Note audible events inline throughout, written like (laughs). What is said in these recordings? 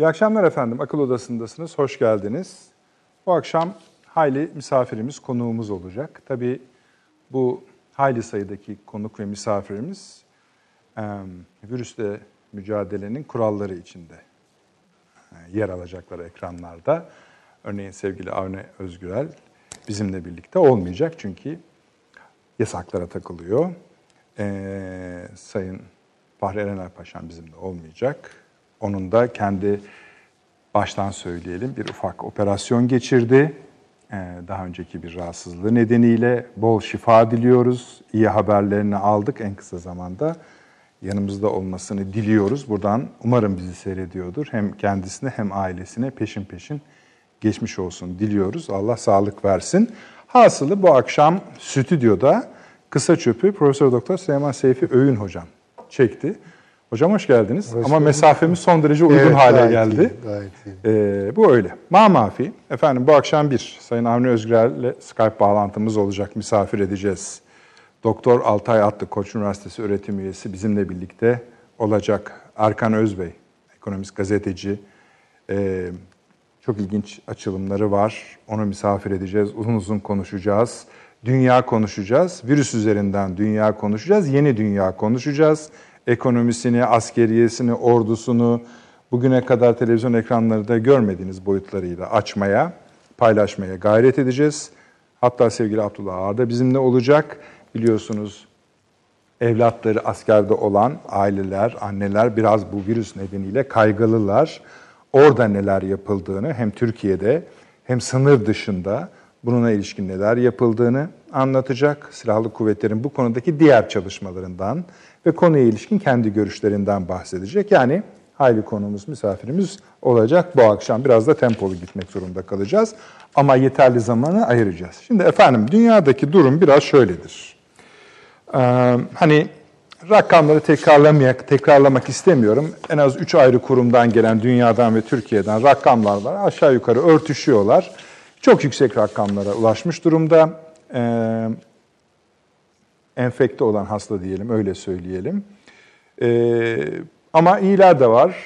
İyi akşamlar efendim. Akıl Odası'ndasınız. Hoş geldiniz. Bu akşam hayli misafirimiz, konuğumuz olacak. Tabii bu hayli sayıdaki konuk ve misafirimiz virüsle mücadelenin kuralları içinde yer alacaklar ekranlarda. Örneğin sevgili Avni Özgürel bizimle birlikte olmayacak çünkü yasaklara takılıyor. Ee, Sayın Fahri Erener Paşam bizimle olmayacak. Onun da kendi baştan söyleyelim bir ufak operasyon geçirdi. Ee, daha önceki bir rahatsızlığı nedeniyle bol şifa diliyoruz. İyi haberlerini aldık en kısa zamanda. Yanımızda olmasını diliyoruz. Buradan umarım bizi seyrediyordur. Hem kendisine hem ailesine peşin peşin geçmiş olsun diliyoruz. Allah sağlık versin. Hasılı bu akşam stüdyoda kısa çöpü Profesör Doktor Süleyman Seyfi Öğün hocam çekti. Hocam hoş geldiniz. Hoş Ama mesafemiz son derece uygun evet, hale geldi. Iyi, gayet iyi. Ee, bu öyle. Ma mafi. Efendim bu akşam bir Sayın Avni Özgürel'le Skype bağlantımız olacak. Misafir edeceğiz. Doktor Altay Atlı Koç Üniversitesi öğretim üyesi bizimle birlikte olacak. Erkan Özbey, ekonomist gazeteci. Ee, çok ilginç açılımları var. Onu misafir edeceğiz. Uzun uzun konuşacağız. Dünya konuşacağız. Virüs üzerinden dünya konuşacağız. Yeni dünya konuşacağız. Ekonomisini, askeriyesini, ordusunu bugüne kadar televizyon ekranlarında görmediğiniz boyutlarıyla açmaya, paylaşmaya gayret edeceğiz. Hatta sevgili Abdullah Ağar da bizimle olacak. Biliyorsunuz evlatları askerde olan aileler, anneler biraz bu virüs nedeniyle kaygılılar orada neler yapıldığını hem Türkiye'de hem sınır dışında bununla ilişkin neler yapıldığını anlatacak. Silahlı kuvvetlerin bu konudaki diğer çalışmalarından ve konuya ilişkin kendi görüşlerinden bahsedecek. Yani hayli konumuz, misafirimiz olacak bu akşam. Biraz da tempolu gitmek zorunda kalacağız. Ama yeterli zamanı ayıracağız. Şimdi efendim dünyadaki durum biraz şöyledir. Ee, hani rakamları tekrarlamayak, tekrarlamak istemiyorum. En az üç ayrı kurumdan gelen dünyadan ve Türkiye'den rakamlar var. Aşağı yukarı örtüşüyorlar. Çok yüksek rakamlara ulaşmış durumda. Ee, enfekte olan hasta diyelim, öyle söyleyelim. Ee, ama iyiler de var.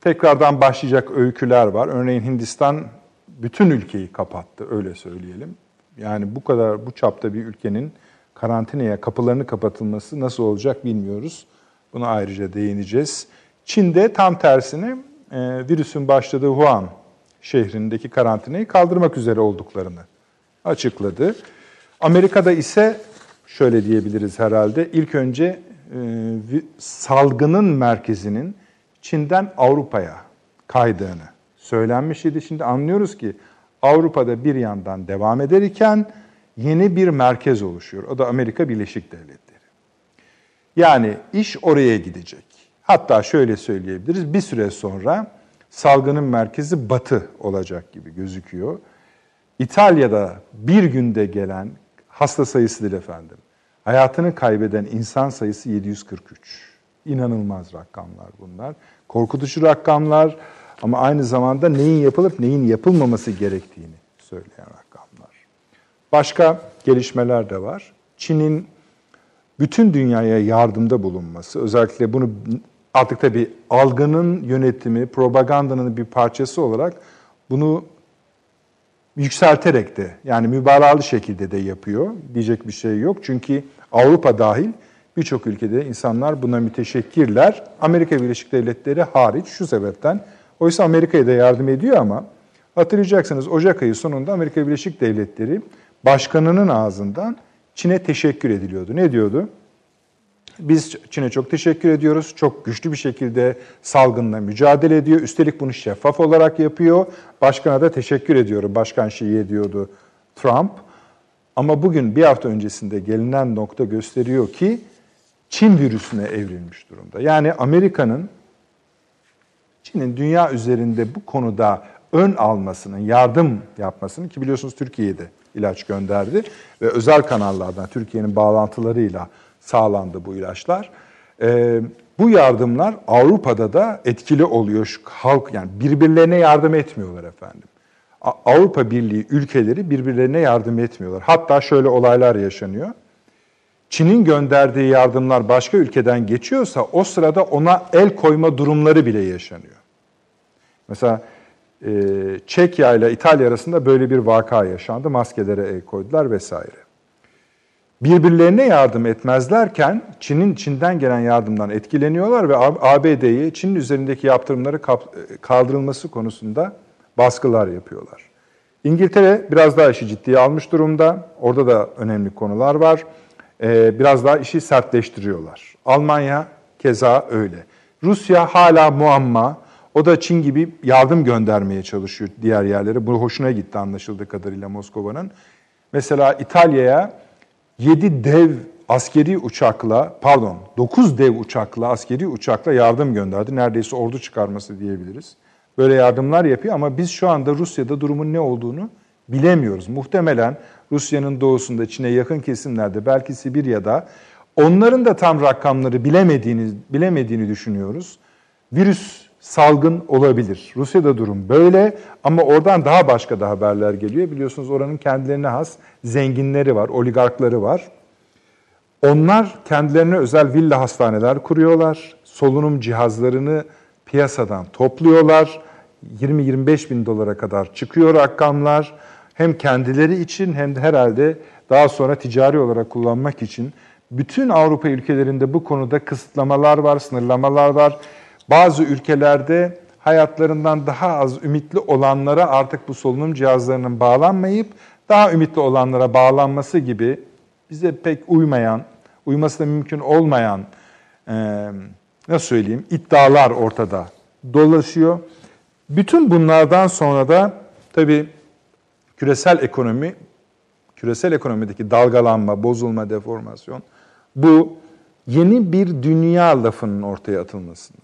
Tekrardan başlayacak öyküler var. Örneğin Hindistan bütün ülkeyi kapattı, öyle söyleyelim. Yani bu kadar, bu çapta bir ülkenin karantinaya kapılarını kapatılması nasıl olacak bilmiyoruz. Buna ayrıca değineceğiz. Çin'de tam tersine e, virüsün başladığı Wuhan şehrindeki karantinayı kaldırmak üzere olduklarını açıkladı. Amerika'da ise şöyle diyebiliriz herhalde ilk önce e, salgının merkezinin Çin'den Avrupa'ya kaydığını söylenmiş idi. Şimdi anlıyoruz ki Avrupa'da bir yandan devam ederken yeni bir merkez oluşuyor. O da Amerika Birleşik Devletleri. Yani iş oraya gidecek. Hatta şöyle söyleyebiliriz. Bir süre sonra salgının merkezi batı olacak gibi gözüküyor. İtalya'da bir günde gelen hasta sayısı değil efendim. Hayatını kaybeden insan sayısı 743. İnanılmaz rakamlar bunlar. Korkutucu rakamlar ama aynı zamanda neyin yapılıp neyin yapılmaması gerektiğini söyleyen rakamlar. Başka gelişmeler de var. Çin'in bütün dünyaya yardımda bulunması, özellikle bunu artık tabii algının yönetimi, propagandanın bir parçası olarak bunu yükselterek de yani mübalağalı şekilde de yapıyor. Diyecek bir şey yok. Çünkü Avrupa dahil birçok ülkede insanlar buna müteşekkirler. Amerika Birleşik Devletleri hariç şu sebepten. Oysa Amerika'ya da yardım ediyor ama hatırlayacaksınız Ocak ayı sonunda Amerika Birleşik Devletleri başkanının ağzından Çin'e teşekkür ediliyordu. Ne diyordu? Biz Çin'e çok teşekkür ediyoruz. Çok güçlü bir şekilde salgınla mücadele ediyor. Üstelik bunu şeffaf olarak yapıyor. Başkana da teşekkür ediyorum. Başkan şeyi ediyordu Trump. Ama bugün bir hafta öncesinde gelinen nokta gösteriyor ki Çin virüsüne evrilmiş durumda. Yani Amerika'nın Çin'in dünya üzerinde bu konuda ön almasının, yardım yapmasının ki biliyorsunuz Türkiye'de ilaç gönderdi ve özel kanallardan Türkiye'nin bağlantılarıyla sağlandı bu ilaçlar. Ee, bu yardımlar Avrupa'da da etkili oluyor. Şu halk yani birbirlerine yardım etmiyorlar efendim. Avrupa Birliği ülkeleri birbirlerine yardım etmiyorlar. Hatta şöyle olaylar yaşanıyor. Çin'in gönderdiği yardımlar başka ülkeden geçiyorsa o sırada ona el koyma durumları bile yaşanıyor. Mesela e, Çekya ile İtalya arasında böyle bir vaka yaşandı. Maskelere el koydular vesaire. Birbirlerine yardım etmezlerken Çin'in Çin'den gelen yardımdan etkileniyorlar ve ABD'ye Çin'in üzerindeki yaptırımları kaldırılması konusunda baskılar yapıyorlar. İngiltere biraz daha işi ciddiye almış durumda. Orada da önemli konular var. Ee, biraz daha işi sertleştiriyorlar. Almanya keza öyle. Rusya hala muamma. O da Çin gibi yardım göndermeye çalışıyor diğer yerlere. Bu hoşuna gitti anlaşıldığı kadarıyla Moskova'nın. Mesela İtalya'ya 7 dev askeri uçakla, pardon 9 dev uçakla, askeri uçakla yardım gönderdi. Neredeyse ordu çıkarması diyebiliriz. Böyle yardımlar yapıyor ama biz şu anda Rusya'da durumun ne olduğunu bilemiyoruz. Muhtemelen Rusya'nın doğusunda, Çin'e yakın kesimlerde, belki Sibirya'da onların da tam rakamları bilemediğini, bilemediğini düşünüyoruz. Virüs salgın olabilir. Rusya'da durum böyle ama oradan daha başka da haberler geliyor. Biliyorsunuz oranın kendilerine has zenginleri var, oligarkları var. Onlar kendilerine özel villa hastaneler kuruyorlar. Solunum cihazlarını piyasadan topluyorlar. 20-25 bin dolara kadar çıkıyor rakamlar. Hem kendileri için hem de herhalde daha sonra ticari olarak kullanmak için bütün Avrupa ülkelerinde bu konuda kısıtlamalar var, sınırlamalar var. Bazı ülkelerde hayatlarından daha az ümitli olanlara artık bu solunum cihazlarının bağlanmayıp daha ümitli olanlara bağlanması gibi bize pek uymayan, uyması da mümkün olmayan e, nasıl söyleyeyim iddialar ortada dolaşıyor. Bütün bunlardan sonra da tabii küresel ekonomi, küresel ekonomideki dalgalanma, bozulma, deformasyon bu yeni bir dünya lafının ortaya atılmasında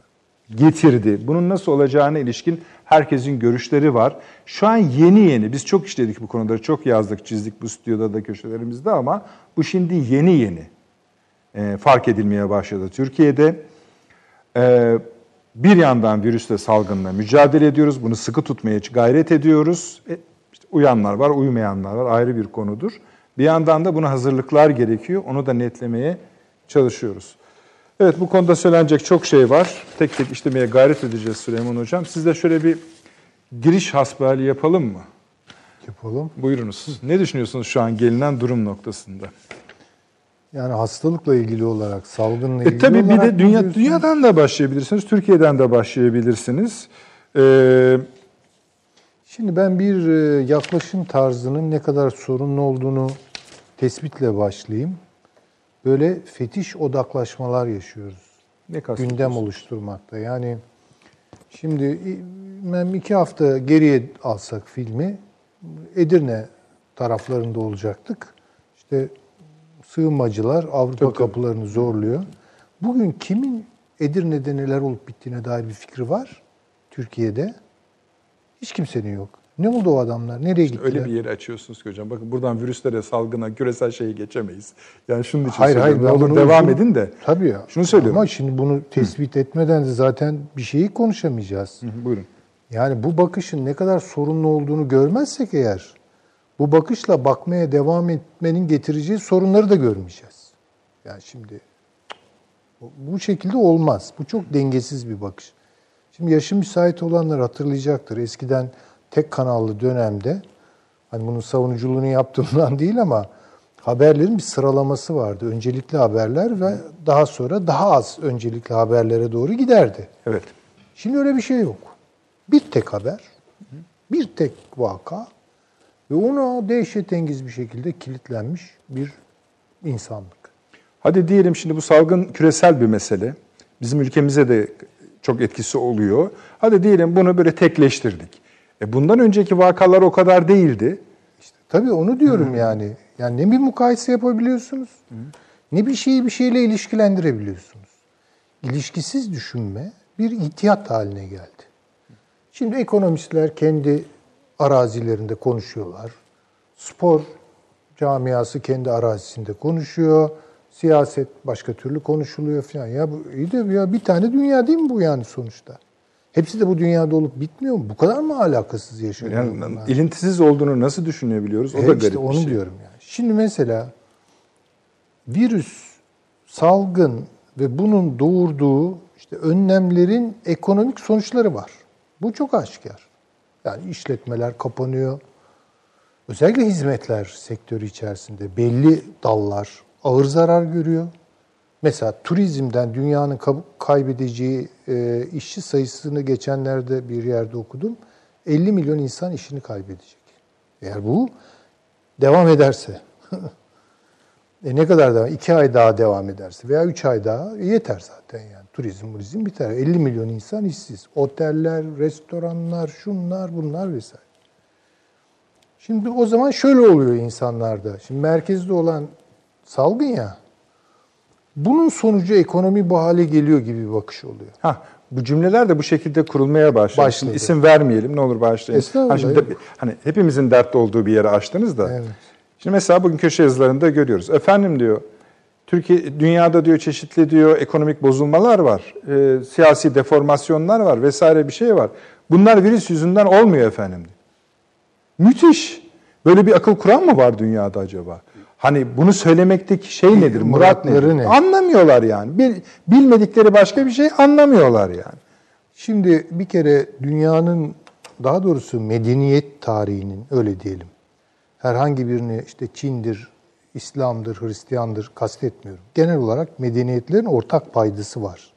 getirdi. Bunun nasıl olacağına ilişkin herkesin görüşleri var. Şu an yeni yeni, biz çok işledik bu konuları, çok yazdık, çizdik bu stüdyoda da köşelerimizde ama bu şimdi yeni yeni e, fark edilmeye başladı Türkiye'de. E, bir yandan virüsle salgınla mücadele ediyoruz, bunu sıkı tutmaya gayret ediyoruz. E, işte uyanlar var, uymayanlar var, ayrı bir konudur. Bir yandan da buna hazırlıklar gerekiyor, onu da netlemeye çalışıyoruz. Evet bu konuda söylenecek çok şey var. Tek tek işlemeye gayret edeceğiz Süleyman Hocam. Siz de şöyle bir giriş hasbihali yapalım mı? Yapalım. Buyurunuz. Ne düşünüyorsunuz şu an gelinen durum noktasında? Yani hastalıkla ilgili olarak, salgınla e, ilgili e, tabii olarak... bir de dünya, dünyadan da başlayabilirsiniz, Türkiye'den de başlayabilirsiniz. Ee, Şimdi ben bir e, yaklaşım tarzının ne kadar sorunlu olduğunu tespitle başlayayım böyle fetiş odaklaşmalar yaşıyoruz. Ne Gündem oluşturmakta. Yani şimdi ben iki hafta geriye alsak filmi Edirne taraflarında olacaktık. İşte sığınmacılar Avrupa tabii, kapılarını tabii. zorluyor. Bugün kimin Edirne'de neler olup bittiğine dair bir fikri var Türkiye'de? Hiç kimsenin yok. Ne oldu o adamlar? Nereye işte gittiler? Öyle bir yeri açıyorsunuz ki hocam. Bakın buradan virüslere, salgına, küresel şeyi geçemeyiz. Yani şunun için hayır, söylüyorum. Hayır, olur devam uzun, edin de. Tabii ya. Şunu söylüyorum. Ama şimdi bunu tespit Hı. etmeden de zaten bir şeyi konuşamayacağız. Hı, buyurun. Yani bu bakışın ne kadar sorunlu olduğunu görmezsek eğer, bu bakışla bakmaya devam etmenin getireceği sorunları da görmeyeceğiz. Yani şimdi bu şekilde olmaz. Bu çok dengesiz bir bakış. Şimdi yaşı müsait olanlar hatırlayacaktır. Eskiden tek kanallı dönemde hani bunun savunuculuğunu yaptığımdan (laughs) değil ama haberlerin bir sıralaması vardı. Öncelikli haberler ve daha sonra daha az öncelikli haberlere doğru giderdi. Evet. Şimdi öyle bir şey yok. Bir tek haber, bir tek vaka ve ona dehşetengiz bir şekilde kilitlenmiş bir insanlık. Hadi diyelim şimdi bu salgın küresel bir mesele. Bizim ülkemize de çok etkisi oluyor. Hadi diyelim bunu böyle tekleştirdik. E bundan önceki vakalar o kadar değildi. İşte tabii onu diyorum Hı. yani. Yani ne bir mukayese yapabiliyorsunuz, Hı. ne bir şeyi bir şeyle ilişkilendirebiliyorsunuz. İlişkisiz düşünme bir ihtiyat haline geldi. Şimdi ekonomistler kendi arazilerinde konuşuyorlar. Spor camiası kendi arazisinde konuşuyor. Siyaset başka türlü konuşuluyor falan. Ya bu iyi de ya bir tane dünya değil mi bu yani sonuçta? Hepsi de bu dünyada olup bitmiyor mu? Bu kadar mı alakasız yaşıyor? Yani, yani ilintisiz olduğunu nasıl düşünebiliyoruz? O e da garip işte onu şey. diyorum yani. Şimdi mesela virüs, salgın ve bunun doğurduğu işte önlemlerin ekonomik sonuçları var. Bu çok aşikar. Yani işletmeler kapanıyor. Özellikle hizmetler sektörü içerisinde belli dallar ağır zarar görüyor. Mesela turizmden dünyanın kaybedeceği e, işçi sayısını geçenlerde bir yerde okudum. 50 milyon insan işini kaybedecek. Eğer bu devam ederse, (laughs) e ne kadar devam? İki ay daha devam ederse veya üç ay daha yeter zaten yani. Turizm, turizm biter. 50 milyon insan işsiz. Oteller, restoranlar, şunlar, bunlar vesaire. Şimdi o zaman şöyle oluyor insanlarda. Şimdi merkezde olan salgın ya. Bunun sonucu ekonomi bu hale geliyor gibi bir bakış oluyor. Ha, bu cümleler de bu şekilde kurulmaya başladı. başladı. İsim vermeyelim ne olur başlayın. Hani, şimdi, hani hepimizin dertte olduğu bir yere açtınız da. Evet. Şimdi mesela bugün köşe yazılarında görüyoruz. Efendim diyor Türkiye dünyada diyor çeşitli diyor ekonomik bozulmalar var. E, siyasi deformasyonlar var vesaire bir şey var. Bunlar virüs yüzünden olmuyor efendim. Müthiş. Böyle bir akıl kuran mı var dünyada acaba? Hani bunu söylemekteki şey nedir? Murat nedir? Ne? Anlamıyorlar yani. Bil, bilmedikleri başka bir şey anlamıyorlar yani. Şimdi bir kere dünyanın daha doğrusu medeniyet tarihinin öyle diyelim. Herhangi birini işte Çin'dir, İslam'dır, Hristiyan'dır kastetmiyorum. Genel olarak medeniyetlerin ortak paydası var.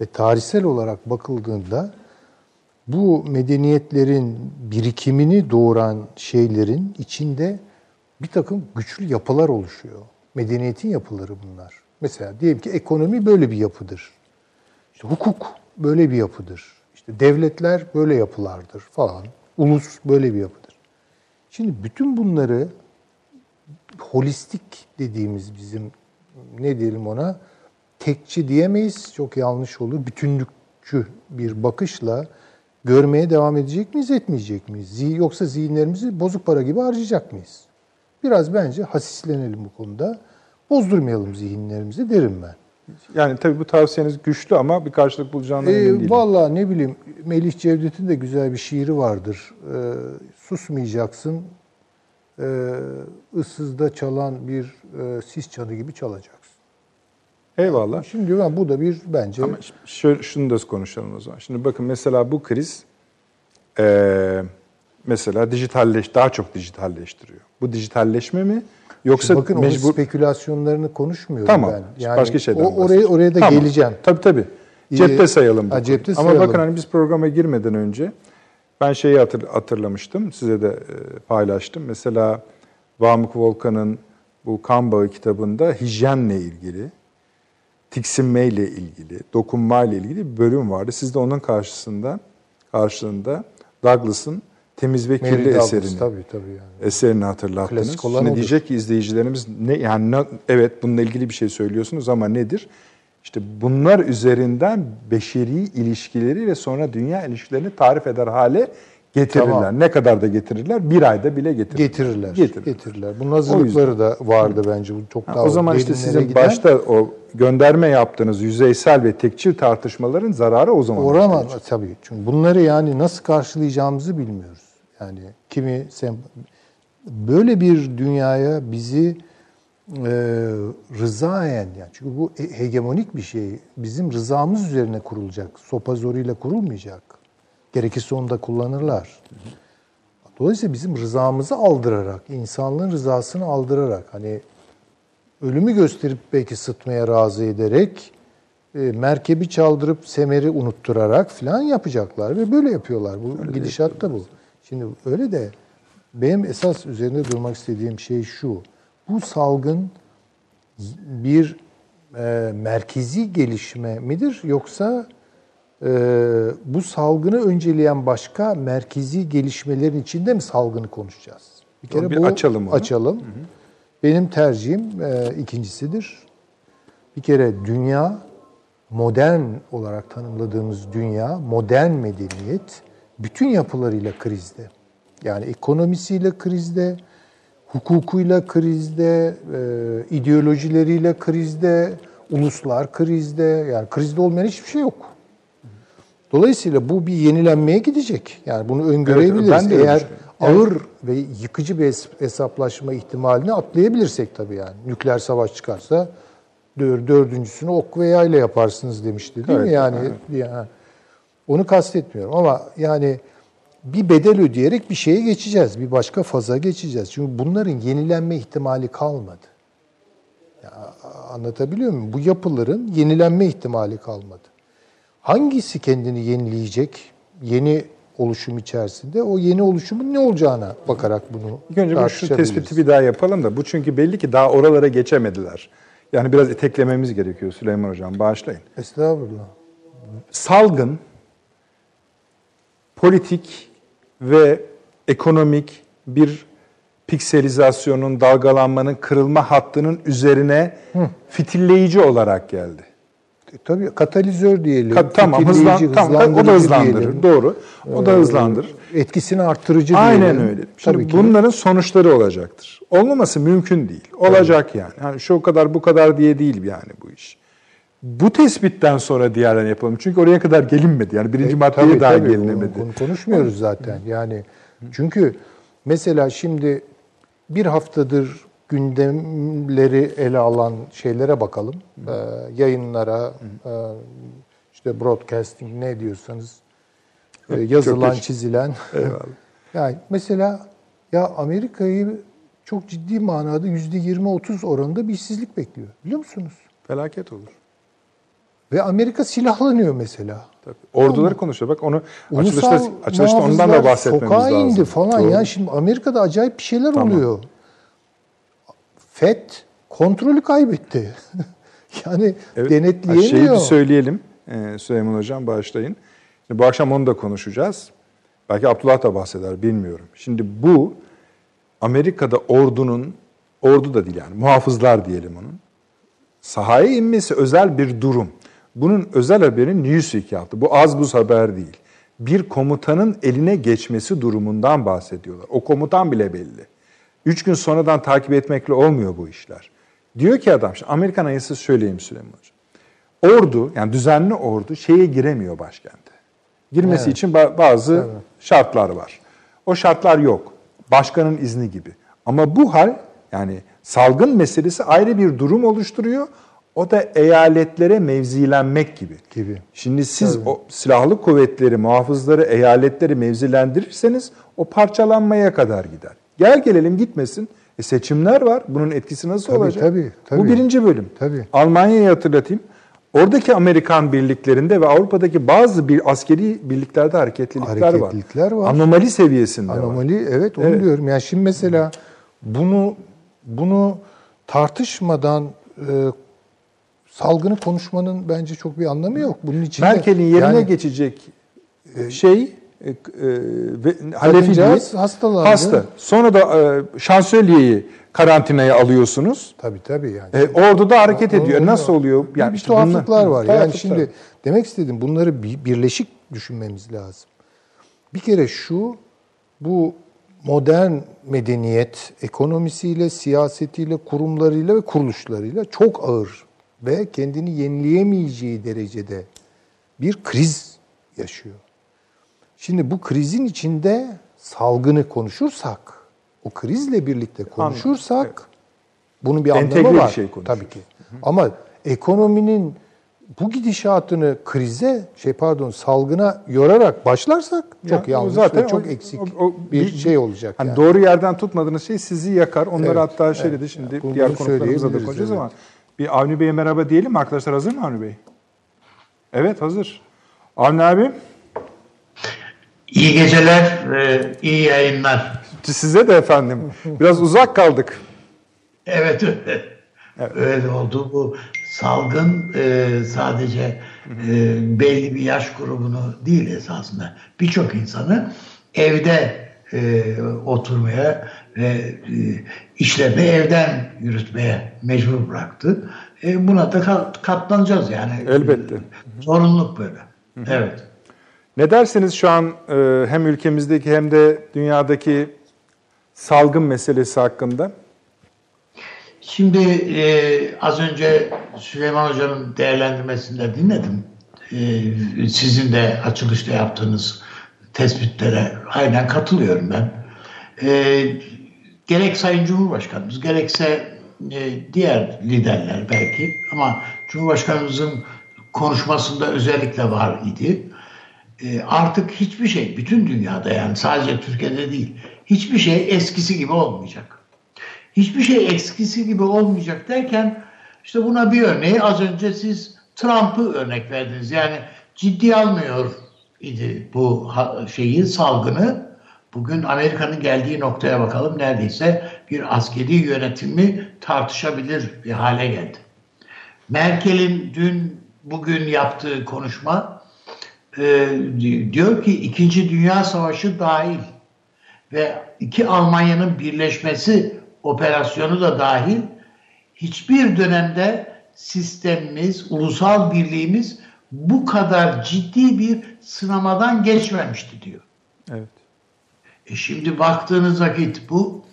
Ve tarihsel olarak bakıldığında bu medeniyetlerin birikimini doğuran şeylerin içinde bir takım güçlü yapılar oluşuyor. Medeniyetin yapıları bunlar. Mesela diyelim ki ekonomi böyle bir yapıdır. İşte hukuk böyle bir yapıdır. İşte devletler böyle yapılardır falan. Ulus böyle bir yapıdır. Şimdi bütün bunları holistik dediğimiz bizim ne diyelim ona tekçi diyemeyiz. Çok yanlış olur. Bütünlükçü bir bakışla görmeye devam edecek miyiz, etmeyecek miyiz? Yoksa zihinlerimizi bozuk para gibi harcayacak mıyız? Biraz bence hasislenelim bu konuda. Bozdurmayalım zihinlerimizi derim ben. Yani tabii bu tavsiyeniz güçlü ama bir karşılık bulacağından ee, emin değilim. Valla ne bileyim Melih Cevdet'in de güzel bir şiiri vardır. Ee, susmayacaksın, ee, ıssızda çalan bir e, sis çanı gibi çalacaksın. Eyvallah. Şimdi ben bu da bir bence... Ama şöyle, şunu da konuşalım o zaman. Şimdi bakın mesela bu kriz e, mesela dijitalleş, daha çok dijitalleştiriyor. Bu dijitalleşme mi? Yoksa Şimdi bakın mecbur... onun spekülasyonlarını konuşmuyorum tamam. ben. Yani başka şeyden o, oraya, oraya da tamam. geleceğim. Tabii tabii. Cepte sayalım. Ha, cepte sayalım. Ama bakın hani biz programa girmeden önce ben şeyi hatır, hatırlamıştım. Size de e, paylaştım. Mesela Vamuk Volkan'ın bu kan bağı kitabında hijyenle ilgili, tiksinmeyle ilgili, dokunmayla ilgili bir bölüm vardı. Siz de onun karşısında karşılığında Douglas'ın Temiz ve Kirli Mary eserini tabii, tabii yani. eserini hatırlattınız. Şimdi odur. diyecek ki izleyicilerimiz ne yani ne, evet bununla ilgili bir şey söylüyorsunuz ama nedir? İşte bunlar üzerinden beşeri ilişkileri ve sonra dünya ilişkilerini tarif eder hale getirirler. Tamam. Ne kadar da getirirler? Bir ayda bile getirirler. Getirirler. Getirirler. getirirler. Bunun hazırlıkları da vardı bence. Bu çok daha O zaman işte sizin giden... başta o gönderme yaptığınız yüzeysel ve tekçil tartışmaların zararı o zaman. Orama tabii. Çünkü bunları yani nasıl karşılayacağımızı bilmiyoruz. Yani kimi sem böyle bir dünyaya bizi e, rızaen yani çünkü bu hegemonik bir şey. Bizim rızamız üzerine kurulacak. Sopa zoruyla kurulmayacak. Gerekirse onu da kullanırlar. Dolayısıyla bizim rızamızı aldırarak, insanlığın rızasını aldırarak hani ölümü gösterip belki sıtmaya razı ederek e, merkebi çaldırıp semeri unutturarak falan yapacaklar ve böyle yapıyorlar. Bu öyle gidişat da bu. Şimdi öyle de benim esas üzerinde durmak istediğim şey şu. Bu salgın bir e, merkezi gelişme midir yoksa e, bu salgını önceleyen başka merkezi gelişmelerin içinde mi salgını konuşacağız? Bir kere bir bu açalım onu. Açalım. Hı hı. Benim tercihim e, ikincisidir. Bir kere dünya modern olarak tanımladığımız dünya, modern medeniyet bütün yapılarıyla krizde. Yani ekonomisiyle krizde, hukukuyla krizde, e, ideolojileriyle krizde, uluslar krizde. Yani krizde olmayan hiçbir şey yok. Dolayısıyla bu bir yenilenmeye gidecek. Yani bunu öngörebiliriz. Evet, ben de Eğer ağır ve yıkıcı bir hesaplaşma ihtimalini atlayabilirsek tabii yani. Nükleer savaş çıkarsa dördüncüsünü ok ve yayla yaparsınız demişti değil evet, mi? Yani, evet. yani Onu kastetmiyorum ama yani bir bedel ödeyerek bir şeye geçeceğiz. Bir başka faza geçeceğiz. Çünkü bunların yenilenme ihtimali kalmadı. Ya, anlatabiliyor muyum? Bu yapıların yenilenme ihtimali kalmadı. Hangisi kendini yenileyecek? Yeni oluşum içerisinde o yeni oluşumun ne olacağına bakarak bunu İlk önce şu tespiti bir daha yapalım da bu çünkü belli ki daha oralara geçemediler. Yani biraz eteklememiz gerekiyor Süleyman Hocam bağışlayın. Estağfurullah. Salgın, politik ve ekonomik bir pikselizasyonun, dalgalanmanın, kırılma hattının üzerine Hı. fitilleyici olarak geldi. E, tabii katalizör diyelim. Ka- tamam, hızlan, tamam, o da hızlandırır. Diyelim. Doğru. O da ee, hızlandırır. Etkisini arttırıcı Aynen diyelim. öyle. Şimdi tabii bunların ki. sonuçları olacaktır. Olmaması mümkün değil. Olacak tabii. yani. yani. Şu kadar bu kadar diye değil yani bu iş. Bu tespitten sonra diğerlerini yapalım. Çünkü oraya kadar gelinmedi. Yani birinci e, maddeye tabii, daha tabii, gelinemedi. Bunu konuşmuyoruz zaten. Yani çünkü mesela şimdi bir haftadır gündemleri ele alan şeylere bakalım. Ee, yayınlara, e, işte broadcasting ne diyorsanız e, yazılan, çizilen. (laughs) Eyvallah. (laughs) yani mesela ya Amerika'yı çok ciddi manada yüzde 20-30 oranında bir işsizlik bekliyor. Biliyor musunuz? Felaket olur. Ve Amerika silahlanıyor mesela. Tabii. Orduları konuşuyor. Bak onu açılışta, açılışta ondan da bahsetmemiz sokağa lazım. indi falan. Doğru. Yani şimdi Amerika'da acayip bir şeyler tamam. oluyor. FED kontrolü kaybetti. (laughs) yani evet, denetleyemiyor. Şeyi bir söyleyelim ee, Süleyman Hocam bağışlayın. Şimdi bu akşam onu da konuşacağız. Belki Abdullah da bahseder bilmiyorum. Şimdi bu Amerika'da ordunun, ordu da değil yani muhafızlar diyelim onun. Sahaya inmesi özel bir durum. Bunun özel haberi Newsweek yaptı. Bu az buz haber değil. Bir komutanın eline geçmesi durumundan bahsediyorlar. O komutan bile belli. Üç gün sonradan takip etmekle olmuyor bu işler. Diyor ki adam, Amerikan ayısı söyleyeyim Süleyman Hocam. Ordu, yani düzenli ordu şeye giremiyor başkente. Girmesi evet. için bazı evet. şartlar var. O şartlar yok. Başkanın izni gibi. Ama bu hal yani salgın meselesi ayrı bir durum oluşturuyor. O da eyaletlere mevzilenmek gibi. Gibi. Şimdi siz Tabii. o silahlı kuvvetleri, muhafızları, eyaletleri mevzilendirirseniz o parçalanmaya kadar gider. Gel gelelim gitmesin. E seçimler var. Bunun etkisi nasıl tabii, olacak? Tabii, tabii. Bu birinci bölüm. Tabii. Almanya'yı hatırlatayım. Oradaki Amerikan birliklerinde ve Avrupa'daki bazı bir askeri birliklerde hareketlilikler, hareketlilikler var. var. Anomali seviyesinde Anomali, var. evet onu evet. diyorum. Yani şimdi mesela bunu bunu tartışmadan e, salgını konuşmanın bence çok bir anlamı yok. Bunun için Merkel'in yerine yani, geçecek e, şey e, e, Halefi değil, hastalandı. Hasta. Sonra da e, şansölyeyi karantinaya alıyorsunuz. Tabii tabii yani. E, orada da hareket ediyor. Nasıl oluyor? Yani bir işte tuhaflıklar bunlar, var. Yani şimdi demek istedim bunları birleşik düşünmemiz lazım. Bir kere şu bu modern medeniyet ekonomisiyle, siyasetiyle, kurumlarıyla ve kuruluşlarıyla çok ağır ve kendini yenileyemeyeceği derecede bir kriz yaşıyor. Şimdi bu krizin içinde salgını konuşursak, o krizle birlikte konuşursak evet. bunun bir Entegre anlamı var. Bir şey tabii ki. Hı hı. Ama ekonominin bu gidişatını krize, şey pardon salgına yorarak başlarsak çok ya, yanlış zaten ve çok o, eksik o, o, bir, bir şey olacak. Hani yani. Doğru yerden tutmadığınız şey sizi yakar. Onları evet, hatta şey evet. dedi şimdi yani, diğer konuklarımıza da konuşacağız evet. ama bir Avni Bey'e merhaba diyelim mi arkadaşlar? Hazır mı Avni Bey? Evet hazır. Avni abi. İyi geceler, iyi yayınlar. Size de efendim. Biraz uzak kaldık. Evet öyle. Evet. Öyle oldu. Bu salgın e, sadece e, belli bir yaş grubunu değil esasında. Birçok insanı evde e, oturmaya ve e, işlerini evden yürütmeye mecbur bıraktı. E, buna da katlanacağız yani. Elbette. Zorunluluk böyle. Evet. Ne dersiniz şu an e, hem ülkemizdeki hem de dünyadaki salgın meselesi hakkında? Şimdi e, az önce Süleyman Hoca'nın değerlendirmesinde dinledim. E, sizin de açılışta yaptığınız tespitlere aynen katılıyorum ben. E, gerek Sayın Cumhurbaşkanımız gerekse e, diğer liderler belki ama Cumhurbaşkanımızın konuşmasında özellikle var idi e, artık hiçbir şey bütün dünyada yani sadece Türkiye'de değil hiçbir şey eskisi gibi olmayacak. Hiçbir şey eskisi gibi olmayacak derken işte buna bir örneği az önce siz Trump'ı örnek verdiniz. Yani ciddi almıyor idi bu şeyi salgını. Bugün Amerika'nın geldiği noktaya bakalım neredeyse bir askeri yönetimi tartışabilir bir hale geldi. Merkel'in dün bugün yaptığı konuşma e, diyor ki İkinci Dünya Savaşı dahil ve iki Almanya'nın birleşmesi operasyonu da dahil hiçbir dönemde sistemimiz, ulusal birliğimiz bu kadar ciddi bir sınamadan geçmemişti diyor. Evet. E şimdi baktığınız vakit bu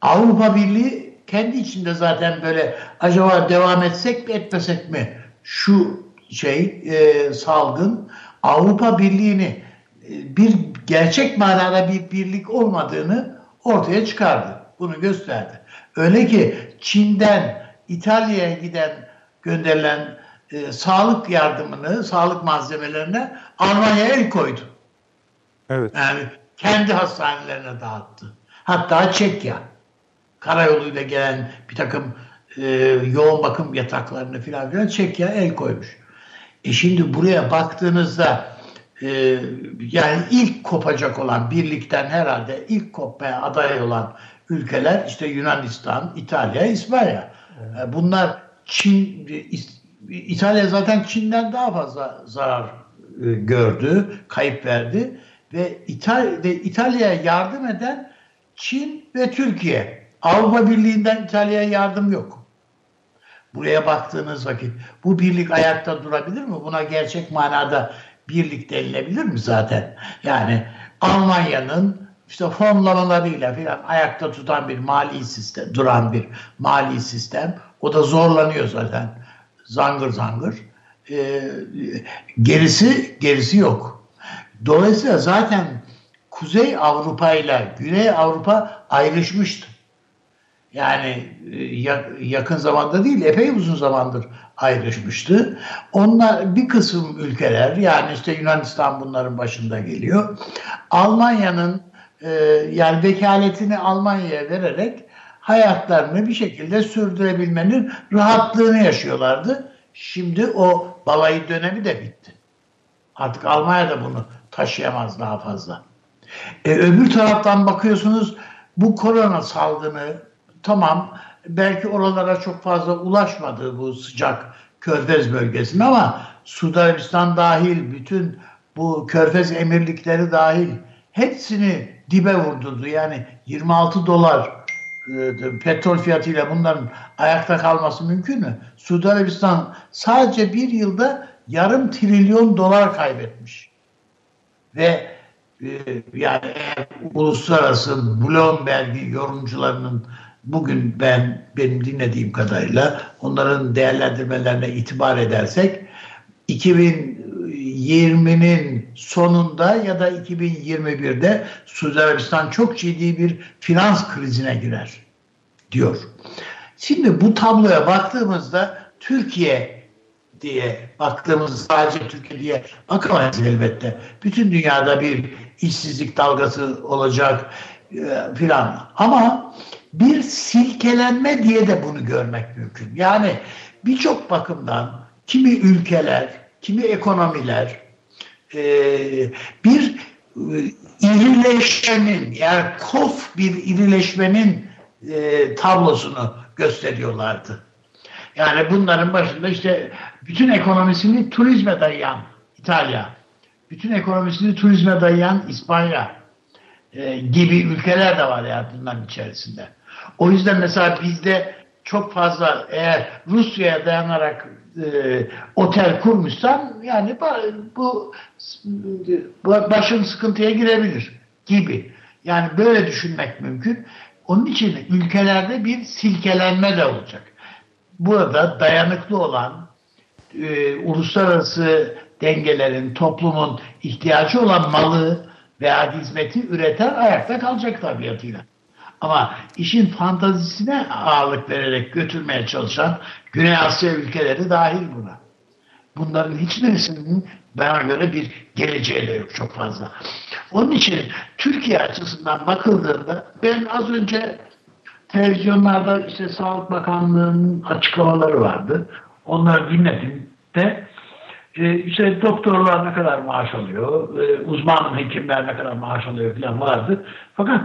Avrupa Birliği kendi içinde zaten böyle acaba devam etsek mi etmesek mi şu şey e, salgın Avrupa Birliği'ni e, bir gerçek manada bir birlik olmadığını ortaya çıkardı. Bunu gösterdi. Öyle ki Çin'den İtalya'ya giden gönderilen e, sağlık yardımını, sağlık malzemelerine Almanya el koydu. Evet. Yani kendi hastanelerine dağıttı. Hatta Çekya karayoluyla gelen bir takım e, yoğun bakım yataklarını filan filan Çekya el koymuş. E şimdi buraya baktığınızda e, yani ilk kopacak olan birlikten herhalde ilk kopmaya aday olan ülkeler işte Yunanistan, İtalya, İspanya. E, bunlar Çin, İtalya zaten Çin'den daha fazla zarar e, gördü, kayıp verdi ve İtalya İtalya'ya yardım eden Çin ve Türkiye. Avrupa Birliği'nden İtalya'ya yardım yok. Buraya baktığınız vakit bu birlik ayakta durabilir mi? Buna gerçek manada birlik denilebilir mi zaten? Yani Almanya'nın işte fonlamalarıyla filan ayakta tutan bir mali sistem, duran bir mali sistem. O da zorlanıyor zaten. Zangır zangır. Ee, gerisi gerisi yok. Dolayısıyla zaten Kuzey Avrupa ile Güney Avrupa ayrışmıştı. Yani e, yakın zamanda değil, epey uzun zamandır ayrışmıştı. Onlar bir kısım ülkeler, yani işte Yunanistan bunların başında geliyor. Almanya'nın e, yani vekaletini Almanya'ya vererek hayatlarını bir şekilde sürdürebilmenin rahatlığını yaşıyorlardı. Şimdi o balayı dönemi de bitti. Artık Almanya da bunu taşıyamaz daha fazla. E, öbür taraftan bakıyorsunuz bu korona salgını tamam belki oralara çok fazla ulaşmadı bu sıcak körfez bölgesine ama Suudi Arabistan dahil bütün bu körfez emirlikleri dahil hepsini dibe vurdurdu. Yani 26 dolar e, petrol fiyatıyla bunların ayakta kalması mümkün mü? Suudi Arabistan sadece bir yılda yarım trilyon dolar kaybetmiş. Ve e, yani uluslararası Bloomberg yorumcularının bugün ben benim dinlediğim kadarıyla onların değerlendirmelerine itibar edersek 2020'nin sonunda ya da 2021'de Suudi Arabistan çok ciddi bir finans krizine girer diyor. Şimdi bu tabloya baktığımızda Türkiye diye baktığımız sadece Türkiye diye bakamayız elbette. Bütün dünyada bir işsizlik dalgası olacak e, filan. Ama bir silkelenme diye de bunu görmek mümkün. Yani birçok bakımdan kimi ülkeler, kimi ekonomiler e, bir e, irileşmenin yani kof bir irileşmenin e, tablosunu gösteriyorlardı. Yani bunların başında işte bütün ekonomisini turizme dayayan İtalya, bütün ekonomisini turizme dayayan İspanya e, gibi ülkeler de var yani içerisinde. O yüzden mesela bizde çok fazla eğer Rusya'ya dayanarak e, otel kurmuşsan yani bu başın sıkıntıya girebilir gibi. Yani böyle düşünmek mümkün. Onun için ülkelerde bir silkelenme de olacak. Burada dayanıklı olan e, uluslararası dengelerin, toplumun ihtiyacı olan malı veya hizmeti üreten ayakta kalacak tabiatıyla. Ama işin fantazisine ağırlık vererek götürmeye çalışan Güney Asya ülkeleri dahil buna. Bunların hiçbirisinin bana göre bir geleceği de yok çok fazla. Onun için Türkiye açısından bakıldığında ben az önce televizyonlarda işte Sağlık Bakanlığı'nın açıklamaları vardı. Onları dinledim de e, işte doktorlar ne kadar maaş alıyor, e, uzman hekimler ne kadar maaş alıyor falan vardı. Fakat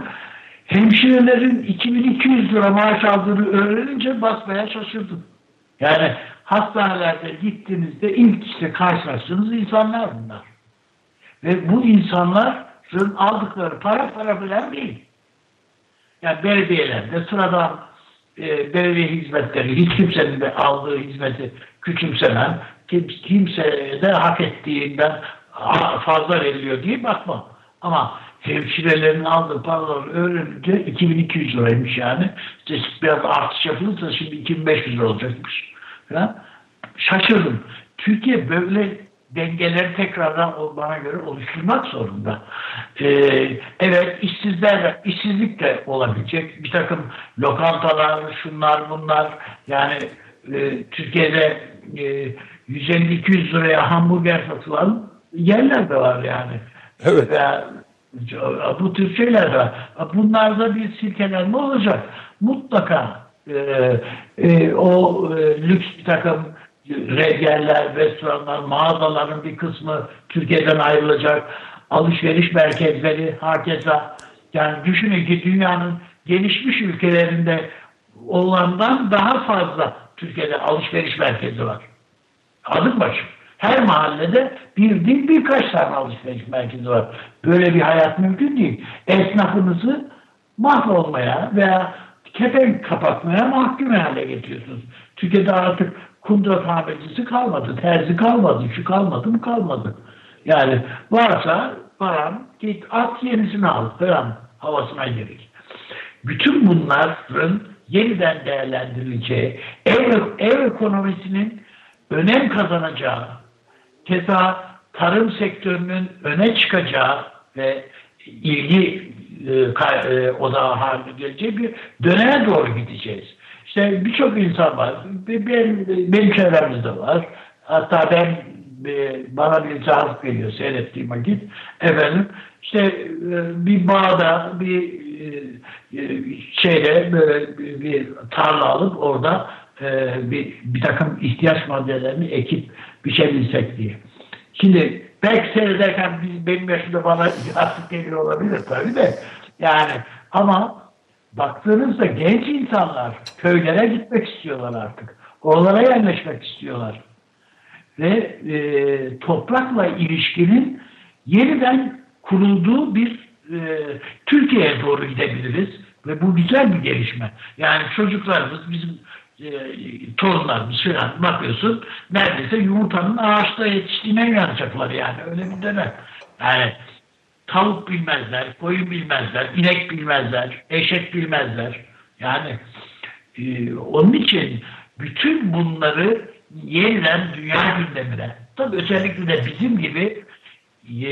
hemşirelerin 2200 lira maaş aldığını öğrenince basmaya şaşırdım. Yani hastanelerde gittiğinizde ilk işte karşılaştığınız insanlar bunlar. Ve bu insanların aldıkları para para bilen değil. Yani belediyelerde sıradan e, belediye hizmetleri hiç kimsenin de aldığı hizmeti küçümsenen kim, kimse de hak ettiğinden fazla veriliyor diye bakma. Ama hemşirelerin aldığı paraları öğrenince 2200 liraymış yani. İşte biraz artış yapılırsa şimdi 2500 lira olacakmış. Ya, şaşırdım. Türkiye böyle dengeleri tekrardan bana göre oluşturmak zorunda. Ee, evet işsizler, işsizlik de olabilecek. Bir takım lokantalar, şunlar bunlar yani e, Türkiye'de e, 150-200 liraya hamburger satılan yerler de var yani. Evet. Veya, bu tür şeyler de var. Bunlarda bir silkelenme olacak. Mutlaka e, e, o e, lüks bir takım yerler, restoranlar, mağazaların bir kısmı Türkiye'den ayrılacak. Alışveriş merkezleri, hakeza yani düşünün ki dünyanın gelişmiş ülkelerinde olandan daha fazla Türkiye'de alışveriş merkezi var. Adım başı. Her mahallede bir değil birkaç tane alışveriş merkezi var. Böyle bir hayat mümkün değil. Esnafınızı mahvolmaya veya kepenk kapatmaya mahkum hale getiriyorsunuz. Türkiye'de artık kundura tamircisi kalmadı, terzi kalmadı, şu kalmadı mı kalmadı. Yani varsa paran git at yenisini al falan havasına gerek. Bütün bunların yeniden değerlendirileceği, ev, ev ekonomisinin önem kazanacağı, keza tarım sektörünün öne çıkacağı ve ilgi e, e, odağı haline geleceği bir döneme doğru gideceğiz. İşte birçok insan var. Benim, benim çevremizde var. Hatta ben e, bana bir cazip geliyor seyrettiğim vakit. Efendim işte e, bir bağda bir e, şeyde böyle bir tarla alıp orada bir, bir takım ihtiyaç maddelerini ekip biçebilsek diye. Şimdi belki seyrederken biz, benim yaşımda bana (laughs) artık geliyor olabilir tabii de yani ama baktığınızda genç insanlar köylere gitmek istiyorlar artık. Oralara yerleşmek istiyorlar. Ve e, toprakla ilişkinin yeniden kurulduğu bir e, Türkiye'ye doğru gidebiliriz. Ve bu güzel bir gelişme. Yani çocuklarımız, bizim e, torunlarımız falan bakıyorsun neredeyse yumurtanın ağaçta yetiştiğine inanacaklar yani. Öyle bir dönem. Yani tavuk bilmezler, koyun bilmezler, inek bilmezler, eşek bilmezler. Yani e, onun için bütün bunları yeniden dünya gündemine, tabii özellikle de bizim gibi e,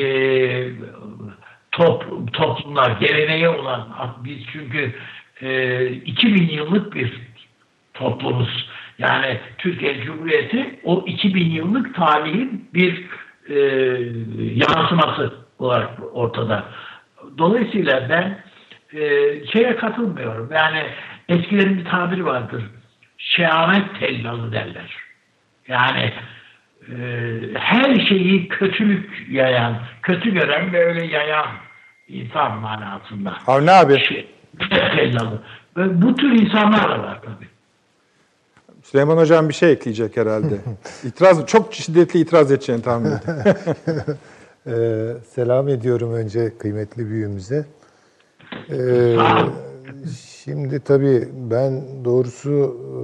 top, toplumlar, geleneğe olan, biz çünkü e, 2000 yıllık bir toplumuz. Yani Türkiye Cumhuriyeti o 2000 yıllık tarihin bir e, yansıması olarak ortada. Dolayısıyla ben e, şeye katılmıyorum. Yani eskilerin bir tabiri vardır. Şehamet tellalı derler. Yani e, her şeyi kötülük yayan, kötü gören ve öyle yayan insan manasında. Avni abi. Şey, tellalı. Ve bu tür insanlar da var tabii. Süleyman Hocam bir şey ekleyecek herhalde. (laughs) İtiraz, çok şiddetli itiraz edeceğini tahmin ediyorum. (laughs) Ee, selam ediyorum önce kıymetli büyüğümüze. Ee, şimdi tabii ben doğrusu e,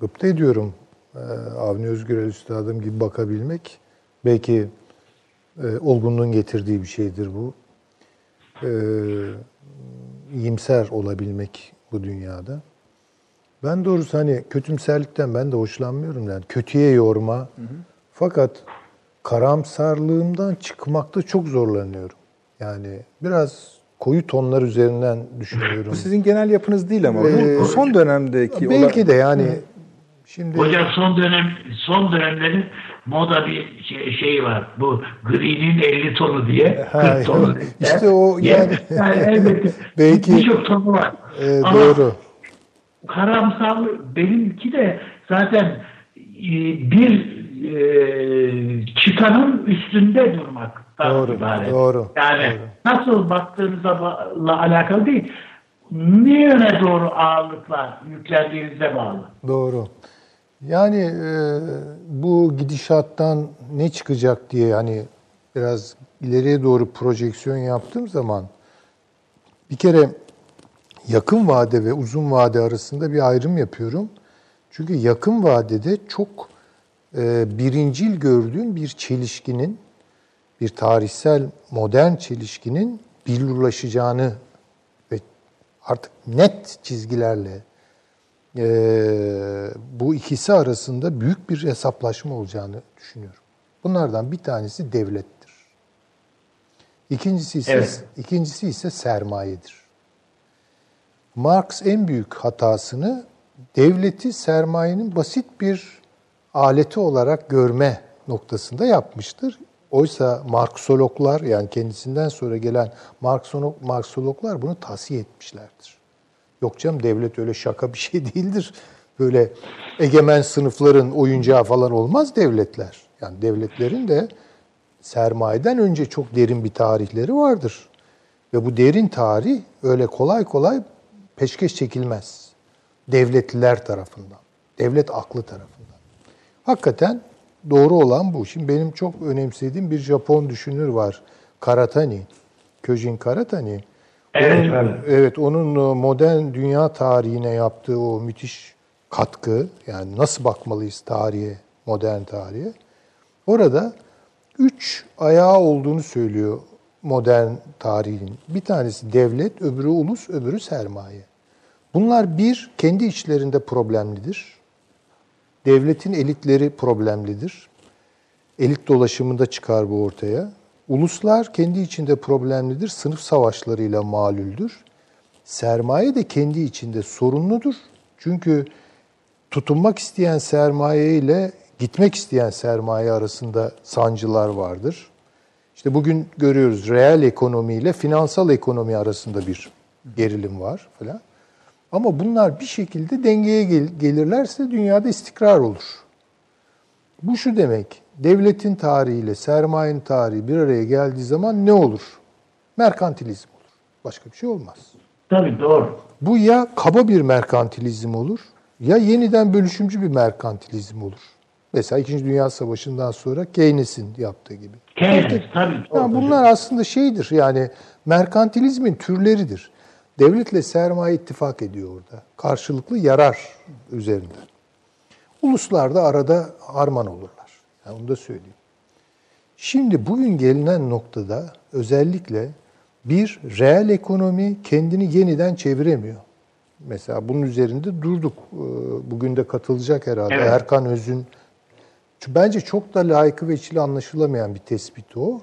gıpta ediyorum. E, Avni Özgürel Üstadım gibi bakabilmek. Belki e, olgunluğun getirdiği bir şeydir bu. E, iyimser olabilmek bu dünyada. Ben doğrusu hani kötümserlikten ben de hoşlanmıyorum. Yani kötüye yorma. Hı hı. Fakat karamsarlığımdan çıkmakta çok zorlanıyorum. Yani biraz koyu tonlar üzerinden düşünüyorum. Bu sizin genel yapınız değil ama ee, bu son dönemdeki belki olan... de yani şimdi Hocam son dönem son dönemlerin moda bir şey, şey var. Bu gri'nin 50 tonu diye. 40 tonu diye. İşte o yani. yani elbette. (laughs) Belki birçok tonu var. e, Ama doğru. karamsar benimki de zaten e, bir e, çıtanın üstünde durmak. Doğru, ibaret. doğru, Yani doğru. nasıl baktığınızla alakalı değil. Ne yöne doğru ağırlıklar yüklendiğinize bağlı. Doğru. Yani e, bu gidişattan ne çıkacak diye hani biraz ileriye doğru projeksiyon yaptığım zaman bir kere yakın vade ve uzun vade arasında bir ayrım yapıyorum. Çünkü yakın vadede çok birincil gördüğüm bir çelişkinin, bir tarihsel modern çelişkinin billurlaşacağını ve artık net çizgilerle e, bu ikisi arasında büyük bir hesaplaşma olacağını düşünüyorum. Bunlardan bir tanesi devlettir. İkincisi ise Evet. ikincisi ise sermayedir. Marx en büyük hatasını devleti sermayenin basit bir aleti olarak görme noktasında yapmıştır. Oysa Marksologlar yani kendisinden sonra gelen Marksolo- Marksologlar bunu tavsiye etmişlerdir. Yok canım devlet öyle şaka bir şey (laughs) değildir. Böyle egemen sınıfların oyuncağı falan olmaz devletler. Yani devletlerin de sermayeden önce çok derin bir tarihleri vardır. Ve bu derin tarih öyle kolay kolay peşkeş çekilmez. Devletliler tarafından, devlet aklı tarafından. Hakikaten doğru olan bu. Şimdi benim çok önemsediğim bir Japon düşünür var. Karatani, Köjin Karatani. Evet, Onun, evet. evet, onun e, modern dünya tarihine yaptığı o müthiş katkı, yani nasıl bakmalıyız tarihe, modern tarihe. Orada üç ayağı olduğunu söylüyor modern tarihin. Bir tanesi devlet, öbürü ulus, öbürü sermaye. Bunlar bir, kendi içlerinde problemlidir. Devletin elitleri problemlidir. Elit dolaşımında çıkar bu ortaya. Uluslar kendi içinde problemlidir, sınıf savaşlarıyla malüldür. Sermaye de kendi içinde sorunludur. Çünkü tutunmak isteyen sermaye ile gitmek isteyen sermaye arasında sancılar vardır. İşte bugün görüyoruz reel ekonomi ile finansal ekonomi arasında bir gerilim var falan. Ama bunlar bir şekilde dengeye gel- gelirlerse dünyada istikrar olur. Bu şu demek, devletin tarihiyle sermayenin tarihi bir araya geldiği zaman ne olur? Merkantilizm olur. Başka bir şey olmaz. Tabii doğru. Bu ya kaba bir merkantilizm olur ya yeniden bölüşümcü bir merkantilizm olur. Mesela İkinci Dünya Savaşı'ndan sonra Keynes'in yaptığı gibi. Keynes tabii. Yani bunlar aslında şeydir yani merkantilizmin türleridir. Devletle sermaye ittifak ediyor orada. Karşılıklı yarar üzerinden. Uluslar da arada harman olurlar. Yani onu da söyleyeyim. Şimdi bugün gelinen noktada özellikle bir reel ekonomi kendini yeniden çeviremiyor. Mesela bunun üzerinde durduk. Ee, Bugün de katılacak herhalde. Evet. Erkan Öz'ün bence çok da layıkı ve içli anlaşılamayan bir tespit o.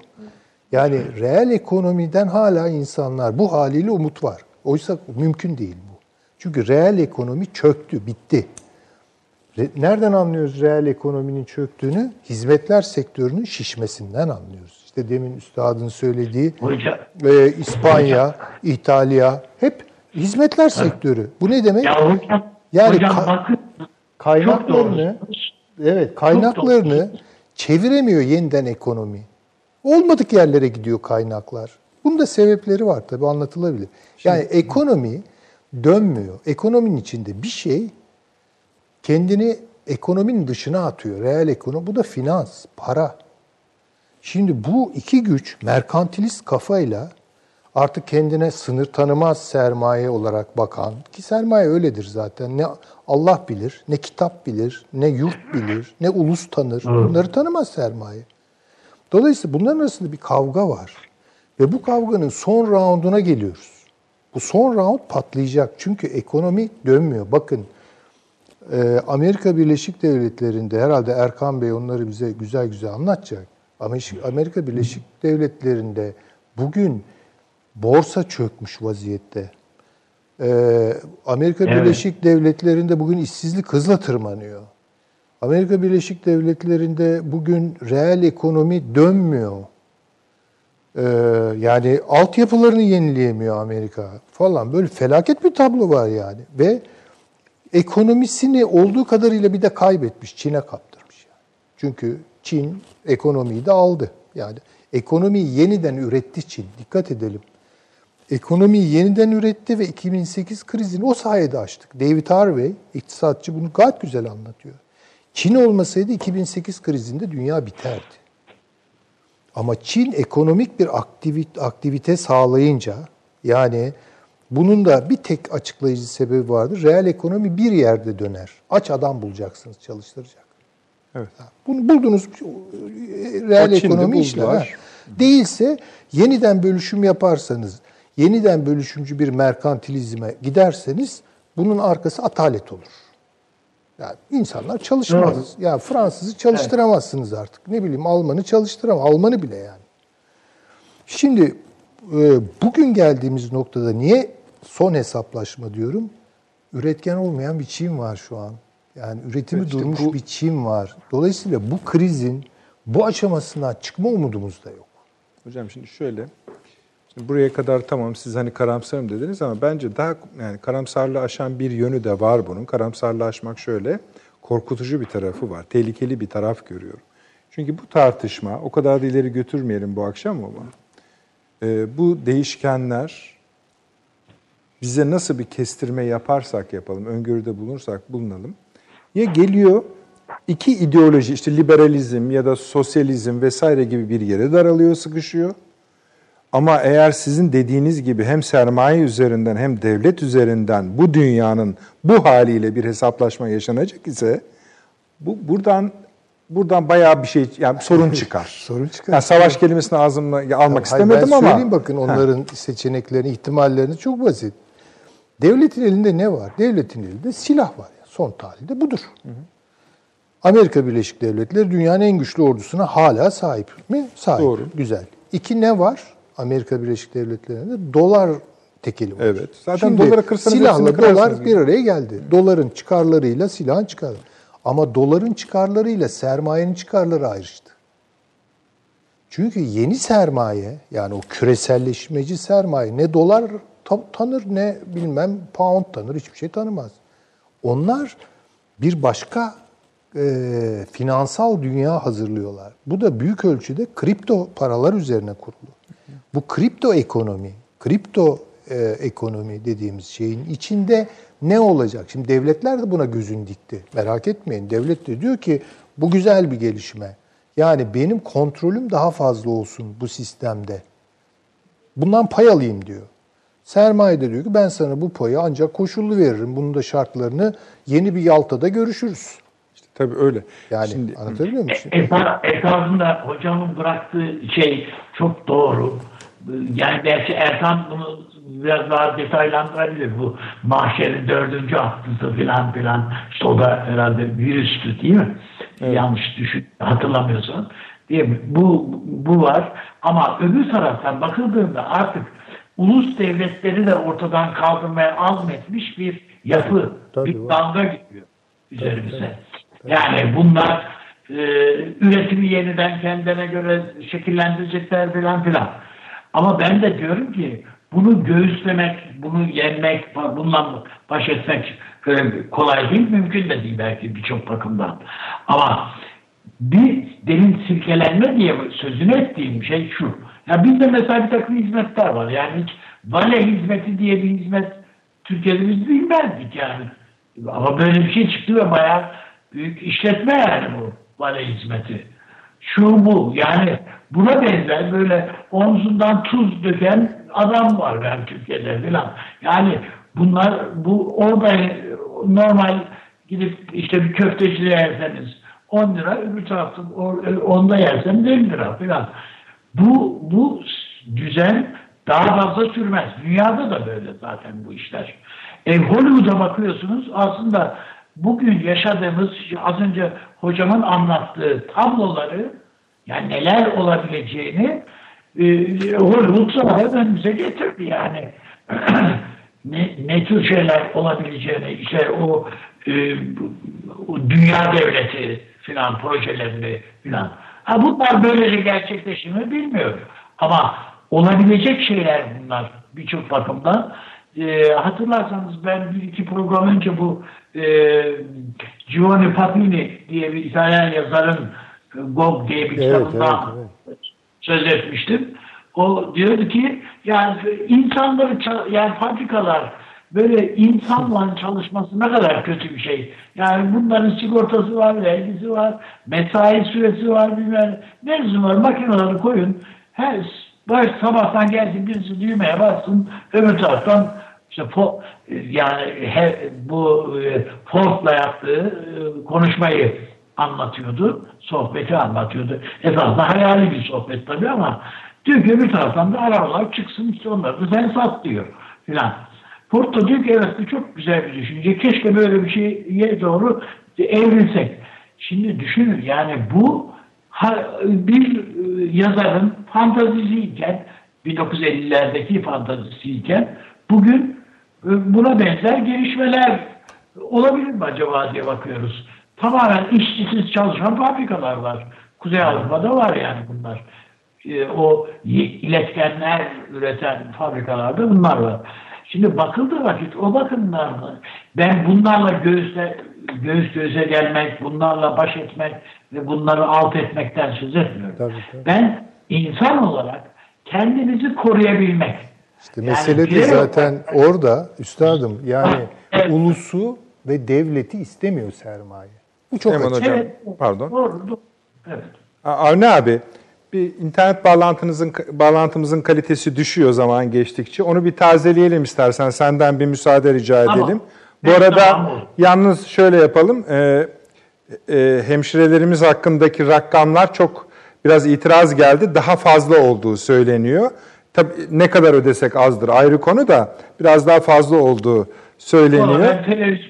Yani reel ekonomiden hala insanlar bu haliyle umut var. Oysa mümkün değil bu. Çünkü reel ekonomi çöktü, bitti. Re- Nereden anlıyoruz reel ekonominin çöktüğünü? Hizmetler sektörünün şişmesinden anlıyoruz. İşte demin üstadın söylediği e, İspanya, İtalya hep hizmetler sektörü. Bu ne demek? ya hocam, Yani hocam ka- bakın Kaynaklarını evet kaynaklarını çeviremiyor yeniden ekonomi. Olmadık yerlere gidiyor kaynaklar. Bunun da sebepleri var tabii anlatılabilir. Yani ekonomi dönmüyor. Ekonominin içinde bir şey kendini ekonominin dışına atıyor. Reel ekonomi bu da finans, para. Şimdi bu iki güç merkantilist kafayla artık kendine sınır tanımaz sermaye olarak bakan ki sermaye öyledir zaten. Ne Allah bilir, ne kitap bilir, ne yurt bilir, ne ulus tanır. Bunları tanımaz sermaye. Dolayısıyla bunların arasında bir kavga var. Ve bu kavganın son rounduna geliyoruz. Bu son round patlayacak. Çünkü ekonomi dönmüyor. Bakın e, Amerika Birleşik Devletleri'nde herhalde Erkan Bey onları bize güzel güzel anlatacak. Amerika- Amerika Birleşik Devletleri'nde bugün borsa çökmüş vaziyette. E, Amerika Evet. Birleşik Devletleri'nde bugün işsizlik hızla tırmanıyor. Amerika Birleşik Devletleri'nde bugün reel ekonomi dönmüyor. Ee, yani altyapılarını yenileyemiyor Amerika falan. Böyle felaket bir tablo var yani. Ve ekonomisini olduğu kadarıyla bir de kaybetmiş. Çin'e kaptırmış. Yani. Çünkü Çin ekonomiyi de aldı. Yani ekonomiyi yeniden üretti Çin. Dikkat edelim. Ekonomiyi yeniden üretti ve 2008 krizini o sayede açtık. David Harvey, iktisatçı bunu gayet güzel anlatıyor. Çin olmasaydı 2008 krizinde dünya biterdi. Ama Çin ekonomik bir aktivite, aktivite sağlayınca yani bunun da bir tek açıklayıcı sebebi vardır. Reel ekonomi bir yerde döner. Aç adam bulacaksınız çalıştıracak. Evet. Bunu buldunuz reel ekonomi işler. Değilse yeniden bölüşüm yaparsanız, yeniden bölüşümcü bir merkantilizme giderseniz bunun arkası atalet olur. Yani insanlar çalışmaz. Evet. Ya yani Fransızı çalıştıramazsınız evet. artık. Ne bileyim Almanı çalıştıramaz. Almanı bile yani. Şimdi e, bugün geldiğimiz noktada niye son hesaplaşma diyorum? Üretken olmayan bir Çin var şu an. Yani üretimi işte durmuş bu... bir Çin var. Dolayısıyla bu krizin bu aşamasından çıkma umudumuz da yok. Hocam şimdi şöyle. Şimdi buraya kadar tamam siz hani karamsarım dediniz ama bence daha yani karamsarlığı aşan bir yönü de var bunun. Karamsarlığı aşmak şöyle korkutucu bir tarafı var. Tehlikeli bir taraf görüyorum. Çünkü bu tartışma o kadar da ileri götürmeyelim bu akşam ama e, bu değişkenler bize nasıl bir kestirme yaparsak yapalım, öngörüde bulunursak bulunalım. Ya geliyor iki ideoloji işte liberalizm ya da sosyalizm vesaire gibi bir yere daralıyor, sıkışıyor. Ama eğer sizin dediğiniz gibi hem sermaye üzerinden hem devlet üzerinden bu dünyanın bu haliyle bir hesaplaşma yaşanacak ise bu buradan buradan bayağı bir şey yani sorun çıkar. (laughs) sorun çıkar. Yani savaş kelimesini ağzımla almak ya, istemedim ben ama. Söyleyeyim bakın onların ha. seçeneklerini, ihtimallerini çok basit. Devletin elinde ne var? Devletin elinde silah var. Son tahlilde budur. Hı hı. Amerika Birleşik Devletleri dünyanın en güçlü ordusuna hala sahip mi? Sahip. Doğru. Güzel. İki ne var? Amerika Birleşik Devletleri'nde dolar tekeli var. Evet. Zaten Şimdi, dolara kırsanız silahla dolar bir araya geldi. Hı. Doların çıkarlarıyla silahın çıkarları. Ama doların çıkarlarıyla sermayenin çıkarları ayrıştı. Çünkü yeni sermaye yani o küreselleşmeci sermaye ne dolar tanır ne bilmem pound tanır hiçbir şey tanımaz. Onlar bir başka e, finansal dünya hazırlıyorlar. Bu da büyük ölçüde kripto paralar üzerine kurulu. Bu kripto ekonomi, kripto e, ekonomi dediğimiz şeyin içinde ne olacak? Şimdi devletler de buna gözün dikti. Merak etmeyin. Devlet de diyor ki bu güzel bir gelişme. Yani benim kontrolüm daha fazla olsun bu sistemde. Bundan pay alayım diyor. Sermaye de diyor ki ben sana bu payı ancak koşullu veririm. Bunun da şartlarını yeni bir Yalta'da görüşürüz. İşte tabii öyle. Yani Şimdi, anlatabiliyor muyum? E, esasında hocamın bıraktığı şey çok doğru. Yani belki Ertan bunu biraz daha detaylandırabilir. Bu mahşerin dördüncü haftısı filan filan. İşte o da herhalde virüstü değil mi? Evet. Yanlış düşün, hatırlamıyorsan. Değil mi? Bu, bu var. Ama öbür taraftan bakıldığında artık ulus devletleri de ortadan kaldırmaya azmetmiş bir yapı, tabii, bir dalga gidiyor üzerimize. Tabii, tabii. Yani bunlar e, üretimi yeniden kendine göre şekillendirecekler filan filan. Ama ben de diyorum ki bunu göğüslemek, bunu yenmek, bununla baş etmek kolay değil, mümkün de değil belki birçok bakımdan. Ama bir derin silkelenme diye sözünü ettiğim şey şu. Ya bizde mesela bir takım hizmetler var. Yani hiç vale hizmeti diye bir hizmet Türkiye'de biz bilmezdik yani. Ama böyle bir şey çıktı ve bayağı büyük işletme yani bu vale hizmeti. Şu bu yani buna benzer böyle omzundan tuz döken adam var yani Türkiye'de falan. Yani bunlar bu orada normal gidip işte bir köftecide yerseniz 10 lira öbür tarafta onda yerseniz 50 lira falan. Bu, bu düzen daha fazla sürmez. Dünyada da böyle zaten bu işler. E, Hollywood'a bakıyorsunuz aslında bugün yaşadığımız az önce hocamın anlattığı tabloları yani neler olabileceğini e, Hollywood sonra önümüze getirdi yani. (clears throat) ne, ne tür şeyler olabileceğini, işte o, e, o dünya devleti filan projelerini filan. Ha bunlar böylece gerçekleşir mi bilmiyorum. Ama olabilecek şeyler bunlar birçok bakımdan. E, hatırlarsanız ben bir iki program önce bu e, Giovanni Papini diye bir İtalyan yazarın e, Gog diye bir Evet, kitabından evet, evet. söz etmiştim. O diyordu ki yani insanları yani fabrikalar böyle insanla (laughs) çalışması ne kadar kötü bir şey. Yani bunların sigortası var, vergisi var, mesai süresi var bilmem ne. Lüzum var makineleri koyun. Her baş sabahtan gelsin birisi düğmeye bassın öbür taraftan işte fo, yani he, bu e, Ford'la yaptığı e, konuşmayı anlatıyordu. Sohbeti anlatıyordu. Esasında hayali bir sohbet tabii ama diyor ki bir taraftan da arabalar çıksın işte onları da sen sat diyor filan. Da diyor ki evet bu çok güzel bir düşünce. Keşke böyle bir şeye doğru evrilsek. Şimdi düşünün yani bu bir yazarın fantazisiyken 1950'lerdeki fantazisiyken bugün e, buna benzer gelişmeler olabilir mi acaba diye bakıyoruz. Tamamen işçisiz çalışan fabrikalar var. Kuzey Avrupa'da var yani bunlar. E, o iletkenler üreten fabrikalarda bunlar var. Şimdi bakıldığı vakit o bakımdan ben bunlarla göğüsle, göğüs göğüse gelmek, bunlarla baş etmek ve bunları alt etmekten söz etmiyorum. Tabii, tabii. Ben insan olarak kendimizi koruyabilmek. İşte Yani mesele de zaten olarak- orada üstadım. Yani Evet. ulusu ve devleti istemiyor sermaye. Bu çok açık. Hocam, Evet. pardon. Doğru, doğru. Evet. Avni abi, bir internet bağlantınızın bağlantımızın kalitesi düşüyor zaman geçtikçe. Onu bir tazeleyelim istersen. Senden bir müsaade rica Tamam. edelim. Bu Evet, arada tamam, yalnız şöyle yapalım. Ee, e, hemşirelerimiz hakkındaki rakamlar çok biraz itiraz geldi. Daha fazla olduğu söyleniyor. Tabii ne kadar ödesek azdır ayrı konu da biraz daha fazla olduğu söyleniyor. ben, televiz-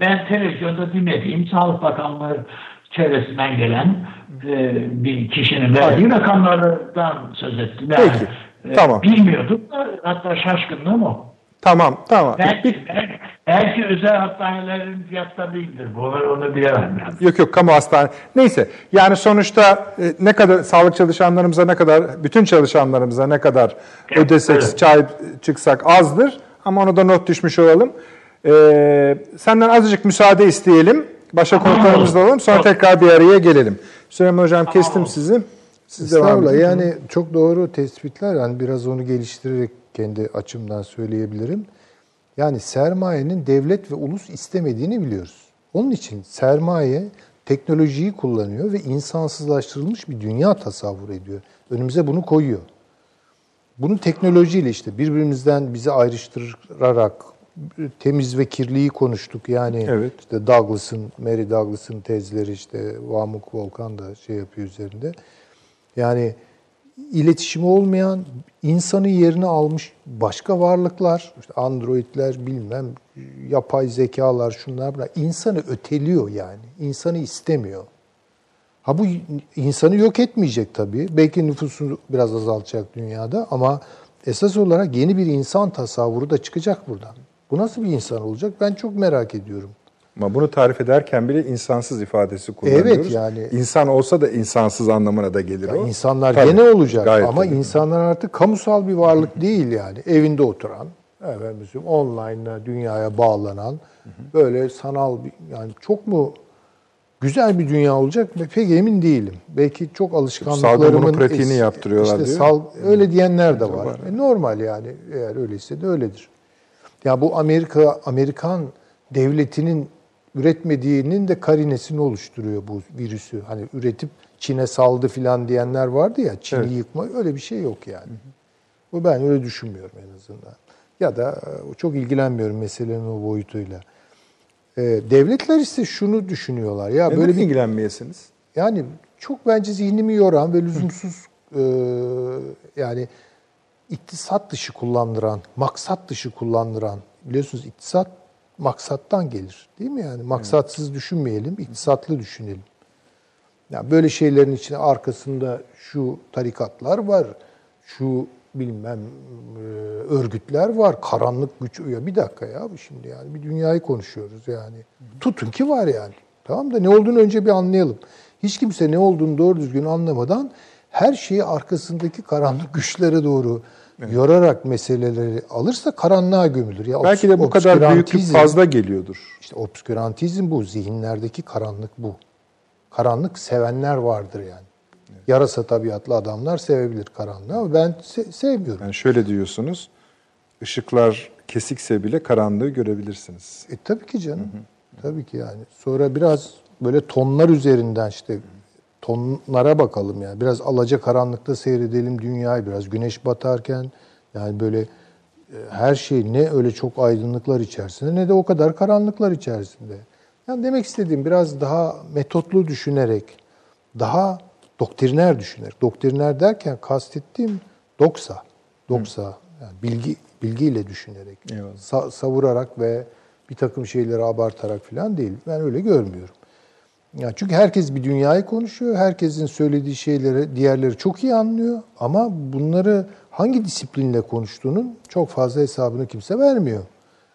ben televizyonda dinlediğim Sağlık Bakanlığı çevresinden gelen e, bir kişinin verdiği rakamlardan söz ettim. Yani, Peki, e, tamam. Bilmiyordum da hatta şaşkınlığım o. Tamam, tamam. Belki, belki, belki özel hastanelerin fiyatları değildir. Bu onu bilemem. Yani. Yok yok kamu hastane. Neyse yani sonuçta e, ne kadar sağlık çalışanlarımıza ne kadar bütün çalışanlarımıza ne kadar Evet, ödesek evet. sahip çıksak azdır ama onu da not düşmüş olalım. Ee, senden azıcık müsaade isteyelim. Başka Tamam, konuklarımızla alalım. Sonra tekrar bir araya gelelim. Süleyman Hocam kestim sizi. Siz devam Estağfurullah. edin. Yani çok doğru tespitler. Yani biraz onu geliştirerek kendi açımdan söyleyebilirim. Yani sermayenin devlet ve ulus istemediğini biliyoruz. Onun için sermaye teknolojiyi kullanıyor ve insansızlaştırılmış bir dünya tasavvur ediyor. Önümüze bunu koyuyor. Bunu teknolojiyle işte birbirimizden bizi ayrıştırarak temiz ve kirliyi konuştuk. Yani Evet. işte Douglas'ın, Mary Douglas'ın tezleri işte Vamuk Volkan da şey yapıyor üzerinde. Yani iletişimi olmayan insanın yerini almış başka varlıklar, işte androidler bilmem, yapay zekalar şunlar bunlar insanı öteliyor yani. İnsanı istemiyor. Ha bu insanı yok etmeyecek tabii. Belki nüfusu biraz azaltacak dünyada ama esas olarak yeni bir insan tasavvuru da çıkacak buradan. Bu nasıl bir insan olacak? Ben çok merak ediyorum. Ama bunu tarif ederken bile insansız ifadesi kullanıyoruz. Evet, yani- İnsan olsa da insansız anlamına da gelir Ya o. insanlar Tabii, gene olacak gayet ama tabii. insanlar artık kamusal bir varlık (laughs) değil yani. Evinde oturan, efendim, online'la dünyaya bağlanan böyle sanal bir yani çok mu güzel bir dünya olacak mı pek emin değilim. Belki çok alışkanlıklarımın bunun pratiğini es- yaptırıyorlar işte diyor. Sal, öyle diyenler de var. var. E, normal yani eğer öyleyse de öyledir. Ya bu Amerika Amerikan devletinin üretmediğinin de karinesini oluşturuyor bu virüsü. Hani üretip Çin'e saldı filan diyenler vardı ya Çin'i Evet. yıkma öyle bir şey yok yani. Bu ben öyle düşünmüyorum en azından. Ya da e, çok ilgilenmiyorum meselenin o boyutuyla. E, devletler ise şunu düşünüyorlar. Ya Neden böyle bir ilgilenmeyesiniz? yani çok bence zihnimi yoran ve lüzumsuz e, yani iktisat dışı kullandıran, maksat dışı kullandıran biliyorsunuz iktisat maksattan gelir değil mi yani? Maksatsız düşünmeyelim, iktisatlı düşünelim. Yani böyle şeylerin içine arkasında şu tarikatlar var, şu bilmem e, örgütler var. Karanlık güç. Ya bir dakika ya şimdi yani bir dünyayı konuşuyoruz yani. Tutun ki var yani. Tamam da ne olduğunu önce bir anlayalım. Hiç kimse ne olduğunu doğru düzgün anlamadan her şeyi arkasındaki karanlık güçlere doğru evet. yorarak meseleleri alırsa karanlığa gömülür. Ya Belki de bu kadar büyüklük fazla geliyordur. İşte obskürantizm bu. Zihinlerdeki karanlık bu. Karanlık sevenler vardır yani. Evet. Yarasa tabiatlı adamlar sevebilir karanlığı ama ben se- sevmiyorum. Yani şöyle diyorsunuz. Işıklar kesikse bile karanlığı görebilirsiniz. E tabii ki canım. Hı hı. Tabii ki yani. Sonra biraz böyle tonlar üzerinden işte tonlara bakalım yani. Biraz alaca karanlıkta seyredelim dünyayı biraz. Güneş batarken yani böyle e, her şey ne öyle çok aydınlıklar içerisinde ne de o kadar karanlıklar içerisinde. Yani demek istediğim biraz daha metotlu düşünerek, daha doktriner düşünerek. Doktriner derken kastettiğim doksa, doksa yani bilgi bilgiyle düşünerek, sa- savurarak ve bir takım şeyleri abartarak falan değil. Ben öyle görmüyorum. Yani çünkü herkes bir dünyayı konuşuyor. Herkesin söylediği şeyleri diğerleri çok iyi anlıyor. Ama bunları hangi disiplinle konuştuğunun çok fazla hesabını kimse vermiyor.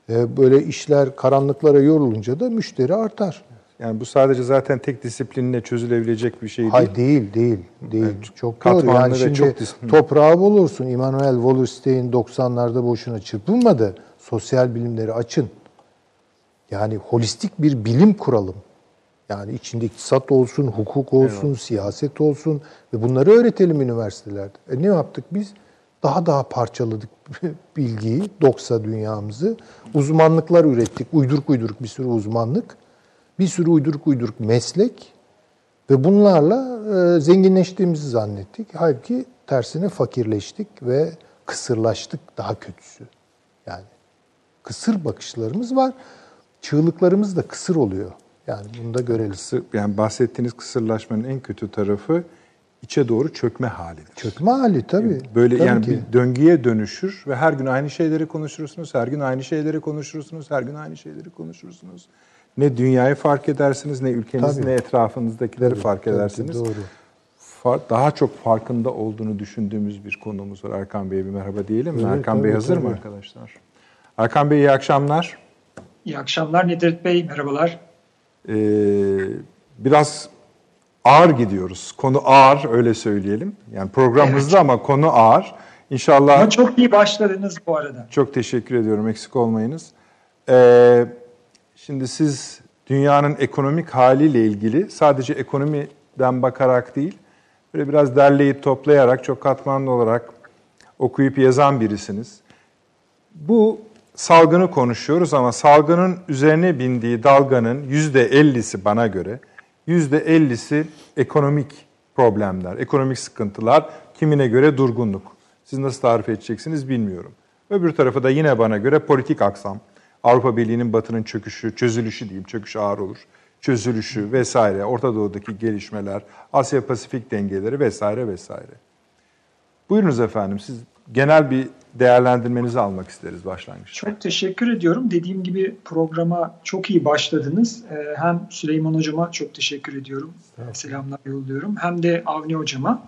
Ee, böyle işler karanlıklara yorulunca da müşteri artar. Yani bu sadece zaten tek disiplinle çözülebilecek bir şey değil. Hayır değil, değil, değil. Yani çok doğru. Yani şimdi çok toprağı bulursun. Immanuel Wallerstein 90'larda boşuna çırpınmadı. Sosyal bilimleri açın. Yani holistik bir bilim kuralım. Yani içinde iktisat olsun, hukuk olsun, evet. siyaset olsun ve bunları öğretelim üniversitelerde. E ne yaptık biz? Daha daha parçaladık (laughs) bilgiyi, doksa dünyamızı. Uzmanlıklar ürettik, uyduruk uyduruk bir sürü uzmanlık. Bir sürü uyduruk uyduruk meslek ve bunlarla e, zenginleştiğimizi zannettik. Halbuki tersine fakirleştik ve kısırlaştık daha kötüsü. Yani kısır bakışlarımız var. Çığlıklarımız da kısır oluyor. Yani bunu da görelim. Yani bahsettiğiniz kısırlaşmanın en kötü tarafı içe doğru çökme halidir. Çökme hali tabii. Böyle tabii yani ki. bir döngüye dönüşür ve her gün aynı şeyleri konuşursunuz, her gün aynı şeyleri konuşursunuz, her gün aynı şeyleri konuşursunuz. Ne dünyayı fark edersiniz, ne ülkenizi, tabii. ne etrafınızdakileri tabii, fark tabii, edersiniz. Doğru. Daha çok farkında olduğunu düşündüğümüz bir konumuz var. Erkan Bey'e bir merhaba diyelim mi? Evet, Erkan tabii, Bey hazır tabii. mı arkadaşlar? Erkan Bey iyi akşamlar. İyi akşamlar Nedret Bey, merhabalar. Ee, biraz ağır gidiyoruz. Konu ağır öyle söyleyelim. Yani program evet. hızlı ama konu ağır. İnşallah... Ama çok iyi başladınız bu arada. Çok teşekkür ediyorum. Eksik olmayınız. Ee, şimdi siz dünyanın ekonomik haliyle ilgili sadece ekonomiden bakarak değil, böyle biraz derleyip toplayarak, çok katmanlı olarak okuyup yazan birisiniz. Bu salgını konuşuyoruz ama salgının üzerine bindiği dalganın yüzde ellisi bana göre, yüzde ellisi ekonomik problemler, ekonomik sıkıntılar, kimine göre durgunluk. Siz nasıl tarif edeceksiniz bilmiyorum. Öbür tarafı da yine bana göre politik aksam. Avrupa Birliği'nin batının çöküşü, çözülüşü diyeyim, çöküş ağır olur. Çözülüşü vesaire, Orta Doğu'daki gelişmeler, Asya-Pasifik dengeleri vesaire vesaire. Buyurunuz efendim, siz genel bir değerlendirmenizi almak isteriz başlangıçta. Çok teşekkür ediyorum. Dediğim gibi programa çok iyi başladınız. Ee, hem Süleyman Hocama çok teşekkür ediyorum. Evet. Selamlar yolluyorum. Hem de Avni Hocama.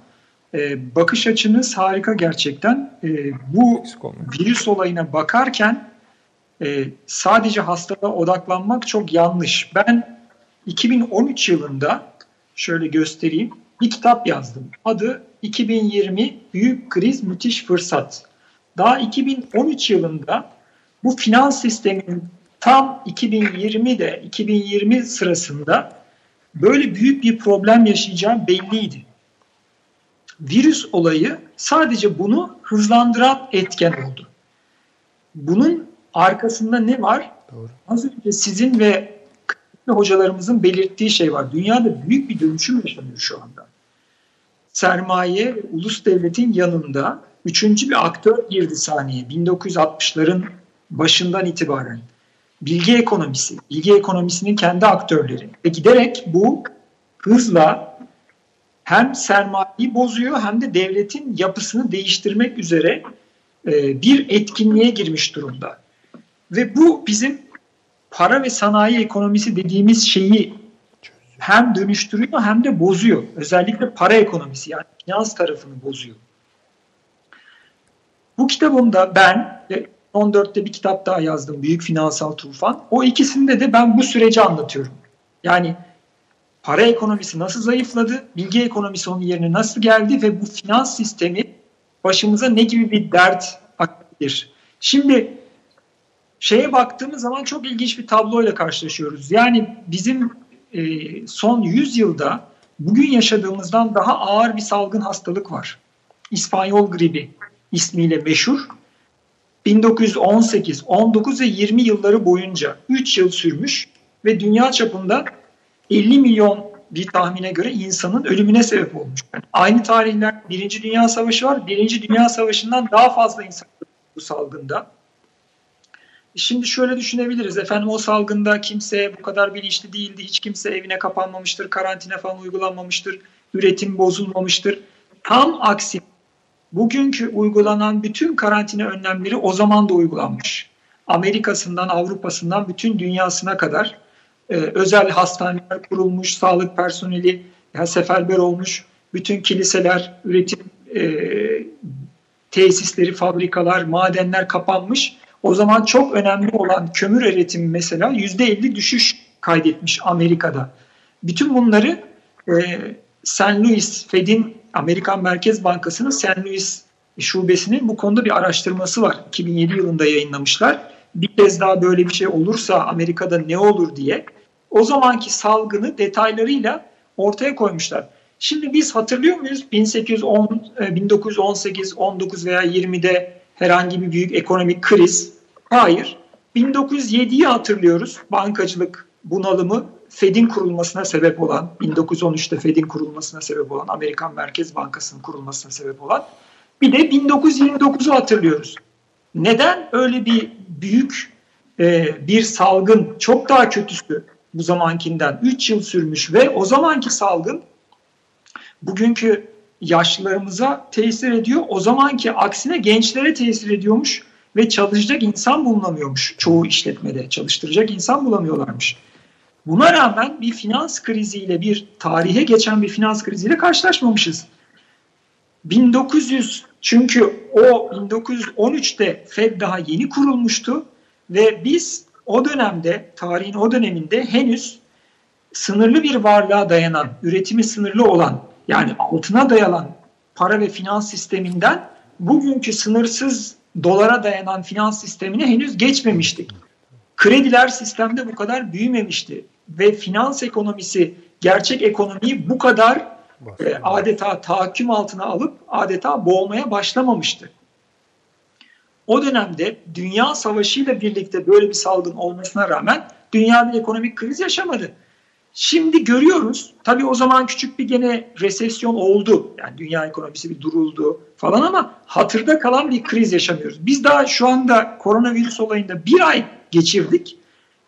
Ee, bakış açınız harika gerçekten. Ee, bu virüs olayına bakarken e, sadece hastalığa odaklanmak çok yanlış. Ben 2013 yılında şöyle göstereyim bir kitap yazdım. Adı 2020 Büyük Kriz Müthiş Fırsat. Daha 2013 yılında bu finans sistemin tam 2020'de 2020 sırasında böyle büyük bir problem yaşayacağım belliydi. Virüs olayı sadece bunu hızlandıran etken oldu. Bunun arkasında ne var? Doğru. Az önce sizin ve hocalarımızın belirttiği şey var. Dünyada büyük bir dönüşüm yaşanıyor şu anda. Sermaye ve ulus devletin yanında Üçüncü bir aktör girdi sahneye 1960'ların başından itibaren. Bilgi ekonomisi, bilgi ekonomisinin kendi aktörleri. Ve giderek bu hızla hem sermayeyi bozuyor hem de devletin yapısını değiştirmek üzere e, bir etkinliğe girmiş durumda. Ve bu bizim para ve sanayi ekonomisi dediğimiz şeyi hem dönüştürüyor hem de bozuyor. Özellikle para ekonomisi yani finans tarafını bozuyor. Bu kitabımda ben 14'te bir kitap daha yazdım. Büyük Finansal Tufan. O ikisinde de ben bu süreci anlatıyorum. Yani para ekonomisi nasıl zayıfladı, bilgi ekonomisi onun yerine nasıl geldi ve bu finans sistemi başımıza ne gibi bir dert açabilir. Şimdi şeye baktığımız zaman çok ilginç bir tabloyla karşılaşıyoruz. Yani bizim e, son 100 yılda bugün yaşadığımızdan daha ağır bir salgın hastalık var. İspanyol gribi ismiyle meşhur. 1918, 19 ve 20 yılları boyunca 3 yıl sürmüş ve dünya çapında 50 milyon bir tahmine göre insanın ölümüne sebep olmuş. Yani aynı tarihler Birinci Dünya Savaşı var. Birinci Dünya Savaşı'ndan daha fazla insan bu salgında. Şimdi şöyle düşünebiliriz. Efendim o salgında kimse bu kadar bilinçli değildi. Hiç kimse evine kapanmamıştır. Karantina falan uygulanmamıştır. Üretim bozulmamıştır. Tam aksi bugünkü uygulanan bütün karantina önlemleri o zaman da uygulanmış. Amerika'sından Avrupa'sından bütün dünyasına kadar e, özel hastaneler kurulmuş, sağlık personeli yani seferber olmuş, bütün kiliseler, üretim e, tesisleri, fabrikalar, madenler kapanmış. O zaman çok önemli olan kömür üretimi mesela %50 düşüş kaydetmiş Amerika'da. Bütün bunları e, St. Louis Fed'in Amerikan Merkez Bankası'nın St. Louis şubesinin bu konuda bir araştırması var. 2007 yılında yayınlamışlar. Bir kez daha böyle bir şey olursa Amerika'da ne olur diye o zamanki salgını detaylarıyla ortaya koymuşlar. Şimdi biz hatırlıyor muyuz 1810, 1918, 19 veya 20'de herhangi bir büyük ekonomik kriz? Hayır. 1907'yi hatırlıyoruz. Bankacılık bunalımı Fed'in kurulmasına sebep olan, 1913'te Fed'in kurulmasına sebep olan, Amerikan Merkez Bankası'nın kurulmasına sebep olan. Bir de 1929'u hatırlıyoruz. Neden öyle bir büyük e, bir salgın, çok daha kötüsü bu zamankinden 3 yıl sürmüş ve o zamanki salgın bugünkü yaşlılarımıza tesir ediyor. O zamanki aksine gençlere tesir ediyormuş ve çalışacak insan bulunamıyormuş çoğu işletmede. Çalıştıracak insan bulamıyorlarmış. Buna rağmen bir finans kriziyle, bir tarihe geçen bir finans kriziyle karşılaşmamışız. 1900 çünkü o 1913'te Fed daha yeni kurulmuştu ve biz o dönemde, tarihin o döneminde henüz sınırlı bir varlığa dayanan, üretimi sınırlı olan yani altına dayanan para ve finans sisteminden bugünkü sınırsız dolara dayanan finans sistemine henüz geçmemiştik. Krediler sistemde bu kadar büyümemişti ve finans ekonomisi gerçek ekonomiyi bu kadar e, adeta tahakküm altına alıp adeta boğmaya başlamamıştı. O dönemde dünya savaşıyla birlikte böyle bir salgın olmasına rağmen dünya bir ekonomik kriz yaşamadı. Şimdi görüyoruz. Tabii o zaman küçük bir gene resesyon oldu. Yani dünya ekonomisi bir duruldu falan ama hatırda kalan bir kriz yaşamıyoruz. Biz daha şu anda koronavirüs olayında bir ay geçirdik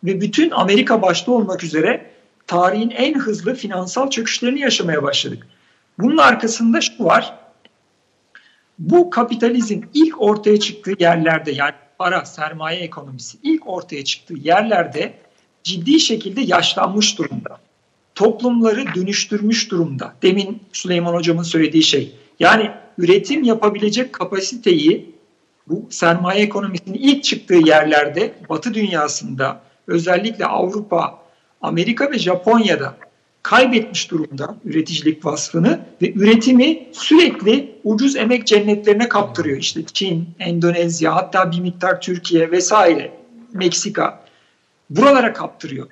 ve bütün Amerika başta olmak üzere tarihin en hızlı finansal çöküşlerini yaşamaya başladık. Bunun arkasında şu var. Bu kapitalizm ilk ortaya çıktığı yerlerde yani para, sermaye ekonomisi ilk ortaya çıktığı yerlerde ciddi şekilde yaşlanmış durumda. Toplumları dönüştürmüş durumda. Demin Süleyman Hocam'ın söylediği şey. Yani üretim yapabilecek kapasiteyi bu sermaye ekonomisinin ilk çıktığı yerlerde Batı dünyasında özellikle Avrupa, Amerika ve Japonya'da kaybetmiş durumda üreticilik vasfını ve üretimi sürekli ucuz emek cennetlerine kaptırıyor. İşte Çin, Endonezya hatta bir miktar Türkiye vesaire Meksika buralara kaptırıyor.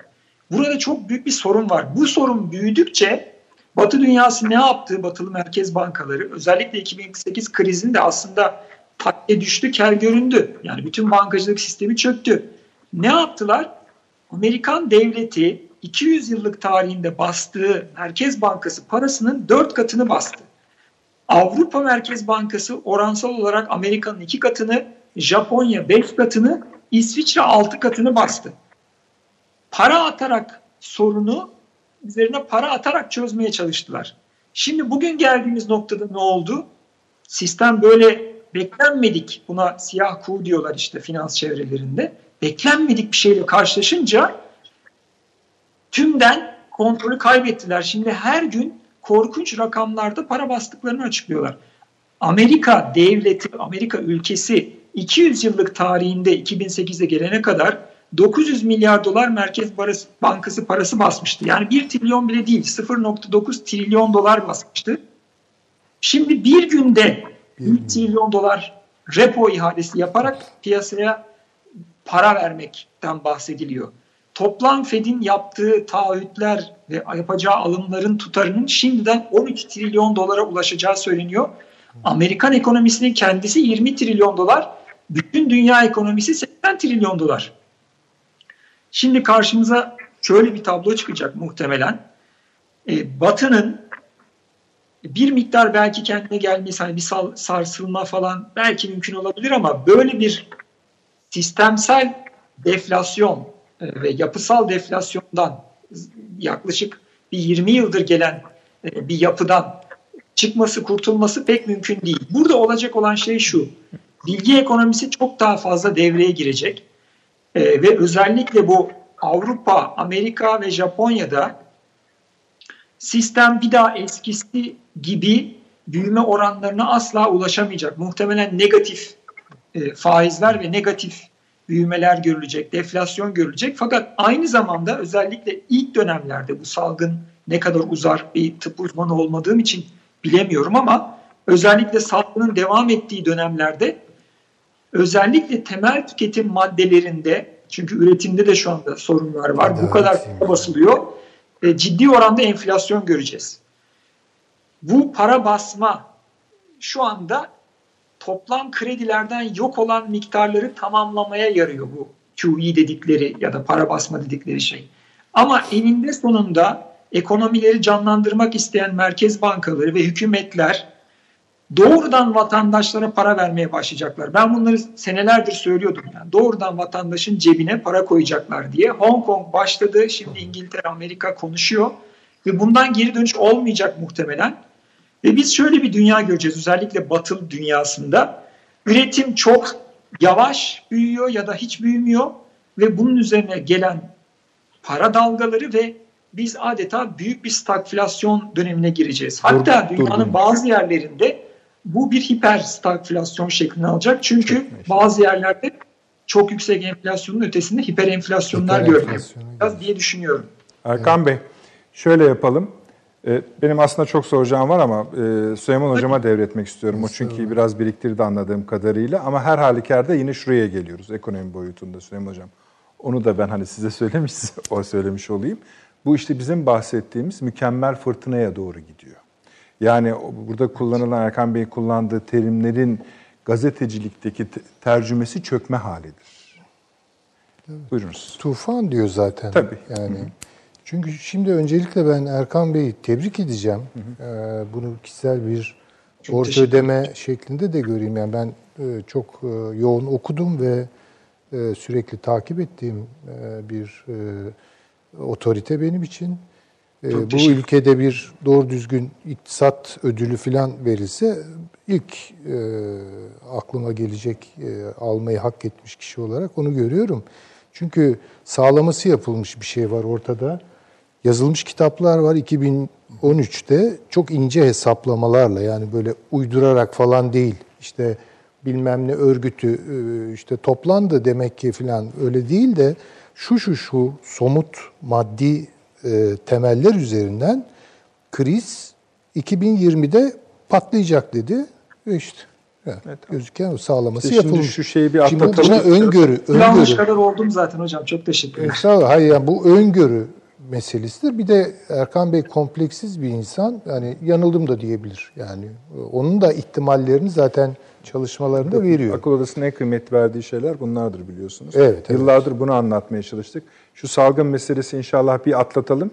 Burada çok büyük bir sorun var. Bu sorun büyüdükçe Batı dünyası ne yaptı? Batılı merkez bankaları özellikle 2008 krizinde aslında takke düştü, kel göründü. Yani bütün bankacılık sistemi çöktü. Ne yaptılar? Amerikan devleti 200 yıllık tarihinde bastığı Merkez Bankası parasının 4 katını bastı. Avrupa Merkez Bankası oransal olarak Amerika'nın 2 katını, Japonya 5 katını, İsviçre 6 katını bastı. Para atarak sorunu üzerine para atarak çözmeye çalıştılar. Şimdi bugün geldiğimiz noktada ne oldu? Sistem böyle beklenmedik buna siyah kuğu diyorlar işte finans çevrelerinde. Beklenmedik bir şeyle karşılaşınca tümden kontrolü kaybettiler. Şimdi her gün korkunç rakamlarda para bastıklarını açıklıyorlar. Amerika devleti, Amerika ülkesi 200 yıllık tarihinde 2008'e gelene kadar 900 milyar dolar Merkez Bankası parası basmıştı. Yani 1 trilyon bile değil 0.9 trilyon dolar basmıştı. Şimdi bir günde 1 trilyon dolar repo ihalesi yaparak piyasaya para vermekten bahsediliyor. Toplam Fed'in yaptığı taahhütler ve yapacağı alımların tutarının şimdiden 13 trilyon dolara ulaşacağı söyleniyor. Amerikan ekonomisinin kendisi 20 trilyon dolar, bütün dünya ekonomisi 80 trilyon dolar. Şimdi karşımıza şöyle bir tablo çıkacak muhtemelen. Ee, Batı'nın bir miktar belki kendine gelmesi, hani bir sarsılma falan belki mümkün olabilir ama böyle bir sistemsel deflasyon e, ve yapısal deflasyondan yaklaşık bir 20 yıldır gelen e, bir yapıdan çıkması, kurtulması pek mümkün değil. Burada olacak olan şey şu. Bilgi ekonomisi çok daha fazla devreye girecek. Ee, ve özellikle bu Avrupa, Amerika ve Japonya'da sistem bir daha eskisi gibi büyüme oranlarına asla ulaşamayacak. Muhtemelen negatif e, faizler ve negatif büyümeler görülecek, deflasyon görülecek. Fakat aynı zamanda özellikle ilk dönemlerde bu salgın ne kadar uzar bir tıp uzmanı olmadığım için bilemiyorum ama özellikle salgının devam ettiği dönemlerde özellikle temel tüketim maddelerinde çünkü üretimde de şu anda sorunlar var. Evet, bu kadar para basılıyor. E, ciddi oranda enflasyon göreceğiz. Bu para basma şu anda toplam kredilerden yok olan miktarları tamamlamaya yarıyor bu QE dedikleri ya da para basma dedikleri şey. Ama eninde sonunda ekonomileri canlandırmak isteyen merkez bankaları ve hükümetler doğrudan vatandaşlara para vermeye başlayacaklar. Ben bunları senelerdir söylüyordum. Yani doğrudan vatandaşın cebine para koyacaklar diye. Hong Kong başladı. Şimdi İngiltere, Amerika konuşuyor. Ve bundan geri dönüş olmayacak muhtemelen. Ve biz şöyle bir dünya göreceğiz. Özellikle batıl dünyasında. Üretim çok yavaş büyüyor ya da hiç büyümüyor. Ve bunun üzerine gelen para dalgaları ve biz adeta büyük bir stagflasyon dönemine gireceğiz. Hatta dur, dünyanın dur, bazı yerlerinde bu bir hiper stagflasyon şeklini alacak. Çünkü Çok bazı yerlerde çok yüksek enflasyonun ötesinde hiper enflasyonlar hiper göreceğiz diye düşünüyorum. Erkan evet. Bey, şöyle yapalım. Ee, benim aslında çok soracağım var ama e, Süleyman Hocam'a devretmek istiyorum. O çünkü biraz biriktirdi anladığım kadarıyla. Ama her halükarda yine şuraya geliyoruz ekonomi boyutunda Süleyman Hocam. Onu da ben hani size (laughs) söylemiş, o söylemiş olayım. Bu işte bizim bahsettiğimiz mükemmel fırtınaya doğru gidiyor. Yani burada kullanılan Erkan Bey'in kullandığı terimlerin gazetecilikteki tercümesi çökme halidir. Evet. Buyurunuz. Tufan diyor zaten. Tabii. Yani Hı-hı. Çünkü şimdi öncelikle ben Erkan Bey'i tebrik edeceğim. Hı hı. Ee, bunu kişisel bir çok orta ödeme şeklinde de göreyim. Yani ben e, çok e, yoğun okudum ve e, sürekli takip ettiğim bir otorite benim için. Çok bu ülkede bir doğru düzgün iktisat ödülü falan verilse ilk e, aklıma gelecek e, almayı hak etmiş kişi olarak onu görüyorum. Çünkü sağlaması yapılmış bir şey var ortada. Yazılmış kitaplar var 2013'te çok ince hesaplamalarla yani böyle uydurarak falan değil. İşte bilmem ne örgütü e, işte toplandı demek ki falan öyle değil de şu şu şu somut maddi e, temeller üzerinden kriz 2020'de patlayacak dedi ve işte yani evet, gözüken o sağlaması işte yapılmış. şu şeyi bir atlatalım. Şimdi buna öngörü. öngörü. kadar oldum zaten hocam. Çok teşekkür ederim. Sağ ol. Hayır yani bu öngörü meselesidir. Bir de Erkan Bey kompleksiz bir insan. Yani yanıldım da diyebilir. Yani onun da ihtimallerini zaten çalışmalarında veriyor. Akıl odasının en kıymet verdiği şeyler bunlardır biliyorsunuz. Evet, Yıllardır evet. bunu anlatmaya çalıştık. Şu salgın meselesi inşallah bir atlatalım.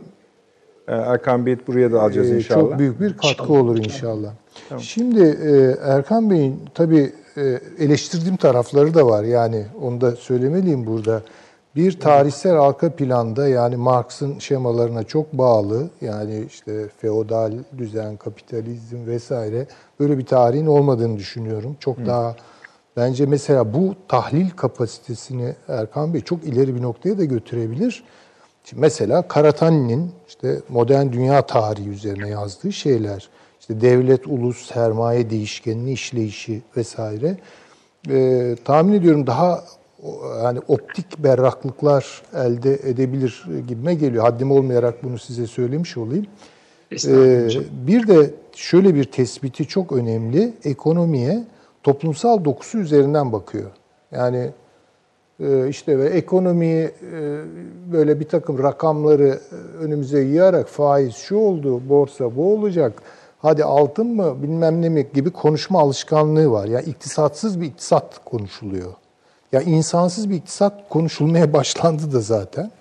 Ee, Erkan Bey buraya da alacağız ee, inşallah. Çok büyük bir katkı inşallah. olur inşallah. Tamam. Şimdi e, Erkan Bey'in tabii e, eleştirdiğim tarafları da var. Yani onu da söylemeliyim burada. Bir tarihsel arka planda yani Marx'ın şemalarına çok bağlı yani işte feodal düzen, kapitalizm vesaire böyle bir tarihin olmadığını düşünüyorum. Çok Hı. daha bence mesela bu tahlil kapasitesini Erkan Bey çok ileri bir noktaya da götürebilir. Şimdi mesela Karatani'nin işte modern dünya tarihi üzerine yazdığı şeyler. işte devlet, ulus, sermaye değişkenini işleyişi vesaire. E, tahmin ediyorum daha yani optik berraklıklar elde edebilir gibime geliyor. Haddim olmayarak bunu size söylemiş olayım. Ee, bir de şöyle bir tespiti çok önemli. Ekonomiye toplumsal dokusu üzerinden bakıyor. Yani e, işte ve ekonomiyi e, böyle bir takım rakamları önümüze yığarak faiz şu oldu, borsa bu olacak, hadi altın mı bilmem ne mi gibi konuşma alışkanlığı var. Yani iktisatsız bir iktisat konuşuluyor. Ya insansız bir iktisat konuşulmaya (laughs) başlandı da zaten.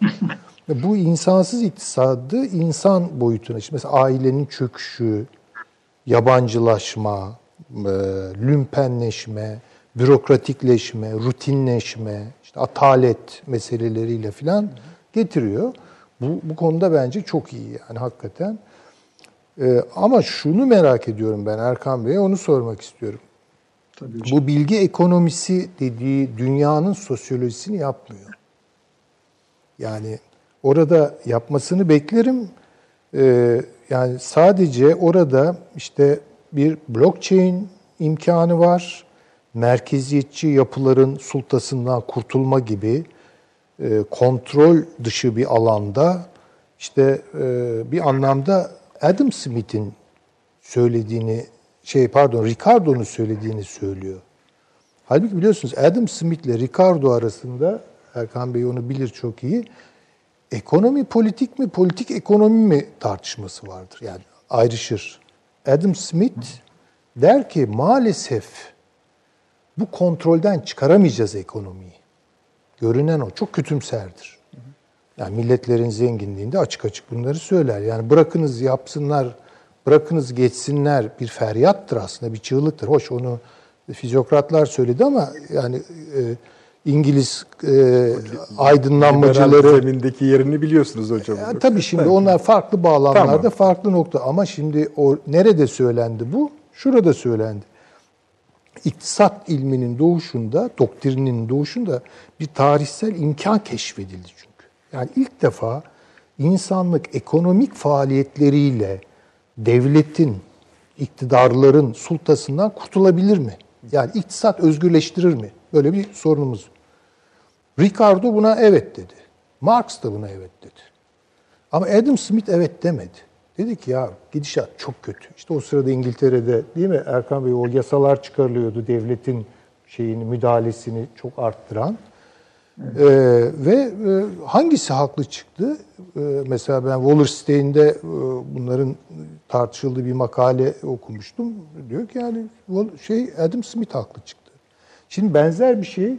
Bu insansız iktisadı insan boyutuna, işte mesela ailenin çöküşü, yabancılaşma, e, lümpenleşme, bürokratikleşme, rutinleşme, işte atalet meseleleriyle filan getiriyor. Bu, bu konuda bence çok iyi yani hakikaten. Ee, ama şunu merak ediyorum ben Erkan Bey'e, onu sormak istiyorum. Tabii Bu bilgi ekonomisi dediği dünyanın sosyolojisini yapmıyor. Yani orada yapmasını beklerim. Ee, yani sadece orada işte bir blockchain imkanı var. Merkeziyetçi yapıların sultasından kurtulma gibi e, kontrol dışı bir alanda işte e, bir anlamda Adam Smith'in söylediğini şey pardon Ricardo'nun söylediğini söylüyor. Halbuki biliyorsunuz Adam Smith ile Ricardo arasında Erkan Bey onu bilir çok iyi. Ekonomi politik mi, politik ekonomi mi tartışması vardır. Yani ayrışır. Adam Smith der ki maalesef bu kontrolden çıkaramayacağız ekonomiyi. Görünen o. Çok kötümserdir. Yani milletlerin zenginliğinde açık açık bunları söyler. Yani bırakınız yapsınlar bırakınız geçsinler bir feryattır aslında, bir çığlıktır. Hoş onu fizyokratlar söyledi ama yani e, İngiliz e, aydınlanmacıları... zemindeki yerini biliyorsunuz hocam. Yani, tabii şimdi onlar farklı bağlamlarda, tamam. farklı nokta. Ama şimdi o nerede söylendi bu? Şurada söylendi. İktisat ilminin doğuşunda, doktrinin doğuşunda bir tarihsel imkan keşfedildi çünkü. Yani ilk defa insanlık ekonomik faaliyetleriyle devletin, iktidarların sultasından kurtulabilir mi? Yani iktisat özgürleştirir mi? Böyle bir sorunumuz. Ricardo buna evet dedi. Marx da buna evet dedi. Ama Adam Smith evet demedi. Dedi ki ya gidişat çok kötü. İşte o sırada İngiltere'de değil mi Erkan Bey o yasalar çıkarılıyordu devletin şeyini müdahalesini çok arttıran. Ee, ve e, hangisi haklı çıktı? Ee, mesela ben Wallerstein'de e, bunların tartışıldığı bir makale okumuştum. Diyor ki yani şey Adam Smith haklı çıktı. Şimdi benzer bir şey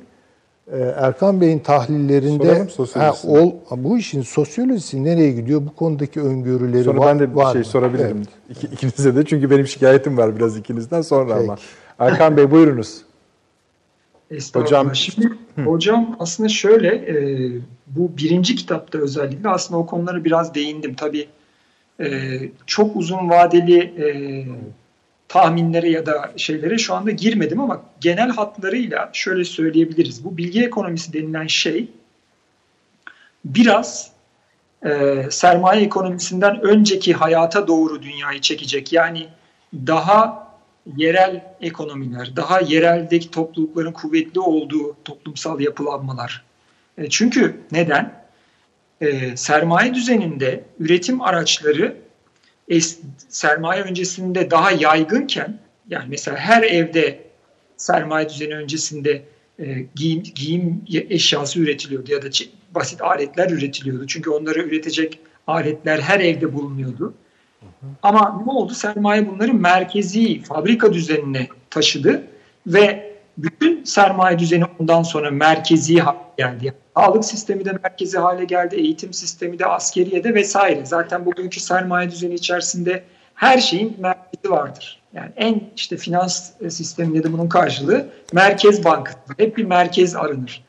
e, Erkan Bey'in tahlillerinde ha, ol, bu işin sosyolojisi nereye gidiyor? Bu konudaki öngörüleri sonra var ben de bir şey mı? sorabilirim. Evet. İki, ikinize de çünkü benim şikayetim var biraz ikinizden sonra Peki. ama. Erkan Bey buyurunuz. Hocam. Şimdi hocam aslında şöyle e, bu birinci kitapta özellikle aslında o konulara biraz değindim. Tabii e, çok uzun vadeli e, tahminlere ya da şeylere şu anda girmedim ama genel hatlarıyla şöyle söyleyebiliriz. Bu bilgi ekonomisi denilen şey biraz e, sermaye ekonomisinden önceki hayata doğru dünyayı çekecek. Yani daha yerel ekonomiler, daha yereldeki toplulukların kuvvetli olduğu toplumsal yapılanmalar. E, çünkü neden? E, sermaye düzeninde üretim araçları es, sermaye öncesinde daha yaygınken, yani mesela her evde sermaye düzeni öncesinde e, giyim, giyim eşyası üretiliyordu ya da basit aletler üretiliyordu. Çünkü onları üretecek aletler her evde bulunuyordu. Ama ne oldu? Sermaye bunları merkezi fabrika düzenine taşıdı ve bütün sermaye düzeni ondan sonra merkezi hale geldi. Sağlık sistemi de merkezi hale geldi, eğitim sistemi de, askeriye de vesaire. Zaten bugünkü sermaye düzeni içerisinde her şeyin merkezi vardır. Yani en işte finans sisteminde de bunun karşılığı merkez bankası. Hep bir merkez aranır.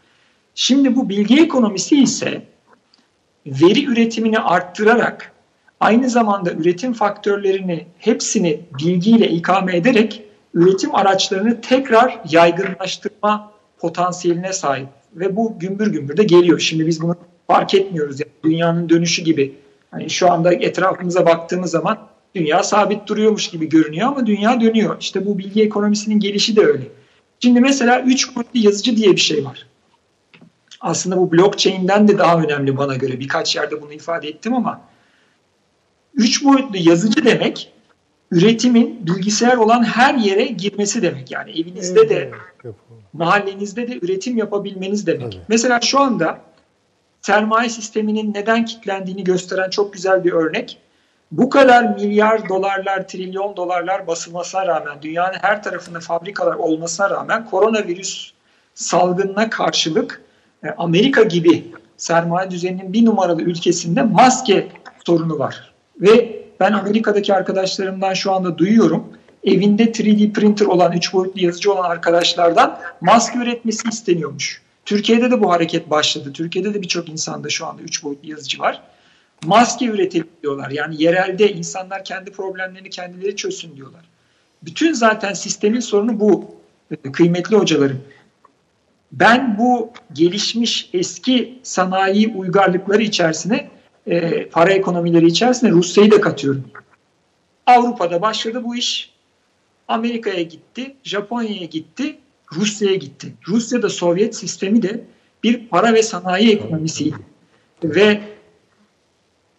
Şimdi bu bilgi ekonomisi ise veri üretimini arttırarak aynı zamanda üretim faktörlerini hepsini bilgiyle ikame ederek üretim araçlarını tekrar yaygınlaştırma potansiyeline sahip. Ve bu gümbür gümbür de geliyor. Şimdi biz bunu fark etmiyoruz. Yani dünyanın dönüşü gibi. Yani şu anda etrafımıza baktığımız zaman Dünya sabit duruyormuş gibi görünüyor ama dünya dönüyor. İşte bu bilgi ekonomisinin gelişi de öyle. Şimdi mesela üç boyutlu yazıcı diye bir şey var. Aslında bu blockchain'den de daha önemli bana göre. Birkaç yerde bunu ifade ettim ama üç boyutlu yazıcı demek üretimin bilgisayar olan her yere girmesi demek. Yani evinizde de mahallenizde de üretim yapabilmeniz demek. Tabii. Mesela şu anda sermaye sisteminin neden kilitlendiğini gösteren çok güzel bir örnek. Bu kadar milyar dolarlar, trilyon dolarlar basılmasına rağmen, dünyanın her tarafında fabrikalar olmasına rağmen koronavirüs salgınına karşılık e, Amerika gibi sermaye düzeninin bir numaralı ülkesinde maske sorunu var. Ve ben Amerika'daki arkadaşlarımdan şu anda duyuyorum. Evinde 3D printer olan, 3 boyutlu yazıcı olan arkadaşlardan maske üretmesi isteniyormuş. Türkiye'de de bu hareket başladı. Türkiye'de de birçok insanda şu anda 3 boyutlu yazıcı var. Maske üretelim diyorlar. Yani yerelde insanlar kendi problemlerini kendileri çözsün diyorlar. Bütün zaten sistemin sorunu bu kıymetli hocalarım. Ben bu gelişmiş eski sanayi uygarlıkları içerisine e, para ekonomileri içerisinde Rusya'yı da katıyorum. Avrupa'da başladı bu iş. Amerika'ya gitti, Japonya'ya gitti, Rusya'ya gitti. Rusya'da Sovyet sistemi de bir para ve sanayi ekonomisiydi. Ve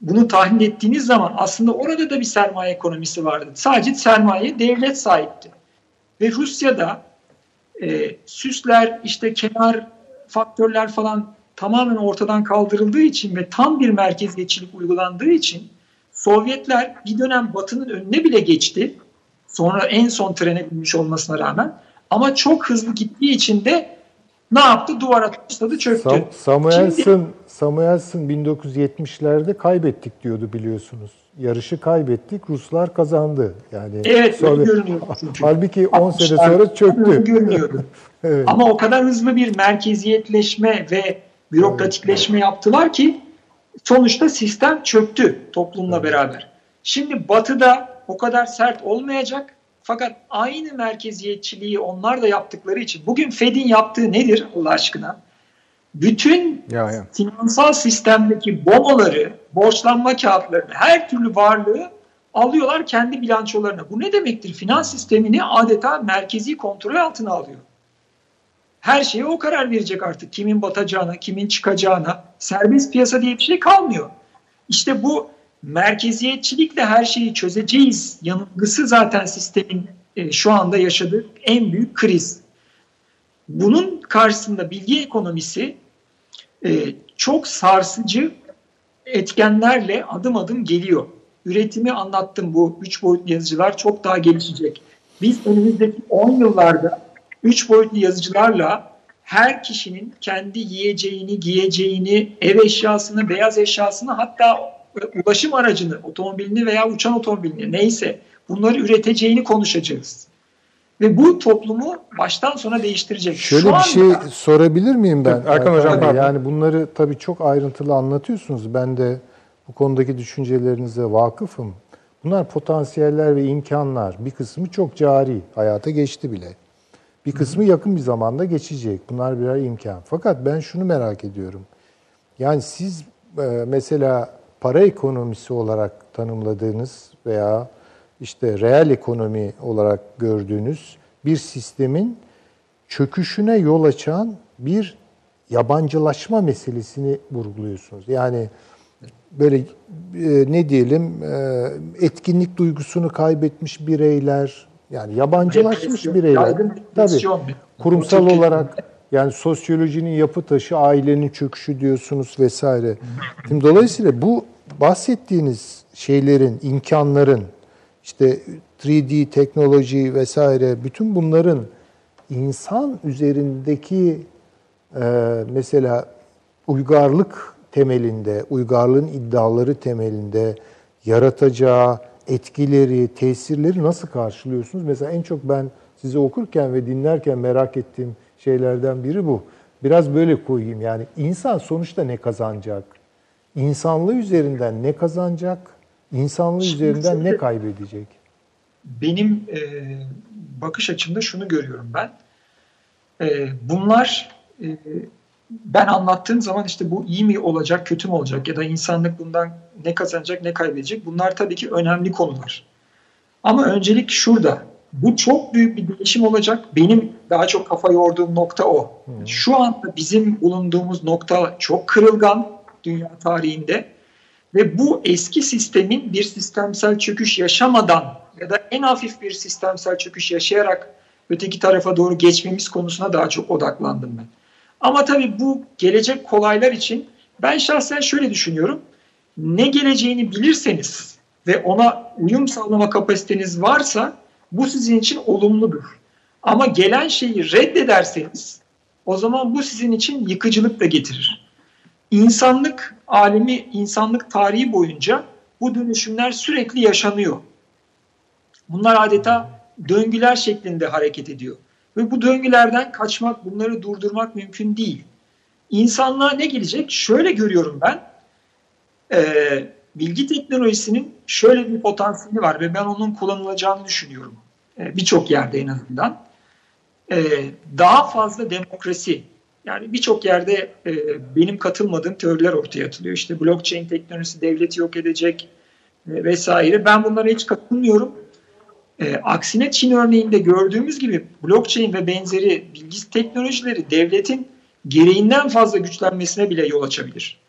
bunu tahmin ettiğiniz zaman aslında orada da bir sermaye ekonomisi vardı. Sadece sermaye devlet sahipti. Ve Rusya'da e, süsler, işte kenar faktörler falan tamamen ortadan kaldırıldığı için ve tam bir merkeziyetçilik uygulandığı için Sovyetler bir dönem Batı'nın önüne bile geçti. Sonra en son trene binmiş olmasına rağmen. Ama çok hızlı gittiği için de ne yaptı? Duvara tosladı, çöktü. Sam Samuelson, Şimdi, Samuelson 1970'lerde kaybettik diyordu biliyorsunuz. Yarışı kaybettik, Ruslar kazandı. Yani evet, Sovyet... görünüyor. Halbuki 10 sene sonra çöktü. Görünüyordu. (laughs) evet. Ama o kadar hızlı bir merkeziyetleşme ve bürokratikleşme yaptılar ki sonuçta sistem çöktü toplumla beraber. Şimdi batıda o kadar sert olmayacak fakat aynı merkeziyetçiliği onlar da yaptıkları için bugün Fed'in yaptığı nedir Allah aşkına? Bütün ya, ya. finansal sistemdeki bonoları, borçlanma kağıtlarını, her türlü varlığı alıyorlar kendi bilançolarına. Bu ne demektir? Finans sistemini adeta merkezi kontrol altına alıyor her şeye o karar verecek artık. Kimin batacağına, kimin çıkacağına. Serbest piyasa diye bir şey kalmıyor. İşte bu merkeziyetçilikle her şeyi çözeceğiz yanılgısı zaten sistemin e, şu anda yaşadığı en büyük kriz. Bunun karşısında bilgi ekonomisi e, çok sarsıcı etkenlerle adım adım geliyor. Üretimi anlattım bu üç boyutlu yazıcılar çok daha gelişecek. Biz önümüzdeki 10 yıllarda üç boyutlu yazıcılarla her kişinin kendi yiyeceğini, giyeceğini, ev eşyasını, beyaz eşyasını hatta ulaşım aracını, otomobilini veya uçan otomobilini neyse bunları üreteceğini konuşacağız. Ve bu toplumu baştan sona değiştirecek. Şöyle Şu bir anda, şey sorabilir miyim ben? Erkan Hocam pardon. Yani bunları tabii çok ayrıntılı anlatıyorsunuz. Ben de bu konudaki düşüncelerinize vakıfım. Bunlar potansiyeller ve imkanlar. Bir kısmı çok cari, hayata geçti bile. Bir kısmı yakın bir zamanda geçecek. Bunlar birer imkan. Fakat ben şunu merak ediyorum. Yani siz e, mesela para ekonomisi olarak tanımladığınız veya işte reel ekonomi olarak gördüğünüz bir sistemin çöküşüne yol açan bir yabancılaşma meselesini vurguluyorsunuz. Yani böyle e, ne diyelim e, etkinlik duygusunu kaybetmiş bireyler, yani yabancılaşmış bireyler. Tabii kurumsal olarak yani sosyolojinin yapı taşı, ailenin çöküşü diyorsunuz vesaire. Şimdi dolayısıyla bu bahsettiğiniz şeylerin, imkanların, işte 3D teknoloji vesaire bütün bunların insan üzerindeki e, mesela uygarlık temelinde, uygarlığın iddiaları temelinde yaratacağı etkileri, tesirleri nasıl karşılıyorsunuz? Mesela en çok ben sizi okurken ve dinlerken merak ettiğim şeylerden biri bu. Biraz böyle koyayım yani insan sonuçta ne kazanacak? İnsanlığı üzerinden ne kazanacak? İnsanlığı Şimdi üzerinden ne kaybedecek? Benim e, bakış açımda şunu görüyorum ben. E, bunlar e, ben anlattığım zaman işte bu iyi mi olacak, kötü mü olacak ya da insanlık bundan ne kazanacak, ne kaybedecek bunlar tabii ki önemli konular. Ama öncelik şurada. Bu çok büyük bir değişim olacak. Benim daha çok kafa yorduğum nokta o. Hmm. Şu anda bizim bulunduğumuz nokta çok kırılgan dünya tarihinde ve bu eski sistemin bir sistemsel çöküş yaşamadan ya da en hafif bir sistemsel çöküş yaşayarak öteki tarafa doğru geçmemiz konusuna daha çok odaklandım ben. Ama tabii bu gelecek kolaylar için ben şahsen şöyle düşünüyorum. Ne geleceğini bilirseniz ve ona uyum sağlama kapasiteniz varsa bu sizin için olumludur. Ama gelen şeyi reddederseniz o zaman bu sizin için yıkıcılık da getirir. İnsanlık alemi, insanlık tarihi boyunca bu dönüşümler sürekli yaşanıyor. Bunlar adeta döngüler şeklinde hareket ediyor. Ve bu döngülerden kaçmak, bunları durdurmak mümkün değil. İnsanlığa ne gelecek? Şöyle görüyorum ben. Ee, bilgi teknolojisinin şöyle bir potansiyeli var ve ben onun kullanılacağını düşünüyorum. Ee, Birçok yerde en azından. Ee, daha fazla demokrasi. Yani birçok yerde e, benim katılmadığım teoriler ortaya atılıyor. İşte blockchain teknolojisi devleti yok edecek e, vesaire. Ben bunlara hiç katılmıyorum. E, aksine Çin örneğinde gördüğümüz gibi blockchain ve benzeri bilgi teknolojileri devletin gereğinden fazla güçlenmesine bile yol açabilir.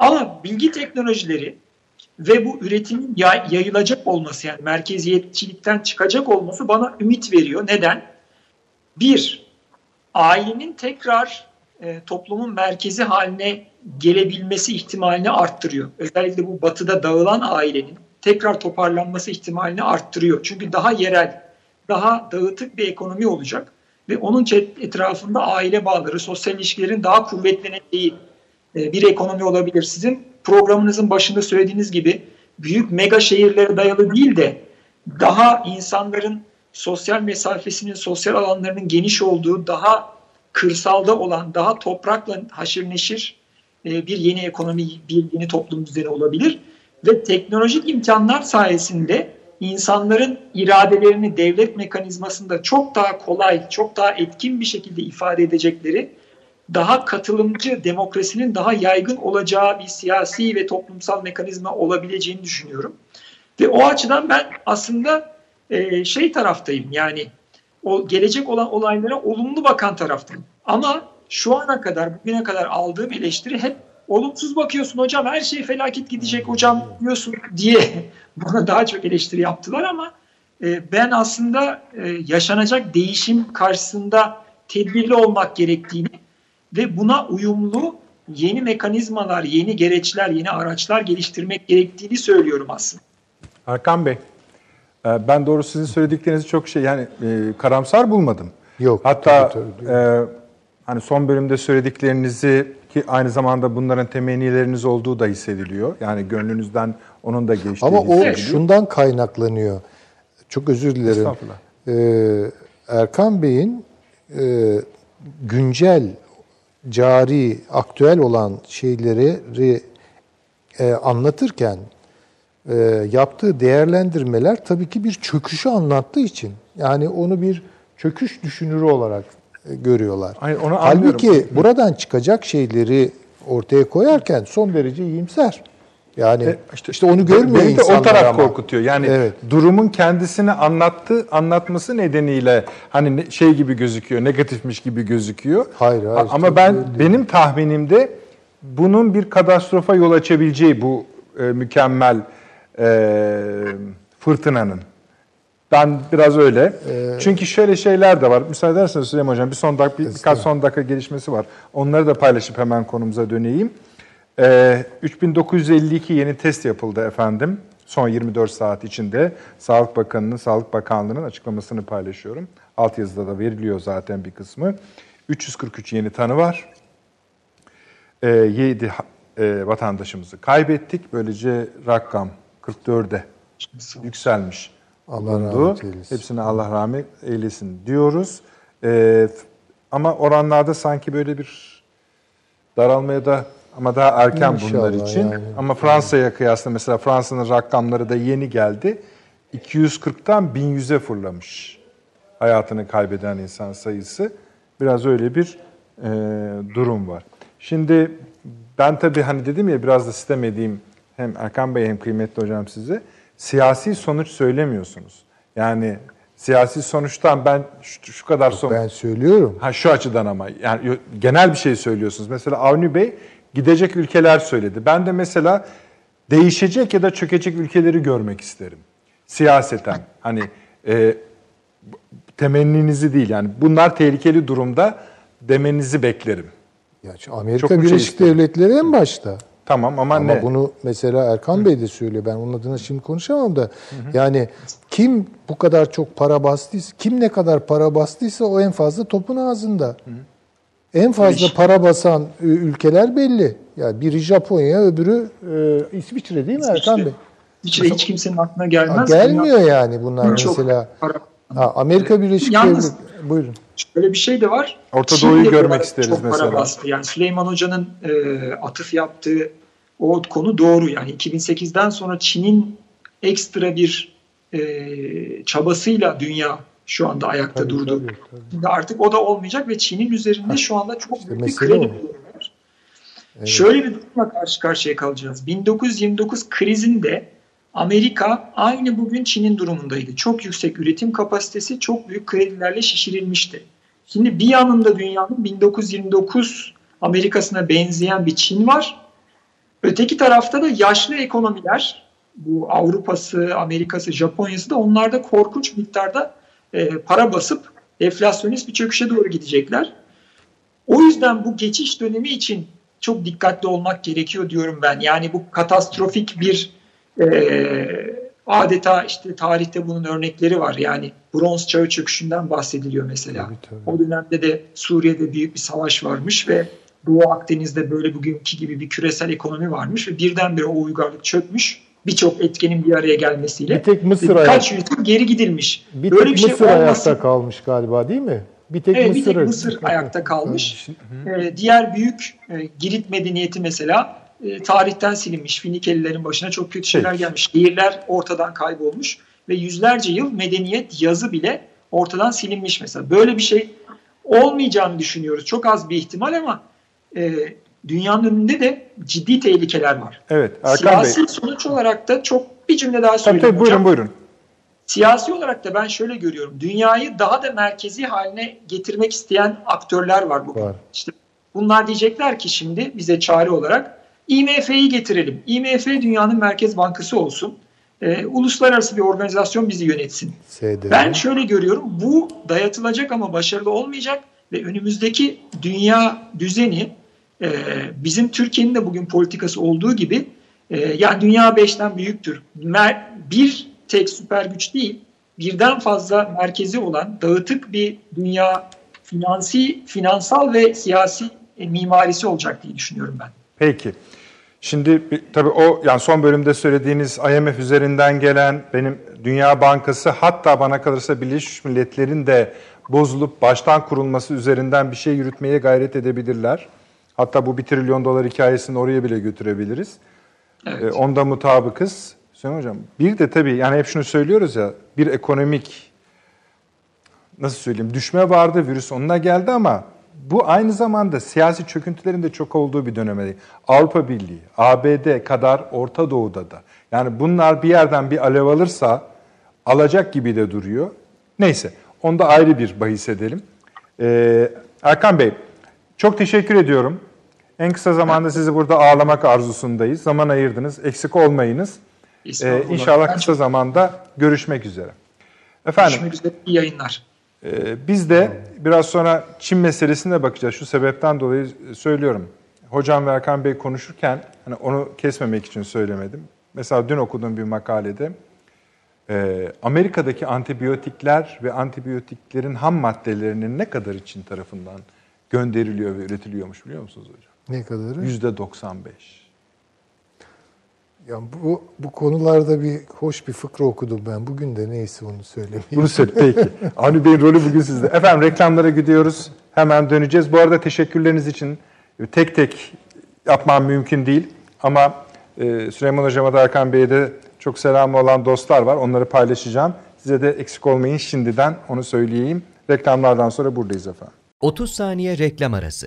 Ama bilgi teknolojileri ve bu üretimin yayılacak olması yani merkeziyetçilikten çıkacak olması bana ümit veriyor. Neden? Bir, ailenin tekrar e, toplumun merkezi haline gelebilmesi ihtimalini arttırıyor. Özellikle bu batıda dağılan ailenin tekrar toparlanması ihtimalini arttırıyor. Çünkü daha yerel, daha dağıtık bir ekonomi olacak ve onun etrafında aile bağları, sosyal ilişkilerin daha kuvvetleneceği e, bir ekonomi olabilir. Sizin programınızın başında söylediğiniz gibi büyük mega şehirlere dayalı değil de daha insanların sosyal mesafesinin, sosyal alanlarının geniş olduğu, daha kırsalda olan, daha toprakla haşır neşir e, bir yeni ekonomi, bir yeni toplum düzeni olabilir ve teknolojik imkanlar sayesinde insanların iradelerini devlet mekanizmasında çok daha kolay, çok daha etkin bir şekilde ifade edecekleri, daha katılımcı demokrasinin daha yaygın olacağı bir siyasi ve toplumsal mekanizma olabileceğini düşünüyorum. Ve o açıdan ben aslında e, şey taraftayım yani o gelecek olan olaylara olumlu bakan taraftayım. Ama şu ana kadar, bugüne kadar aldığım eleştiri hep olumsuz bakıyorsun hocam her şey felaket gidecek hocam diyorsun diye (laughs) bana daha çok eleştiri yaptılar ama e, ben aslında e, yaşanacak değişim karşısında tedbirli olmak gerektiğini ve buna uyumlu yeni mekanizmalar, yeni gereçler, yeni araçlar geliştirmek gerektiğini söylüyorum aslında. Hakan Bey, e, ben doğru sizin söylediklerinizi çok şey yani e, karamsar bulmadım. Yok. Hatta tabii, tabii. E, hani son bölümde söylediklerinizi ki aynı zamanda bunların temennileriniz olduğu da hissediliyor. Yani gönlünüzden onun da geçtiği Ama o şundan kaynaklanıyor. Çok özür dilerim. Ee, Erkan Bey'in e, güncel, cari, aktüel olan şeyleri e, anlatırken e, yaptığı değerlendirmeler tabii ki bir çöküşü anlattığı için. Yani onu bir çöküş düşünürü olarak görüyorlar. Hayır, onu Halbuki anlıyorum. buradan çıkacak şeyleri ortaya koyarken son derece iyimser. Yani e, işte, işte onu görmüyor Beni de o taraf ama. korkutuyor. Yani evet. durumun kendisini anlattı, anlatması nedeniyle hani şey gibi gözüküyor, negatifmiş gibi gözüküyor. Hayır, hayır. Ama ben benim tahminimde bunun bir katastrofa yol açabileceği bu e, mükemmel e, fırtınanın. Ben biraz öyle. Ee, Çünkü şöyle şeyler de var. Müsaade ederseniz Süleyman Hocam bir son dakika, bir, birkaç son dakika gelişmesi var. Onları da paylaşıp hemen konumuza döneyim. Ee, 3952 yeni test yapıldı efendim. Son 24 saat içinde Sağlık Bakanı'nın, Sağlık Bakanlığı'nın açıklamasını paylaşıyorum. Alt yazıda da veriliyor zaten bir kısmı. 343 yeni tanı var. Ee, 7 e, vatandaşımızı kaybettik. Böylece rakam 44'e yükselmiş. Allah bulundu. rahmet eylesin. Hepsine Allah rahmet eylesin diyoruz. Ee, ama oranlarda sanki böyle bir daralmaya da ama daha erken İnşallah bunlar için. Yani. Ama Fransa'ya kıyasla mesela Fransa'nın rakamları da yeni geldi. 240'tan 1100'e fırlamış hayatını kaybeden insan sayısı. Biraz öyle bir e, durum var. Şimdi ben tabii hani dedim ya biraz da sistem edeyim hem Erkan Bey hem kıymetli hocam size. Siyasi sonuç söylemiyorsunuz. Yani siyasi sonuçtan ben şu, şu kadar son... Ben söylüyorum. Ha şu açıdan ama yani genel bir şey söylüyorsunuz. Mesela Avni Bey gidecek ülkeler söyledi. Ben de mesela değişecek ya da çökecek ülkeleri görmek isterim. Siyaseten. Hani e, temenninizi değil yani bunlar tehlikeli durumda demenizi beklerim. Ya Amerika Çok Birleşik şey Devletleri en başta. Tamam ama, ama ne? bunu mesela Erkan Hı. Bey de söylüyor. Ben onun adına şimdi konuşamam da. Hı hı. Yani kim bu kadar çok para bastıysa, kim ne kadar para bastıysa o en fazla topun ağzında. Hı hı. En fazla Hiç. para basan ülkeler belli. Yani biri Japonya, öbürü e, İsviçre değil mi İsviçre. Erkan Bey? İsviçre hiç kimsenin aklına gelmez. Ha, gelmiyor yani bunlar çok mesela. Para. Ha, Amerika Birleşik Devletleri. Buyurun. Şöyle bir şey de var. Orta Doğu'yu görmek isteriz çok mesela. Para bastı. Yani Süleyman Hoca'nın e, atıf yaptığı o konu doğru. Yani 2008'den sonra Çin'in ekstra bir e, çabasıyla dünya şu anda ayakta tabii, durdu. Tabii, tabii. Şimdi artık o da olmayacak ve Çin'in üzerinde şu anda çok işte büyük bir kredi var. Evet. Şöyle bir durumla karşı karşıya kalacağız. 1929 krizinde Amerika aynı bugün Çin'in durumundaydı. Çok yüksek üretim kapasitesi çok büyük kredilerle şişirilmişti. Şimdi bir yanında dünyanın 1929 Amerika'sına benzeyen bir Çin var. Öteki tarafta da yaşlı ekonomiler, bu Avrupa'sı, Amerika'sı, Japonya'sı da onlarda korkunç miktarda e, para basıp enflasyonist bir çöküşe doğru gidecekler. O yüzden bu geçiş dönemi için çok dikkatli olmak gerekiyor diyorum ben. Yani bu katastrofik bir e, adeta işte tarihte bunun örnekleri var. Yani bronz çağı çöküşünden bahsediliyor mesela. Tabii, tabii. O dönemde de Suriye'de büyük bir savaş varmış ve Doğu Akdeniz'de böyle bugünkü gibi bir küresel ekonomi varmış ve birdenbire o uygarlık çökmüş. Birçok etkenin bir araya gelmesiyle. Bir tek Mısır kaç yüzyıl geri gidilmiş. Bir böyle tek bir şey Mısır olmasın. ayakta kalmış galiba değil mi? Bir tek, evet, Mısır, bir tek Mısır ayakta kalmış. ee, diğer büyük e, Girit medeniyeti mesela e, tarihten silinmiş. Finikelilerin başına çok kötü şeyler gelmiş. Şehirler ortadan kaybolmuş ve yüzlerce yıl medeniyet yazı bile ortadan silinmiş mesela. Böyle bir şey olmayacağını düşünüyoruz. Çok az bir ihtimal ama e, dünyanın önünde de ciddi tehlikeler var. Evet. Erkan Siyasi Bey. sonuç olarak da çok bir cümle daha söyleyeyim tabii, tabii, Buyurun buyurun. Siyasi olarak da ben şöyle görüyorum. Dünyayı daha da merkezi haline getirmek isteyen aktörler var bugün. Var. İşte bunlar diyecekler ki şimdi bize çare olarak IMF'yi getirelim. IMF dünyanın merkez bankası olsun. E, uluslararası bir organizasyon bizi yönetsin. SD. Ben şöyle görüyorum. Bu dayatılacak ama başarılı olmayacak ve önümüzdeki dünya düzeni e, bizim Türkiye'nin de bugün politikası olduğu gibi e, yani dünya beşten büyüktür. Mer bir tek süper güç değil, birden fazla merkezi olan dağıtık bir dünya finansi, finansal ve siyasi e, mimarisi olacak diye düşünüyorum ben. Peki. Şimdi tabii o yani son bölümde söylediğiniz IMF üzerinden gelen benim Dünya Bankası hatta bana kalırsa Birleşmiş Milletler'in de bozulup baştan kurulması üzerinden bir şey yürütmeye gayret edebilirler. Hatta bu bir trilyon dolar hikayesini oraya bile götürebiliriz. Evet. Ee, onda mutabıkız. Hüseyin Hocam bir de tabii yani hep şunu söylüyoruz ya bir ekonomik nasıl söyleyeyim düşme vardı virüs onunla geldi ama bu aynı zamanda siyasi çöküntülerin de çok olduğu bir dönemde. Avrupa Birliği, ABD kadar Orta Doğu'da da. Yani bunlar bir yerden bir alev alırsa alacak gibi de duruyor. Neyse onda ayrı bir bahis edelim. Ee, Erkan Bey çok teşekkür ediyorum. En kısa zamanda sizi burada ağırlamak arzusundayız. Zaman ayırdınız. Eksik olmayınız. Ee, inşallah kısa zamanda görüşmek üzere. Efendim, görüşmek üzere. İyi yayınlar. E, biz de biraz sonra Çin meselesine bakacağız. Şu sebepten dolayı söylüyorum. Hocam ve Erkan Bey konuşurken hani onu kesmemek için söylemedim. Mesela dün okuduğum bir makalede e, Amerika'daki antibiyotikler ve antibiyotiklerin ham maddelerinin ne kadar Çin tarafından gönderiliyor ve üretiliyormuş biliyor musunuz hocam? Ne kadarı? Yüzde 95. Ya bu bu konularda bir hoş bir fıkra okudum ben. Bugün de neyse onu söylemeyeyim. Bunu söyle peki. (laughs) Avni Bey'in rolü bugün sizde. Efendim reklamlara gidiyoruz. Hemen döneceğiz. Bu arada teşekkürleriniz için tek tek yapmam mümkün değil. Ama e, Süleyman Hocam'a da Erkan Bey'e de çok selamı olan dostlar var. Onları paylaşacağım. Size de eksik olmayın şimdiden onu söyleyeyim. Reklamlardan sonra buradayız efendim. 30 saniye reklam arası.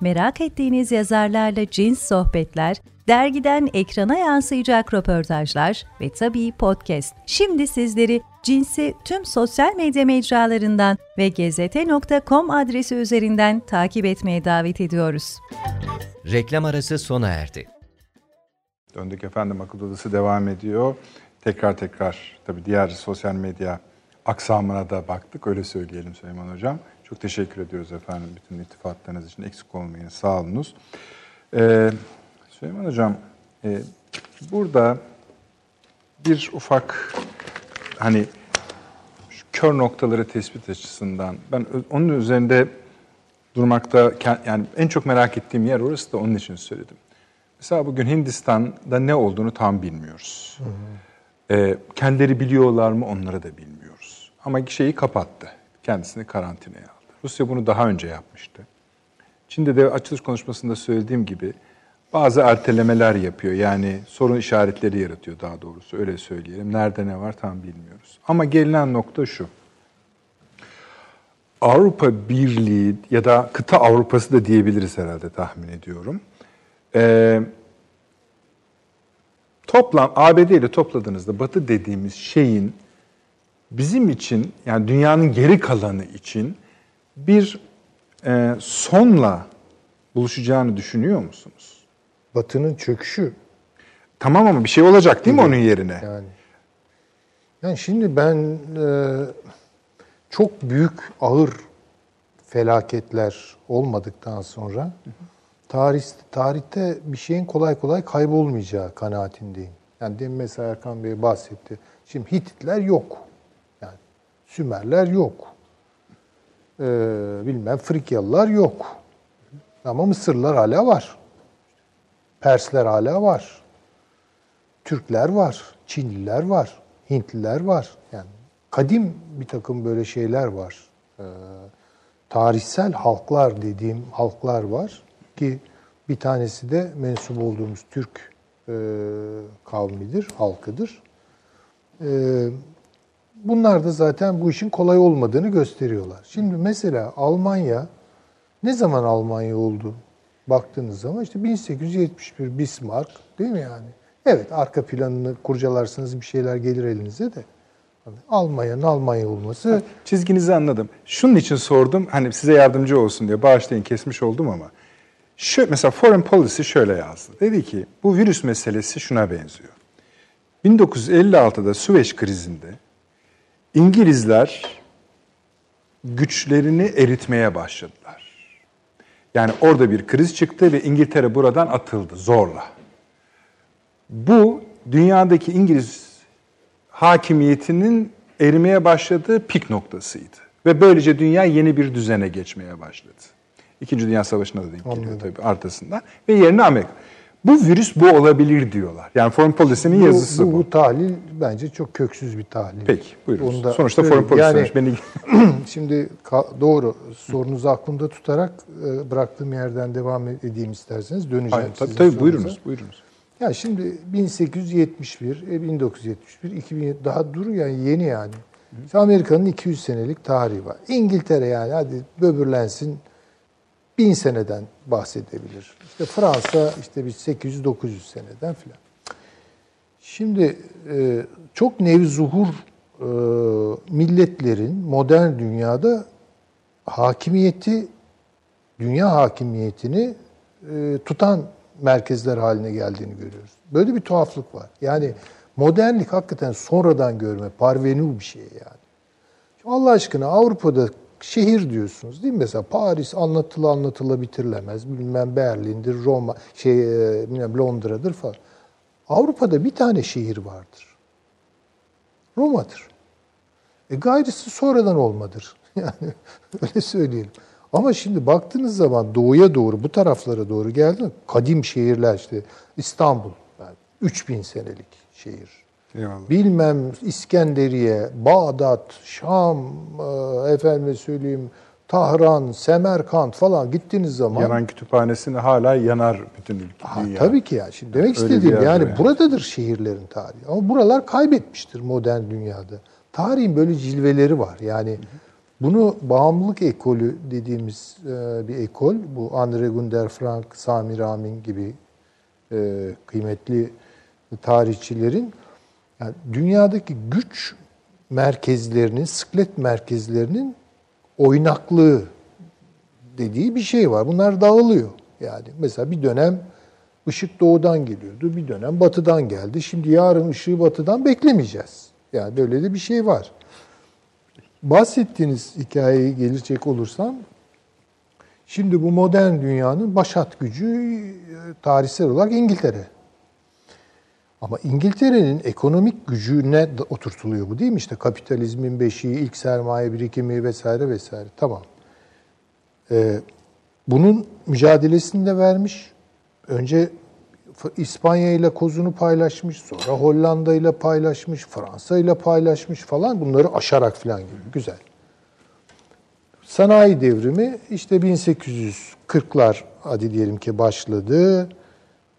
merak ettiğiniz yazarlarla cins sohbetler, dergiden ekrana yansıyacak röportajlar ve tabii podcast. Şimdi sizleri Cins'i tüm sosyal medya mecralarından ve gezete.com adresi üzerinden takip etmeye davet ediyoruz. Reklam arası sona erdi. Döndük efendim akıl odası devam ediyor. Tekrar tekrar tabii diğer sosyal medya aksamına da baktık öyle söyleyelim Süleyman Hocam. Çok teşekkür ediyoruz efendim bütün iltifatlarınız için eksik olmayın sağ olunuz. Ee, Süleyman Hocam e, burada bir ufak hani kör noktaları tespit açısından ben onun üzerinde durmakta yani en çok merak ettiğim yer orası da onun için söyledim. Mesela bugün Hindistan'da ne olduğunu tam bilmiyoruz. Hı hı. E, kendileri biliyorlar mı onları da bilmiyoruz. Ama şeyi kapattı. Kendisini karantinaya aldı. Rusya bunu daha önce yapmıştı. Çin'de de açılış konuşmasında söylediğim gibi bazı ertelemeler yapıyor. Yani sorun işaretleri yaratıyor daha doğrusu öyle söyleyelim. Nerede ne var tam bilmiyoruz. Ama gelinen nokta şu. Avrupa Birliği ya da kıta Avrupası da diyebiliriz herhalde tahmin ediyorum. Ee, toplam ABD ile topladığınızda Batı dediğimiz şeyin bizim için yani dünyanın geri kalanı için bir e, sonla buluşacağını düşünüyor musunuz? Batı'nın çöküşü. Tamam ama bir şey olacak değil mi onun yerine? Yani. Yani şimdi ben e, çok büyük ağır felaketler olmadıktan sonra tarih tarihte bir şeyin kolay kolay kaybolmayacağı kanaatindeyim. Yani demin mesela Erkan Bey bahsetti. Şimdi Hititler yok. Yani Sümerler yok. Ee, bilmem Frikyalılar yok. Ama Mısırlılar hala var. Persler hala var. Türkler var. Çinliler var. Hintliler var. Yani kadim bir takım böyle şeyler var. Ee, tarihsel halklar dediğim halklar var ki bir tanesi de mensup olduğumuz Türk e, kavmidir, halkıdır. E, bunlar da zaten bu işin kolay olmadığını gösteriyorlar. Şimdi mesela Almanya ne zaman Almanya oldu? Baktığınız zaman işte 1871 Bismarck değil mi yani? Evet arka planını kurcalarsınız bir şeyler gelir elinize de. Almanya'nın Almanya olması. Çizginizi anladım. Şunun için sordum. Hani size yardımcı olsun diye bağışlayın kesmiş oldum ama. Şu, mesela Foreign Policy şöyle yazdı. Dedi ki bu virüs meselesi şuna benziyor. 1956'da Süveyş krizinde İngilizler güçlerini eritmeye başladılar. Yani orada bir kriz çıktı ve İngiltere buradan atıldı zorla. Bu dünyadaki İngiliz hakimiyetinin erimeye başladığı pik noktasıydı. Ve böylece dünya yeni bir düzene geçmeye başladı. İkinci Dünya Savaşı'na da denk geliyor tabii arkasından. Ve yerine Amerika. Bu virüs bu olabilir diyorlar. Yani Foreign Policy'nin yazısı bu. Bu, bu tahlil bence çok köksüz bir tahlil. Peki buyurun. Da Sonuçta Foreign Policy yani, beni... (clears throat) şimdi doğru sorunuzu aklımda tutarak e, bıraktığım yerden devam edeyim isterseniz. Döneceğim Hayır, tabii, tabii buyurunuz, buyurunuz. Ya şimdi 1871, 1971, 2007 daha dur yani yeni yani. Amerika'nın 200 senelik tarihi var. İngiltere yani hadi böbürlensin bin seneden bahsedebilir. İşte Fransa işte bir 800-900 seneden filan. Şimdi e, çok nevzuhur e, milletlerin modern dünyada hakimiyeti, dünya hakimiyetini e, tutan merkezler haline geldiğini görüyoruz. Böyle bir tuhaflık var. Yani modernlik hakikaten sonradan görme, parvenu bir şey yani. Allah aşkına Avrupa'da şehir diyorsunuz değil mi? Mesela Paris anlatılı anlatıla bitirilemez. Bilmem Berlin'dir, Roma, şey e, bilmem Londra'dır falan. Avrupa'da bir tane şehir vardır. Roma'dır. E gayrısı sonradan olmadır. (laughs) Yani öyle söyleyelim. Ama şimdi baktığınız zaman doğuya doğru, bu taraflara doğru geldi kadim şehirler işte İstanbul, yani 3000 senelik şehir. Eyvallah. Bilmem İskenderiye, Bağdat, Şam, e, efendime söyleyeyim Tahran, Semerkant falan gittiğiniz zaman... Yanan kütüphanesini hala yanar bütün ülke. Ha, tabii ki ya. Şimdi demek Öyle istediğim yani, yani buradadır şehirlerin tarihi. Ama buralar kaybetmiştir modern dünyada. Tarihin böyle cilveleri var. Yani bunu bağımlılık ekolü dediğimiz e, bir ekol. Bu Andre Gunder Frank, Sami Ramin gibi e, kıymetli tarihçilerin yani dünyadaki güç merkezlerinin, sıklet merkezlerinin oynaklığı dediği bir şey var. Bunlar dağılıyor. Yani mesela bir dönem ışık doğudan geliyordu, bir dönem batıdan geldi. Şimdi yarın ışığı batıdan beklemeyeceğiz. Yani böyle de bir şey var. Bahsettiğiniz hikayeye gelecek olursam, şimdi bu modern dünyanın başat gücü e, tarihsel olarak İngiltere. Ama İngiltere'nin ekonomik gücüne oturtuluyor bu değil mi? İşte kapitalizmin beşiği, ilk sermaye birikimi vesaire vesaire. Tamam. Ee, bunun mücadelesini de vermiş. Önce İspanya ile kozunu paylaşmış, sonra Hollanda ile paylaşmış, Fransa ile paylaşmış falan. Bunları aşarak falan gibi. Güzel. Sanayi devrimi işte 1840'lar hadi diyelim ki başladı.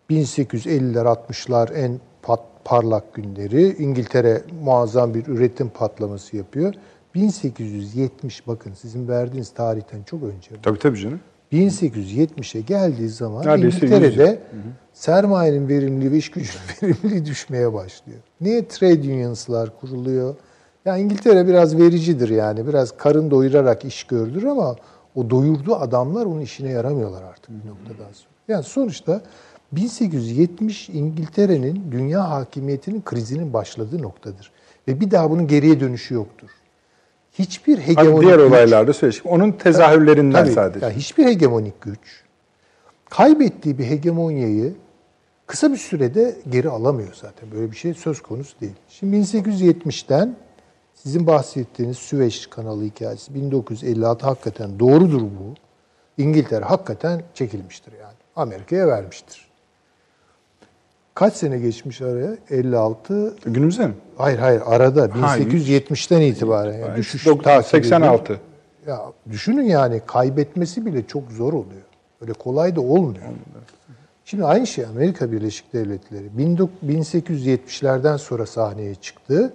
1850'ler 60'lar en pat, parlak günleri. İngiltere muazzam bir üretim patlaması yapıyor. 1870 bakın sizin verdiğiniz tarihten çok önce. Tabii tabii canım. 1870'e geldiği zaman Neredeyse İngiltere'de hı hı. sermayenin verimliliği ve iş gücünün (laughs) verimliliği düşmeye başlıyor. Niye trade unions'lar kuruluyor? Ya İngiltere biraz vericidir yani. Biraz karın doyurarak iş gördür ama o doyurduğu adamlar onun işine yaramıyorlar artık bir noktadan sonra. Yani sonuçta 1870 İngiltere'nin dünya hakimiyetinin krizinin başladığı noktadır. Ve bir daha bunun geriye dönüşü yoktur. Hiçbir hegemonik Abi diğer güç, olaylarda söyledik. Onun tezahürlerinden tabii, sadece. Yani hiçbir hegemonik güç kaybettiği bir hegemonyayı kısa bir sürede geri alamıyor zaten. Böyle bir şey söz konusu değil. Şimdi 1870'ten sizin bahsettiğiniz Süveyş kanalı hikayesi 1956 hakikaten doğrudur bu. İngiltere hakikaten çekilmiştir yani. Amerika'ya vermiştir. Kaç sene geçmiş araya? 56. Günümüzde mi? Hayır hayır arada 1870'ten itibaren yani düşüş 86. Ya düşünün yani kaybetmesi bile çok zor oluyor. Öyle kolay da olmuyor. Şimdi aynı şey Amerika Birleşik Devletleri 1870'lerden sonra sahneye çıktı.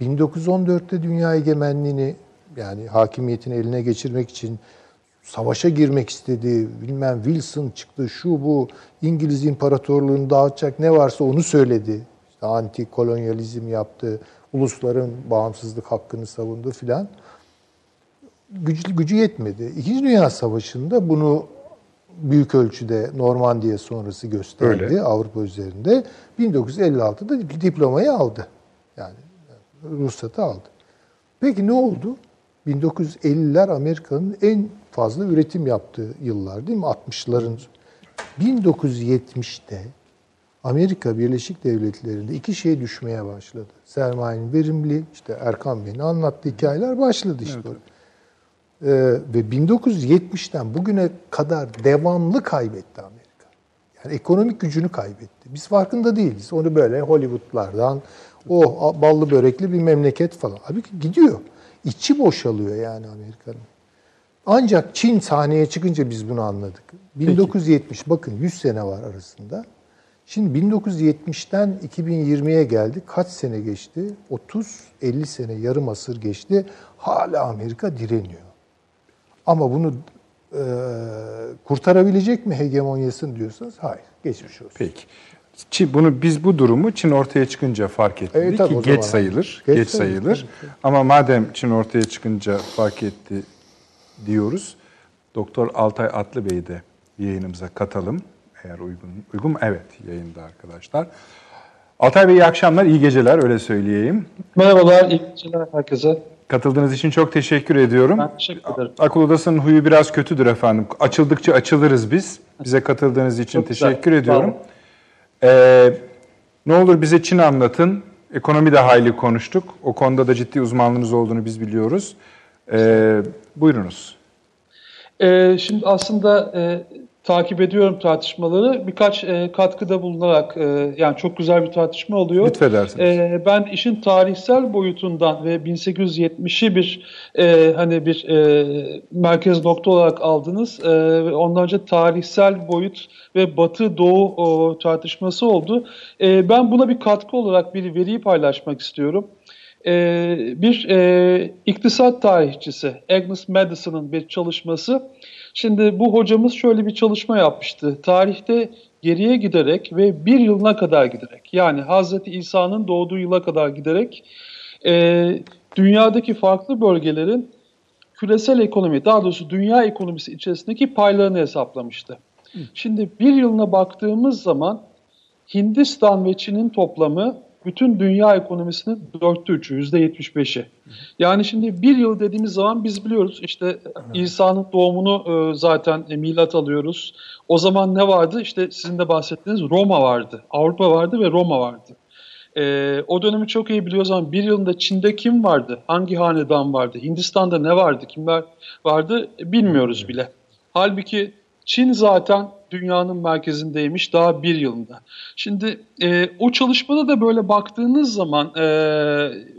1914'te dünya egemenliğini yani hakimiyetini eline geçirmek için savaşa girmek istedi. Bilmem Wilson çıktı, şu bu İngiliz İmparatorluğunu dağıtacak ne varsa onu söyledi. İşte anti kolonyalizm yaptı, ulusların bağımsızlık hakkını savundu filan. Gücü, gücü yetmedi. İkinci Dünya Savaşı'nda bunu büyük ölçüde Normandiya sonrası gösterdi Öyle. Avrupa üzerinde. 1956'da diplomayı aldı. Yani ruhsatı aldı. Peki ne oldu? 1950'ler Amerika'nın en fazla üretim yaptığı yıllar değil mi? 60'ların. 1970'te Amerika Birleşik Devletleri'nde iki şey düşmeye başladı. Sermayenin verimli, işte Erkan Bey'in anlattığı hikayeler başladı işte. Evet. Ee, ve 1970'ten bugüne kadar devamlı kaybetti Amerika. Yani ekonomik gücünü kaybetti. Biz farkında değiliz. Onu böyle Hollywood'lardan, o oh, ballı börekli bir memleket falan. Abi gidiyor. İçi boşalıyor yani Amerika'nın. Ancak Çin sahneye çıkınca biz bunu anladık. 1970 Peki. bakın 100 sene var arasında. Şimdi 1970'ten 2020'ye geldi. Kaç sene geçti? 30-50 sene, yarım asır geçti. Hala Amerika direniyor. Ama bunu e, kurtarabilecek mi hegemonyasını diyorsanız hayır. Geçmiş olsun. Peki. Çin, bunu biz bu durumu Çin ortaya çıkınca fark ettik evet, ki geç sayılır. Geç, geç sayılır. sayılır. Ama madem Çin ortaya çıkınca fark etti diyoruz. Doktor Altay Atlı Bey'i de yayınımıza katalım. Eğer uygun, uygun? Evet, yayında arkadaşlar. Altay Bey iyi akşamlar, iyi geceler öyle söyleyeyim. Merhabalar, iyi geceler herkese. Katıldığınız için çok teşekkür ediyorum. Ben teşekkür ederim. Akıl Odası'nın huyu biraz kötüdür efendim. Açıldıkça açılırız biz. Bize katıldığınız için çok teşekkür güzel. ediyorum. Ee, ne olur bize Çin anlatın. Ekonomi de hayli konuştuk. O konuda da ciddi uzmanlığınız olduğunu biz biliyoruz. Ee, buyurunuz. Ee, şimdi aslında e, takip ediyorum tartışmaları. Birkaç e, katkıda bulunarak e, yani çok güzel bir tartışma oluyor. Lütfedersiniz. E, ben işin tarihsel boyutundan ve 1870'i bir e, hani bir e, merkez nokta olarak aldınız. E, ondan önce tarihsel boyut ve Batı Doğu o, tartışması oldu. E, ben buna bir katkı olarak bir veriyi paylaşmak istiyorum. E, bir e, iktisat tarihçisi Agnes Madison'ın bir çalışması Şimdi bu hocamız şöyle bir çalışma yapmıştı. Tarihte geriye giderek ve bir yılına kadar giderek yani Hazreti İsa'nın doğduğu yıla kadar giderek e, dünyadaki farklı bölgelerin küresel ekonomi daha doğrusu dünya ekonomisi içerisindeki paylarını hesaplamıştı. Şimdi bir yılına baktığımız zaman Hindistan ve Çin'in toplamı bütün dünya ekonomisinin dörtte üçü, yüzde yetmiş beşi. Yani şimdi bir yıl dediğimiz zaman biz biliyoruz işte İsa'nın doğumunu e, zaten e, milat alıyoruz. O zaman ne vardı? İşte sizin de bahsettiğiniz Roma vardı. Avrupa vardı ve Roma vardı. E, o dönemi çok iyi biliyoruz ama bir yılında Çin'de kim vardı? Hangi hanedan vardı? Hindistan'da ne vardı? Kimler vardı? Bilmiyoruz bile. Halbuki Çin zaten dünyanın merkezindeymiş daha bir yılında. Şimdi e, o çalışmada da böyle baktığınız zaman e,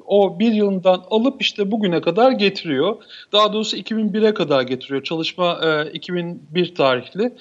o bir yılından alıp işte bugüne kadar getiriyor. Daha doğrusu 2001'e kadar getiriyor. Çalışma e, 2001 tarihli.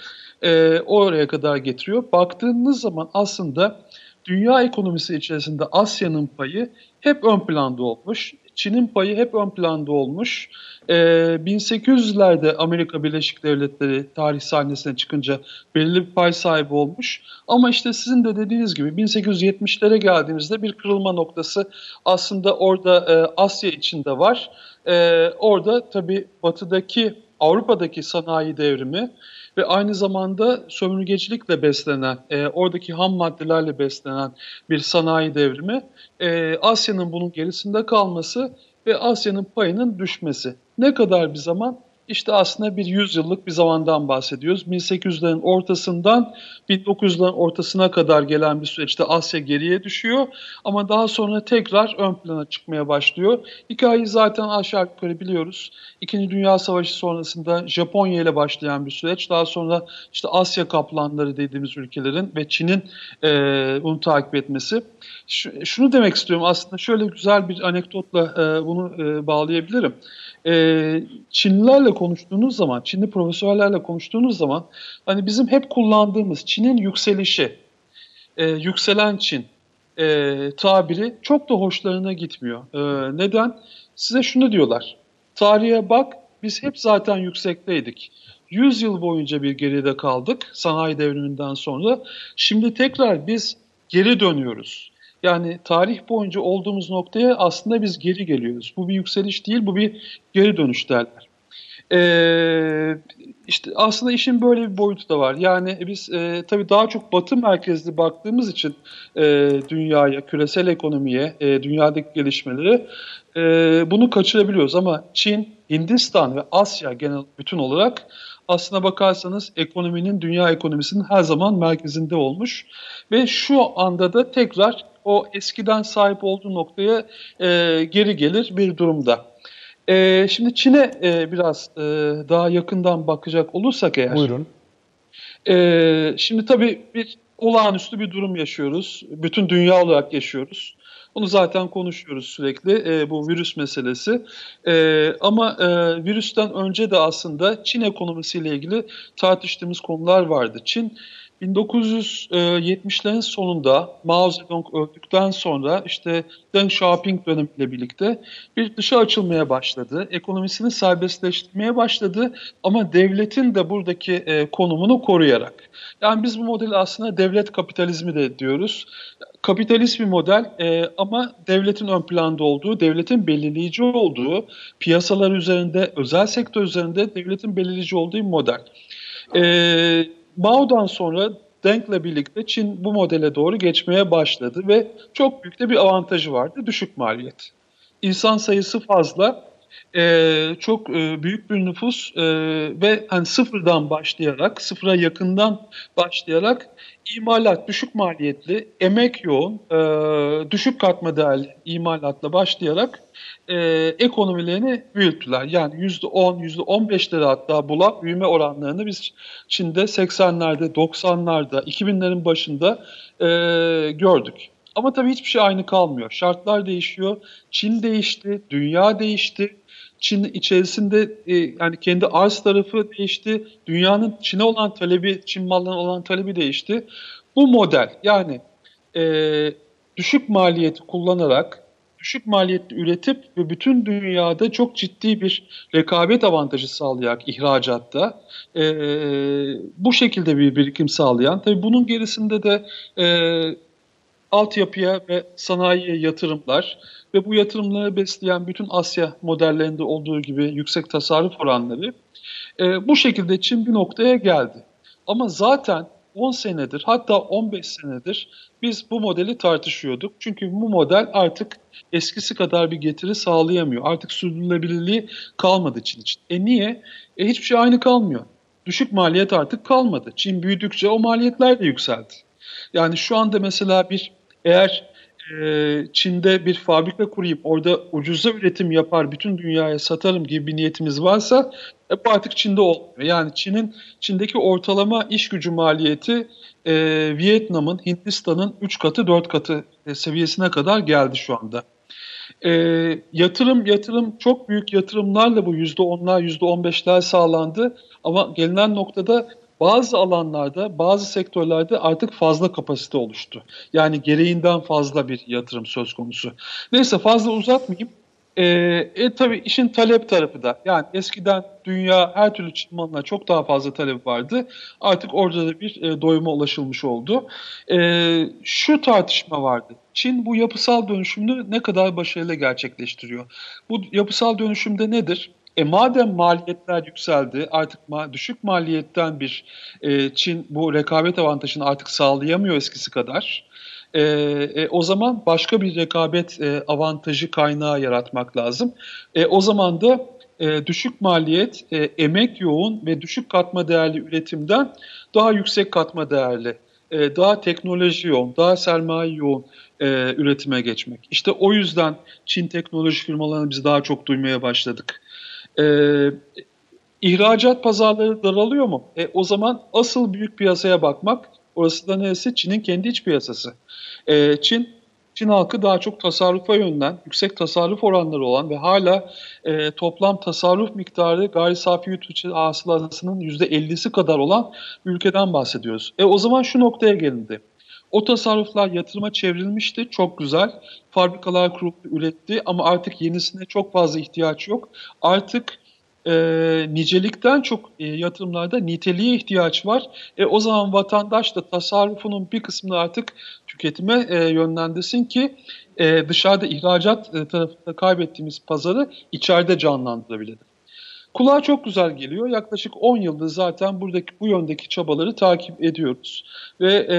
E, oraya kadar getiriyor. Baktığınız zaman aslında dünya ekonomisi içerisinde Asya'nın payı hep ön planda olmuş. Çin'in payı hep ön planda olmuş. E, ee, 1800'lerde Amerika Birleşik Devletleri tarih sahnesine çıkınca belirli bir pay sahibi olmuş. Ama işte sizin de dediğiniz gibi 1870'lere geldiğimizde bir kırılma noktası aslında orada e, Asya içinde var. E, orada tabii batıdaki Avrupa'daki sanayi devrimi ve aynı zamanda sömürgecilikle beslenen, e, oradaki ham maddelerle beslenen bir sanayi devrimi, e, Asya'nın bunun gerisinde kalması ve Asya'nın payının düşmesi. Ne kadar bir zaman? İşte aslında bir 100 yıllık bir zamandan bahsediyoruz. 1800'lerin ortasından 1900'lerin ortasına kadar gelen bir süreçte Asya geriye düşüyor. Ama daha sonra tekrar ön plana çıkmaya başlıyor. Hikayeyi zaten aşağı yukarı biliyoruz. İkinci Dünya Savaşı sonrasında Japonya ile başlayan bir süreç. Daha sonra işte Asya kaplanları dediğimiz ülkelerin ve Çin'in e, bunu takip etmesi. Şunu demek istiyorum aslında şöyle güzel bir anekdotla e, bunu e, bağlayabilirim e, Çinlilerle konuştuğunuz zaman, Çinli profesörlerle konuştuğunuz zaman hani bizim hep kullandığımız Çin'in yükselişi, e, yükselen Çin tabiri çok da hoşlarına gitmiyor. Neden? Size şunu diyorlar. Tarihe bak biz hep zaten yüksekteydik. 100 yıl boyunca bir geride kaldık sanayi devriminden sonra. Şimdi tekrar biz geri dönüyoruz. Yani tarih boyunca olduğumuz noktaya aslında biz geri geliyoruz. Bu bir yükseliş değil, bu bir geri dönüş derler. Ee, işte aslında işin böyle bir boyutu da var. Yani biz e, tabii daha çok batı merkezli baktığımız için e, dünyaya, küresel ekonomiye, e, dünyadaki gelişmeleri e, bunu kaçırabiliyoruz. Ama Çin, Hindistan ve Asya genel bütün olarak aslına bakarsanız ekonominin, dünya ekonomisinin her zaman merkezinde olmuş. Ve şu anda da tekrar o eskiden sahip olduğu noktaya e, geri gelir bir durumda. E, şimdi Çin'e e, biraz e, daha yakından bakacak olursak eğer. Buyurun. E, şimdi tabii bir olağanüstü bir durum yaşıyoruz. Bütün dünya olarak yaşıyoruz. Onu zaten konuşuyoruz sürekli e, bu virüs meselesi. E, ama e, virüsten önce de aslında Çin ekonomisiyle ilgili tartıştığımız konular vardı. Çin 1970'lerin sonunda Mao Zedong öldükten sonra işte Deng Xiaoping dönemiyle birlikte bir dışa açılmaya başladı. Ekonomisini serbestleştirmeye başladı ama devletin de buradaki e, konumunu koruyarak. Yani biz bu modeli aslında devlet kapitalizmi de diyoruz. Kapitalist bir model e, ama devletin ön planda olduğu, devletin belirleyici olduğu, piyasalar üzerinde, özel sektör üzerinde devletin belirleyici olduğu bir model. E, Mao'dan sonra Deng'le birlikte Çin bu modele doğru geçmeye başladı ve çok büyük de bir avantajı vardı, düşük maliyet. İnsan sayısı fazla, e, çok e, büyük bir nüfus e, ve hani sıfırdan başlayarak, sıfıra yakından başlayarak imalat düşük maliyetli, emek yoğun, e, düşük katma değerli imalatla başlayarak e, ekonomilerini büyüttüler. Yani %10, %15'leri hatta bulan büyüme oranlarını biz Çin'de 80'lerde, 90'larda, 2000'lerin başında e, gördük. Ama tabii hiçbir şey aynı kalmıyor. Şartlar değişiyor, Çin değişti, dünya değişti. Çin içerisinde e, yani kendi arz tarafı değişti. Dünyanın Çin'e olan talebi, Çin mallarına olan talebi değişti. Bu model yani e, düşük maliyeti kullanarak düşük maliyetli üretip ve bütün dünyada çok ciddi bir rekabet avantajı sağlayarak ihracatta e, bu şekilde bir birikim sağlayan tabii bunun gerisinde de e, altyapıya ve sanayiye yatırımlar ve bu yatırımları besleyen bütün Asya modellerinde olduğu gibi yüksek tasarruf oranları e, bu şekilde Çin bir noktaya geldi. Ama zaten 10 senedir hatta 15 senedir biz bu modeli tartışıyorduk. Çünkü bu model artık eskisi kadar bir getiri sağlayamıyor. Artık sürdürülebilirliği kalmadı Çin için. E niye? E hiçbir şey aynı kalmıyor. Düşük maliyet artık kalmadı. Çin büyüdükçe o maliyetler de yükseldi. Yani şu anda mesela bir eğer e, Çin'de bir fabrika kurayım, orada ucuza üretim yapar, bütün dünyaya satarım gibi bir niyetimiz varsa e, bu artık Çin'de olmuyor. Yani Çin'in Çin'deki ortalama iş gücü maliyeti e, Vietnam'ın, Hindistan'ın 3 katı 4 katı e, seviyesine kadar geldi şu anda. E, yatırım yatırım çok büyük yatırımlarla bu %10'lar %15'ler sağlandı ama gelinen noktada bazı alanlarda, bazı sektörlerde artık fazla kapasite oluştu. Yani gereğinden fazla bir yatırım söz konusu. Neyse fazla uzatmayayım. E, e tabii işin talep tarafı da yani eskiden dünya her türlü malına çok daha fazla talep vardı. Artık orada da bir e, doyuma ulaşılmış oldu. E, şu tartışma vardı. Çin bu yapısal dönüşümünü ne kadar başarıyla gerçekleştiriyor? Bu yapısal dönüşümde nedir? E madem maliyetler yükseldi artık ma düşük maliyetten bir e, Çin bu rekabet avantajını artık sağlayamıyor eskisi kadar. E, e, o zaman başka bir rekabet e, avantajı kaynağı yaratmak lazım. E, o zaman da e, düşük maliyet, e, emek yoğun ve düşük katma değerli üretimden daha yüksek katma değerli, e, daha teknoloji yoğun, daha sermaye yoğun e, üretime geçmek. İşte o yüzden Çin teknoloji firmalarını biz daha çok duymaya başladık. E, ihracat pazarları daralıyor mu? E, o zaman asıl büyük piyasaya bakmak, orası da neresi? Çin'in kendi iç piyasası. E, Çin Çin halkı daha çok tasarrufa yönden, yüksek tasarruf oranları olan ve hala e, toplam tasarruf miktarı gayri safi yurt içi hasılasının %50'si kadar olan bir ülkeden bahsediyoruz. E o zaman şu noktaya gelindi. O tasarruflar yatırıma çevrilmişti, çok güzel. Fabrikalar kuruldu, üretti ama artık yenisine çok fazla ihtiyaç yok. Artık e, nicelikten çok e, yatırımlarda niteliğe ihtiyaç var. E, o zaman vatandaş da tasarrufunun bir kısmını artık tüketime e, yönlendirsin ki e, dışarıda ihracat e, tarafında kaybettiğimiz pazarı içeride canlandırabilelim. Kulağa çok güzel geliyor. Yaklaşık 10 yıldır zaten buradaki bu yöndeki çabaları takip ediyoruz. Ve e,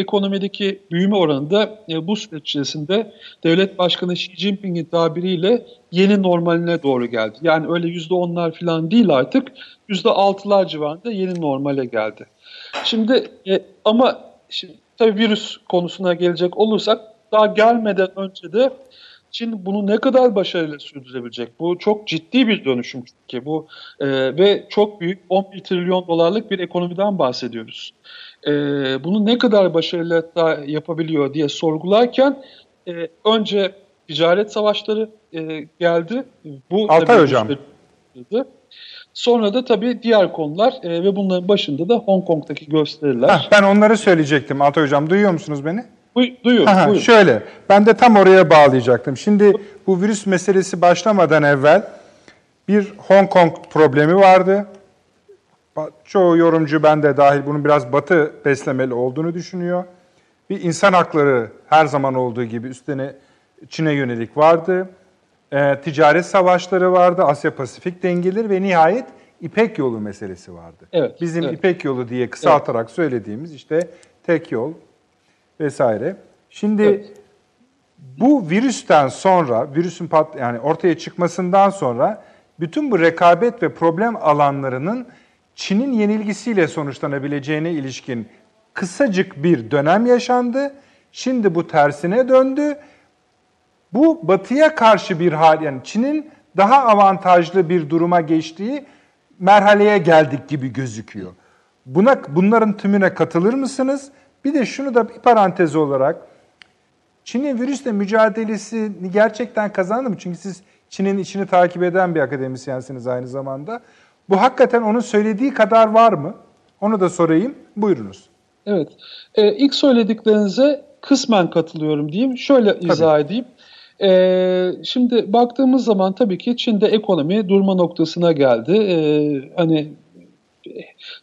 ekonomideki büyüme oranı da e, bu süreç içerisinde devlet başkanı Xi Jinping'in tabiriyle yeni normaline doğru geldi. Yani öyle %10'lar falan değil artık %6'lar civarında yeni normale geldi. Şimdi e, ama şimdi, tabii virüs konusuna gelecek olursak daha gelmeden önce de Çin bunu ne kadar başarıyla sürdürebilecek? Bu çok ciddi bir dönüşüm çünkü bu e, ve çok büyük 11 trilyon dolarlık bir ekonomiden bahsediyoruz. E, bunu ne kadar başarıyla da yapabiliyor diye sorgularken e, önce ticaret savaşları e, geldi. Bu Altay Hocam. Sonra da tabii diğer konular e, ve bunların başında da Hong Kong'daki gösteriler. Heh, ben onları söyleyecektim Altay Hocam. Duyuyor musunuz beni? Duyuyorum. Aha. Şöyle, ben de tam oraya bağlayacaktım. Şimdi bu virüs meselesi başlamadan evvel bir Hong Kong problemi vardı. Çoğu yorumcu ben de dahil bunun biraz batı beslemeli olduğunu düşünüyor. Bir insan hakları her zaman olduğu gibi üstüne Çin'e yönelik vardı. E, ticaret savaşları vardı, Asya-Pasifik dengeleri ve nihayet İpek yolu meselesi vardı. Evet, Bizim evet. İpek yolu diye kısaltarak evet. söylediğimiz işte tek yol, vesaire. Şimdi evet. Bu virüsten sonra, virüsün pat, yani ortaya çıkmasından sonra bütün bu rekabet ve problem alanlarının Çin'in yenilgisiyle sonuçlanabileceğine ilişkin kısacık bir dönem yaşandı. Şimdi bu tersine döndü. Bu batıya karşı bir hal yani Çin'in daha avantajlı bir duruma geçtiği merhaleye geldik gibi gözüküyor. Buna bunların tümüne katılır mısınız? Bir de şunu da bir parantez olarak Çin'in virüsle mücadelesini gerçekten kazandı mı? Çünkü siz Çin'in içini takip eden bir akademisyensiniz aynı zamanda. Bu hakikaten onun söylediği kadar var mı? Onu da sorayım. Buyurunuz. Evet. Ee, ilk söylediklerinize kısmen katılıyorum diyeyim. Şöyle tabii. izah edeyim. Ee, şimdi baktığımız zaman tabii ki Çin'de ekonomi durma noktasına geldi. Ee, hani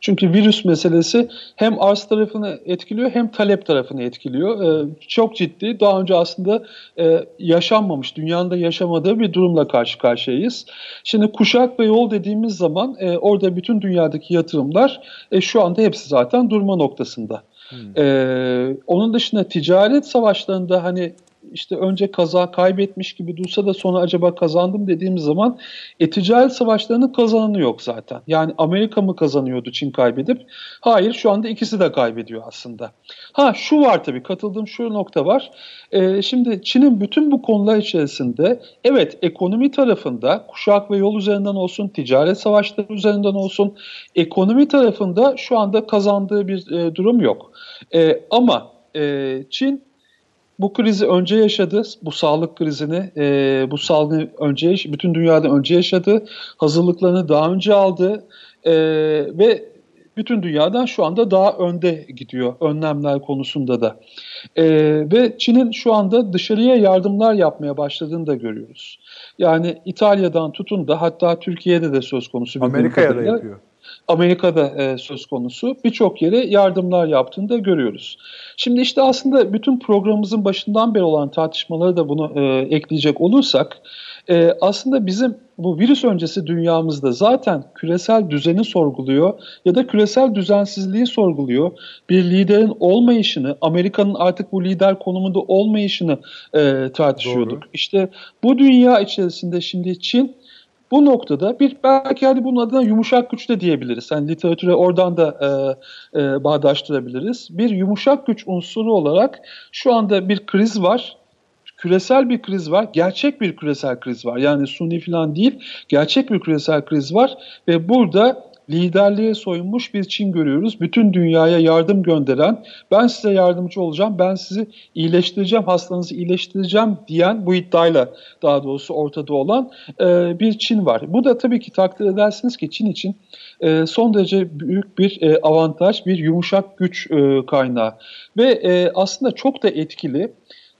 çünkü virüs meselesi hem arz tarafını etkiliyor hem talep tarafını etkiliyor. Ee, çok ciddi. Daha önce aslında e, yaşanmamış, dünyanın da yaşamadığı bir durumla karşı karşıyayız. Şimdi kuşak ve yol dediğimiz zaman e, orada bütün dünyadaki yatırımlar e, şu anda hepsi zaten durma noktasında. Hmm. Ee, onun dışında ticaret savaşlarında hani işte önce kaza kaybetmiş gibi dursa da sonra acaba kazandım dediğimiz zaman e, ticaret savaşlarının kazananı yok zaten. Yani Amerika mı kazanıyordu Çin kaybedip? Hayır şu anda ikisi de kaybediyor aslında. Ha şu var tabii katıldığım şu nokta var. E, şimdi Çin'in bütün bu konular içerisinde evet ekonomi tarafında kuşak ve yol üzerinden olsun, ticaret savaşları üzerinden olsun ekonomi tarafında şu anda kazandığı bir e, durum yok. E, ama e, Çin bu krizi önce yaşadı, bu sağlık krizini, e, bu salgını önce bütün dünyada önce yaşadı, hazırlıklarını daha önce aldı e, ve bütün dünyadan şu anda daha önde gidiyor önlemler konusunda da. E, ve Çin'in şu anda dışarıya yardımlar yapmaya başladığını da görüyoruz. Yani İtalya'dan tutun da hatta Türkiye'de de söz konusu. Amerika'ya da yapıyor. Amerika'da e, söz konusu birçok yere yardımlar yaptığını da görüyoruz. Şimdi işte aslında bütün programımızın başından beri olan tartışmaları da bunu e, ekleyecek olursak e, aslında bizim bu virüs öncesi dünyamızda zaten küresel düzeni sorguluyor ya da küresel düzensizliği sorguluyor. Bir liderin olmayışını, Amerika'nın artık bu lider konumunda olmayışını e, tartışıyorduk. Doğru. İşte bu dünya içerisinde şimdi Çin bu noktada bir belki hadi bunun adına yumuşak güç de diyebiliriz. Yani literatüre oradan da e, e, bağdaştırabiliriz. Bir yumuşak güç unsuru olarak şu anda bir kriz var. Küresel bir kriz var. Gerçek bir küresel kriz var. Yani suni falan değil. Gerçek bir küresel kriz var. Ve burada liderliğe soyunmuş bir Çin görüyoruz. Bütün dünyaya yardım gönderen, ben size yardımcı olacağım, ben sizi iyileştireceğim, hastanızı iyileştireceğim diyen bu iddiayla daha doğrusu ortada olan e, bir Çin var. Bu da tabii ki takdir edersiniz ki Çin için e, son derece büyük bir e, avantaj, bir yumuşak güç e, kaynağı ve e, aslında çok da etkili.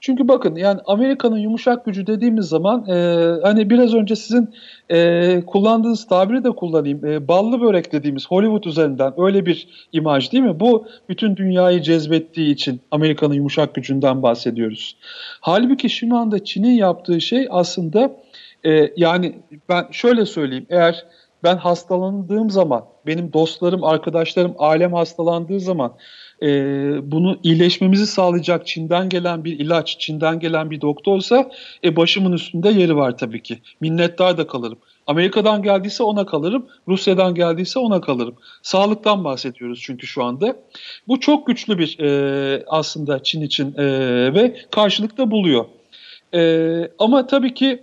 Çünkü bakın yani Amerika'nın yumuşak gücü dediğimiz zaman e, hani biraz önce sizin e, kullandığınız tabiri de kullanayım. E, ballı börek dediğimiz Hollywood üzerinden öyle bir imaj değil mi? Bu bütün dünyayı cezbettiği için Amerika'nın yumuşak gücünden bahsediyoruz. Halbuki şu anda Çin'in yaptığı şey aslında e, yani ben şöyle söyleyeyim eğer ben hastalandığım zaman benim dostlarım, arkadaşlarım, ailem hastalandığı zaman e, bunu iyileşmemizi sağlayacak Çin'den gelen bir ilaç, Çin'den gelen bir doktorsa e, başımın üstünde yeri var tabii ki. Minnettar da kalırım. Amerika'dan geldiyse ona kalırım, Rusya'dan geldiyse ona kalırım. Sağlıktan bahsediyoruz çünkü şu anda. Bu çok güçlü bir e, aslında Çin için e, ve karşılıkta buluyor. E, ama tabii ki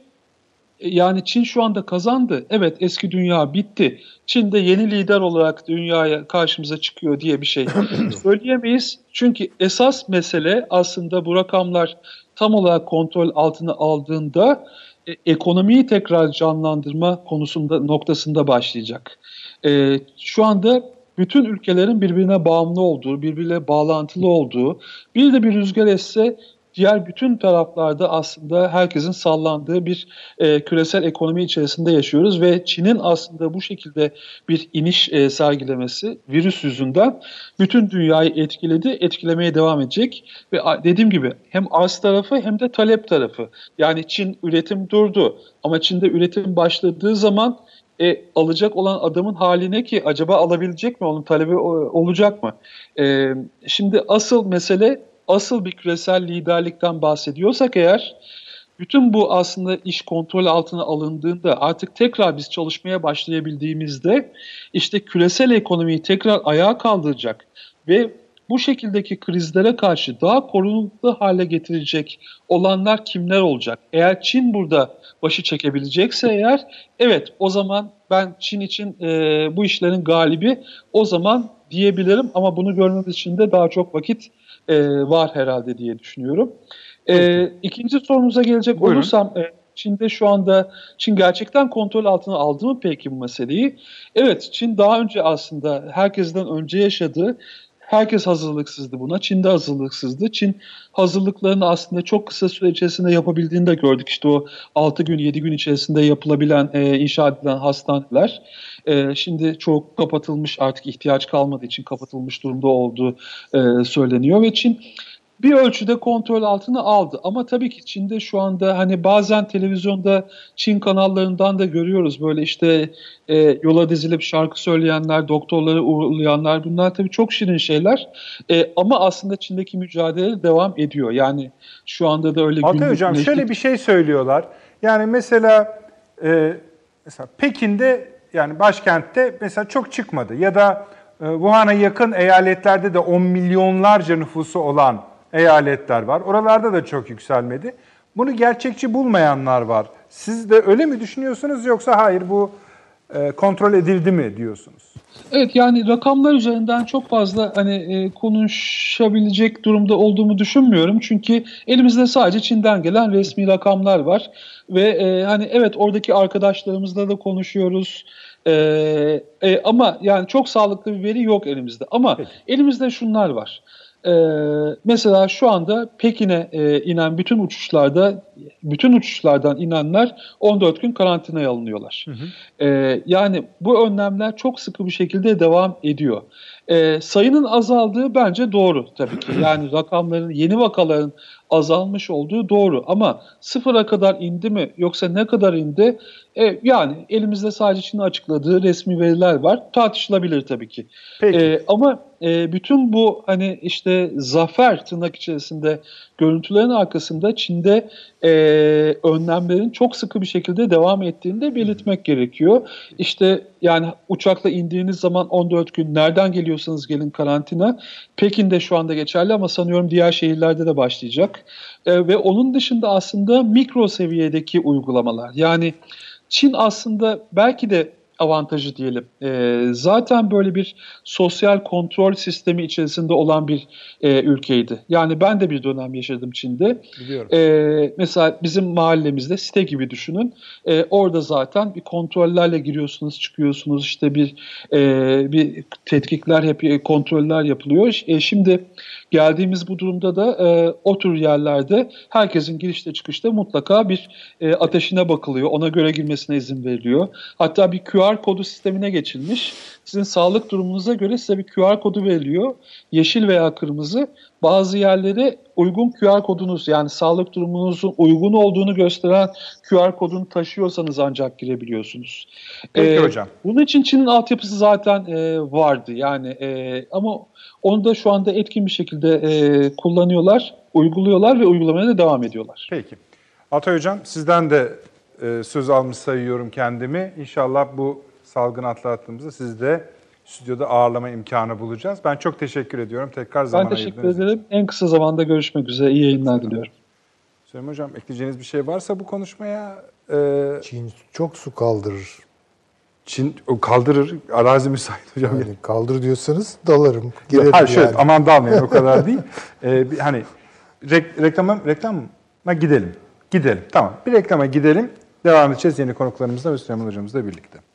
yani Çin şu anda kazandı. Evet eski dünya bitti. Çin de yeni lider olarak dünyaya karşımıza çıkıyor diye bir şey (clears throat) söyleyemeyiz. Çünkü esas mesele aslında bu rakamlar tam olarak kontrol altına aldığında e, ekonomiyi tekrar canlandırma konusunda noktasında başlayacak. E, şu anda bütün ülkelerin birbirine bağımlı olduğu, birbirine bağlantılı olduğu, bir de bir rüzgar esse diğer bütün taraflarda aslında herkesin sallandığı bir e, küresel ekonomi içerisinde yaşıyoruz ve Çin'in aslında bu şekilde bir iniş e, sergilemesi virüs yüzünden bütün dünyayı etkiledi, etkilemeye devam edecek ve dediğim gibi hem arz tarafı hem de talep tarafı. Yani Çin üretim durdu ama Çin'de üretim başladığı zaman e, alacak olan adamın haline ki acaba alabilecek mi onun talebi olacak mı? E, şimdi asıl mesele asıl bir küresel liderlikten bahsediyorsak eğer bütün bu aslında iş kontrol altına alındığında artık tekrar biz çalışmaya başlayabildiğimizde işte küresel ekonomiyi tekrar ayağa kaldıracak ve bu şekildeki krizlere karşı daha korunaklı hale getirecek olanlar kimler olacak? Eğer Çin burada başı çekebilecekse eğer evet o zaman ben Çin için e, bu işlerin galibi o zaman diyebilirim ama bunu görmemiz için de daha çok vakit e, var herhalde diye düşünüyorum. E, ikinci sorumuza gelecek Buyurun. olursam e, Çin'de şu anda Çin gerçekten kontrol altına aldı mı peki bu meseleyi? Evet Çin daha önce aslında herkesten önce yaşadığı Herkes hazırlıksızdı buna. Çin de hazırlıksızdı. Çin hazırlıklarını aslında çok kısa süre içerisinde yapabildiğini de gördük. İşte o 6 gün 7 gün içerisinde yapılabilen, e, inşa edilen hastaneler. E, şimdi çok kapatılmış artık ihtiyaç kalmadığı için kapatılmış durumda olduğu e, söyleniyor. Ve Çin bir ölçüde kontrol altına aldı. Ama tabii ki Çin'de şu anda hani bazen televizyonda Çin kanallarından da görüyoruz böyle işte e, yola dizilip şarkı söyleyenler, doktorları uğurlayanlar bunlar tabii çok şirin şeyler. E, ama aslında Çin'deki mücadele devam ediyor. Yani şu anda da öyle günlük Hocam neşlik... şöyle bir şey söylüyorlar. Yani mesela e, mesela Pekin'de yani başkentte mesela çok çıkmadı ya da e, Wuhan'a yakın eyaletlerde de 10 milyonlarca nüfusu olan eyaletler var. Oralarda da çok yükselmedi. Bunu gerçekçi bulmayanlar var. Siz de öyle mi düşünüyorsunuz yoksa hayır bu e, kontrol edildi mi diyorsunuz? Evet yani rakamlar üzerinden çok fazla hani e, konuşabilecek durumda olduğumu düşünmüyorum. Çünkü elimizde sadece Çin'den gelen resmi rakamlar var. Ve e, hani evet oradaki arkadaşlarımızla da konuşuyoruz. E, e, ama yani çok sağlıklı bir veri yok elimizde. Ama Peki. elimizde şunlar var. Ee, mesela şu anda Pekin'e e, inen bütün uçuşlarda, bütün uçuşlardan inenler 14 gün karantinaya alınıyorlar. Hı hı. Ee, yani bu önlemler çok sıkı bir şekilde devam ediyor. Ee, sayının azaldığı bence doğru tabii ki. (clears throat) Yani rakamların, yeni vakaların azalmış olduğu doğru. Ama sıfıra kadar indi mi yoksa ne kadar indi? E, yani elimizde sadece Çin'in açıkladığı resmi veriler var. Tartışılabilir tabii ki. Peki. E, ama e, bütün bu hani işte zafer tırnak içerisinde görüntülerin arkasında Çin'de e, önlemlerin çok sıkı bir şekilde devam ettiğini de belirtmek gerekiyor. İşte yani uçakla indiğiniz zaman 14 gün nereden geliyorsanız gelin karantina. Pekin'de şu anda geçerli ama sanıyorum diğer şehirlerde de başlayacak. E, ve onun dışında aslında mikro seviyedeki uygulamalar yani Çin aslında belki de avantajı diyelim. E, zaten böyle bir sosyal kontrol sistemi içerisinde olan bir e, ülkeydi. Yani ben de bir dönem yaşadım Çin'de. Biliyorum. E, mesela bizim mahallemizde site gibi düşünün. E, orada zaten bir kontrollerle giriyorsunuz, çıkıyorsunuz. İşte bir e, bir tetkikler, hep kontroller yapılıyor. E, şimdi geldiğimiz bu durumda da e, o tür yerlerde herkesin girişte çıkışta mutlaka bir e, ateşine bakılıyor. Ona göre girmesine izin veriliyor. Hatta bir QR kodu sistemine geçilmiş. Sizin sağlık durumunuza göre size bir QR kodu veriliyor. Yeşil veya kırmızı. Bazı yerlere uygun QR kodunuz yani sağlık durumunuzun uygun olduğunu gösteren QR kodunu taşıyorsanız ancak girebiliyorsunuz. Peki ee, hocam. Bunun için Çin'in altyapısı zaten e, vardı yani e, ama onu da şu anda etkin bir şekilde e, kullanıyorlar, uyguluyorlar ve uygulamaya da devam ediyorlar. Peki. Atay Hocam sizden de e, söz almış sayıyorum kendimi. İnşallah bu salgın atlattığımızda siz de stüdyoda ağırlama imkanı bulacağız. Ben çok teşekkür ediyorum. Tekrar zaman Ben teşekkür ederim. En kısa zamanda görüşmek üzere. İyi yayınlar diliyorum. Süleyman Hocam ekleyeceğiniz bir şey varsa bu konuşmaya... E... Çin çok su kaldırır. Çin kaldırır. Arazi müsait hocam. Yani kaldır diyorsanız dalarım. Girerim Hayır şöyle aman dalmayın o kadar (laughs) değil. Ee, bir, hani rek, reklama, reklama gidelim. Gidelim. Tamam. Bir reklama gidelim. Devam edeceğiz yeni konuklarımızla ve Süleyman hocamızla birlikte.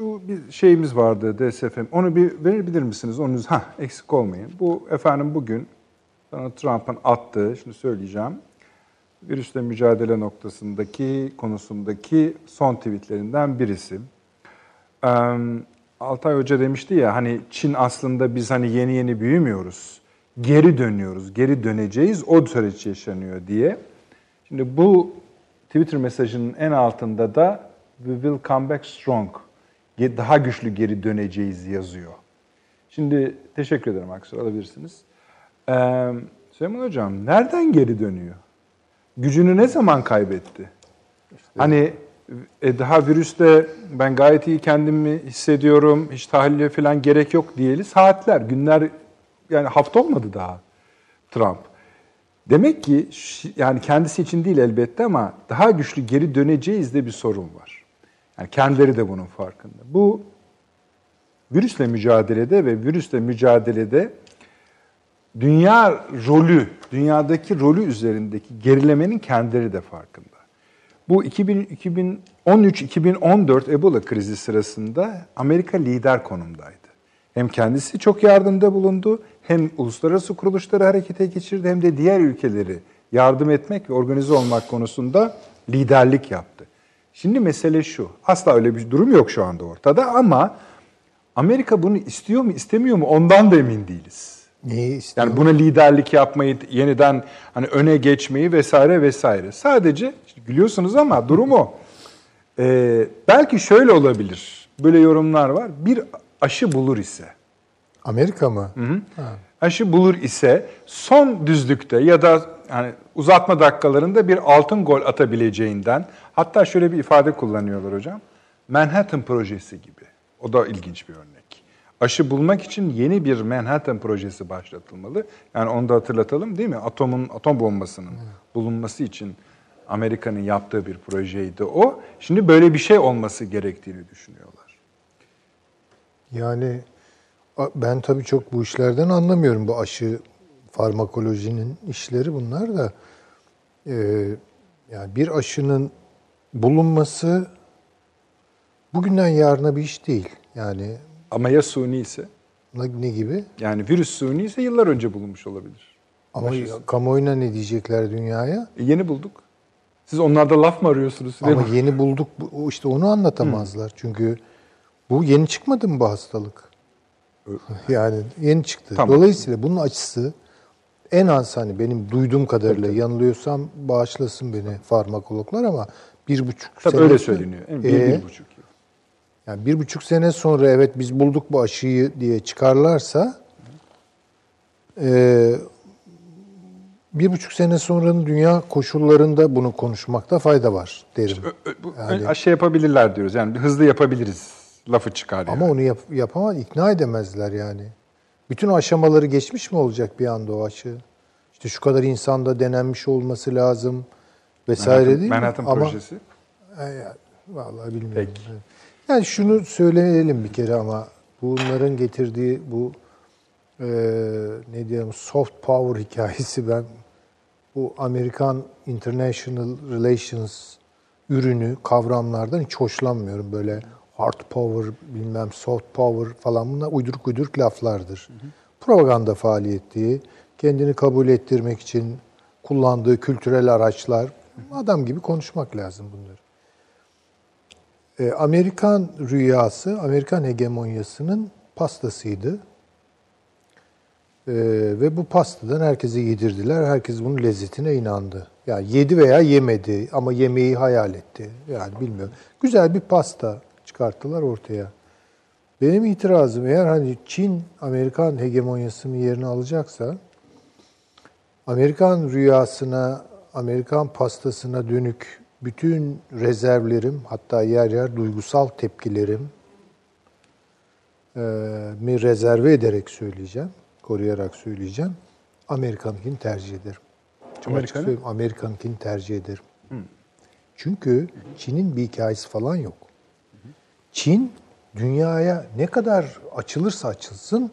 bu bir şeyimiz vardı DSFM. Onu bir verebilir misiniz? Onu ha eksik olmayın. Bu efendim bugün Donald Trump'ın attığı, şimdi söyleyeceğim. Virüsle mücadele noktasındaki konusundaki son tweetlerinden birisi. Ee, Altay Hoca demişti ya hani Çin aslında biz hani yeni yeni büyümüyoruz. Geri dönüyoruz, geri döneceğiz. O süreç yaşanıyor diye. Şimdi bu Twitter mesajının en altında da we will come back strong. Daha güçlü geri döneceğiz yazıyor. Şimdi teşekkür ederim Aksel alabilirsiniz. Ee, Süleyman Hocam nereden geri dönüyor? Gücünü ne zaman kaybetti? İşte. Hani e, daha virüste ben gayet iyi kendimi hissediyorum, hiç tahlile falan gerek yok diyeli saatler, günler yani hafta olmadı daha Trump. Demek ki yani kendisi için değil elbette ama daha güçlü geri döneceğiz de bir sorun var. Yani kendileri de bunun farkında. Bu virüsle mücadelede ve virüsle mücadelede dünya rolü, dünyadaki rolü üzerindeki gerilemenin kendileri de farkında. Bu 2013-2014 Ebola krizi sırasında Amerika lider konumdaydı. Hem kendisi çok yardımda bulundu, hem uluslararası kuruluşları harekete geçirdi, hem de diğer ülkeleri yardım etmek ve organize olmak konusunda liderlik yaptı. Şimdi mesele şu, asla öyle bir durum yok şu anda ortada ama Amerika bunu istiyor mu istemiyor mu ondan da emin değiliz. Neyi istiyor? Yani buna liderlik yapmayı, yeniden hani öne geçmeyi vesaire vesaire. Sadece işte gülüyorsunuz ama durumu ee, belki şöyle olabilir. Böyle yorumlar var. Bir aşı bulur ise. Amerika mı? Hı hı. Aşı bulur ise son düzlükte ya da yani uzatma dakikalarında bir altın gol atabileceğinden hatta şöyle bir ifade kullanıyorlar hocam. Manhattan projesi gibi. O da ilginç bir örnek. Aşı bulmak için yeni bir Manhattan projesi başlatılmalı. Yani onu da hatırlatalım değil mi? Atomun atom bombasının bulunması için Amerika'nın yaptığı bir projeydi o. Şimdi böyle bir şey olması gerektiğini düşünüyorlar. Yani ben tabii çok bu işlerden anlamıyorum. Bu aşı farmakolojinin işleri bunlar da. Ee, yani bir aşının bulunması bugünden yarına bir iş değil. Yani ama ya suni ise? Ne, ne gibi? Yani virüs suni ise yıllar önce bulunmuş olabilir. Ama Başısı. kamuoyuna ne diyecekler dünyaya? E yeni bulduk. Siz onlarda laf mı arıyorsunuz? Ama (laughs) yeni bulduk. işte onu anlatamazlar. Hı. Çünkü bu yeni çıkmadı mı bu hastalık? (laughs) yani yeni çıktı. Tamam. Dolayısıyla bunun açısı en az hani benim duyduğum kadarıyla tabii, yanılıyorsam bağışlasın beni farmakologlar ama bir buçuk tabii sene... öyle söyleniyor. Bir, ee, bir buçuk yıl. Yani bir buçuk sene sonra evet biz bulduk bu aşıyı diye çıkarlarsa e, bir buçuk sene sonranın dünya koşullarında bunu konuşmakta fayda var derim. yani, aşı yapabilirler diyoruz. Yani hızlı yapabiliriz lafı çıkar yani. Ama onu yap, yapamaz, ikna edemezler yani. Bütün aşamaları geçmiş mi olacak bir anda o aşı? İşte şu kadar insanda denenmiş olması lazım vesaire Manhattan, değil Manhattan mi? projesi. Ama, e, vallahi bilmiyorum. Peki. Yani şunu söyleyelim bir kere ama bunların getirdiği bu e, ne diyelim soft power hikayesi ben bu Amerikan International Relations ürünü kavramlardan hiç hoşlanmıyorum. Böyle hard power, bilmem soft power falan bunlar uyduruk uyduruk laflardır. Hı. Propaganda faaliyeti, kendini kabul ettirmek için kullandığı kültürel araçlar, adam gibi konuşmak lazım bunları. Ee, Amerikan rüyası, Amerikan hegemonyasının pastasıydı. Ee, ve bu pastadan herkese yedirdiler. Herkes bunun lezzetine inandı. Yani yedi veya yemedi ama yemeği hayal etti. Yani bilmiyorum. Güzel bir pasta çıkarttılar ortaya. Benim itirazım eğer hani Çin Amerikan hegemonyasının yerini alacaksa Amerikan rüyasına, Amerikan pastasına dönük bütün rezervlerim, hatta yer yer duygusal tepkilerim mi rezerve ederek söyleyeceğim, koruyarak söyleyeceğim. Amerikan'ınkini tercih ederim. Amerikan'ı? Amerikan'ınkini tercih ederim. Çünkü Çin'in bir hikayesi falan yok. Çin dünyaya ne kadar açılırsa açılsın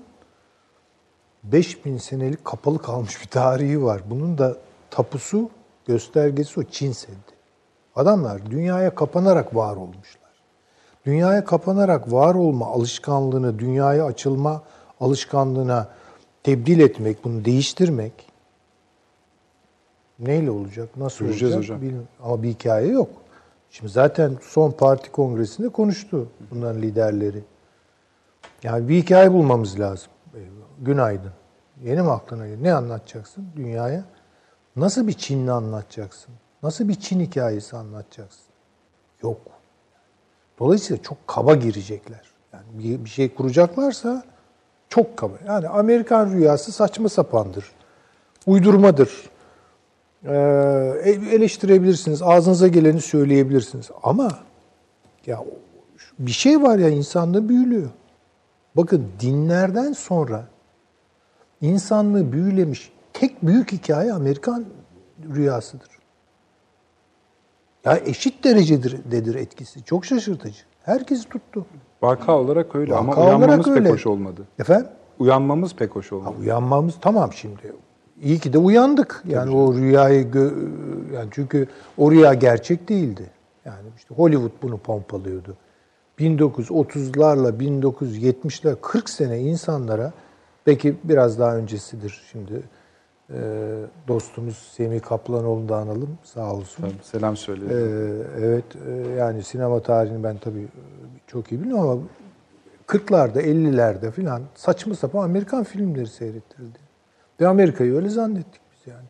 5000 senelik kapalı kalmış bir tarihi var. Bunun da tapusu, göstergesi o Çin Seddi. Adamlar dünyaya kapanarak var olmuşlar. Dünyaya kapanarak var olma alışkanlığını, dünyaya açılma alışkanlığına tebdil etmek, bunu değiştirmek neyle olacak, nasıl Göreceğiz olacak hocam. bilmiyorum. Ama bir hikaye yok. Şimdi zaten son parti kongresinde konuştu bunların liderleri. Yani bir hikaye bulmamız lazım. Günaydın. Yeni mi aklına geldi? Ne anlatacaksın dünyaya? Nasıl bir Çinli anlatacaksın? Nasıl bir Çin hikayesi anlatacaksın? Yok. Dolayısıyla çok kaba girecekler. Yani bir şey kuracaklarsa çok kaba. Yani Amerikan rüyası saçma sapandır. Uydurmadır. Ee, eleştirebilirsiniz. Ağzınıza geleni söyleyebilirsiniz. Ama ya bir şey var ya insanda büyülüyor. Bakın dinlerden sonra insanlığı büyülemiş tek büyük hikaye Amerikan rüyasıdır. Ya eşit derecedir dedir etkisi. Çok şaşırtıcı. Herkesi tuttu. Vaka olarak öyle Vaka ama uyanmamız pek öyle. hoş olmadı. Efendim? Uyanmamız pek hoş Ha, olmadı. uyanmamız tamam şimdi. İyi ki de uyandık. Yani o rüyayı gö- yani çünkü o rüya gerçek değildi. Yani işte Hollywood bunu pompalıyordu. 1930'larla 1970'ler 40 sene insanlara belki biraz daha öncesidir şimdi e, dostumuz Semih Kaplanoğlu'nu da analım sağ olsun. Tabii, Selam söyle. Ee, evet e, yani sinema tarihini ben tabii e, çok iyi bilmiyorum ama 40'larda 50'lerde filan saçma sapan Amerikan filmleri seyrettirildi. Ve Amerika'yı öyle zannettik biz yani.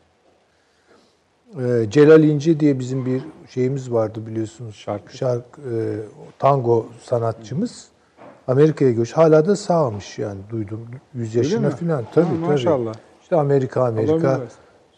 Ee, Celal İnce diye bizim bir şeyimiz vardı biliyorsunuz. Şarkı. Şark, e, tango sanatçımız. Amerika'ya göç. Hala da sağmış yani duydum. 100 yaşına mi? filan. Tabii Ha, tabii. maşallah. İşte Amerika Amerika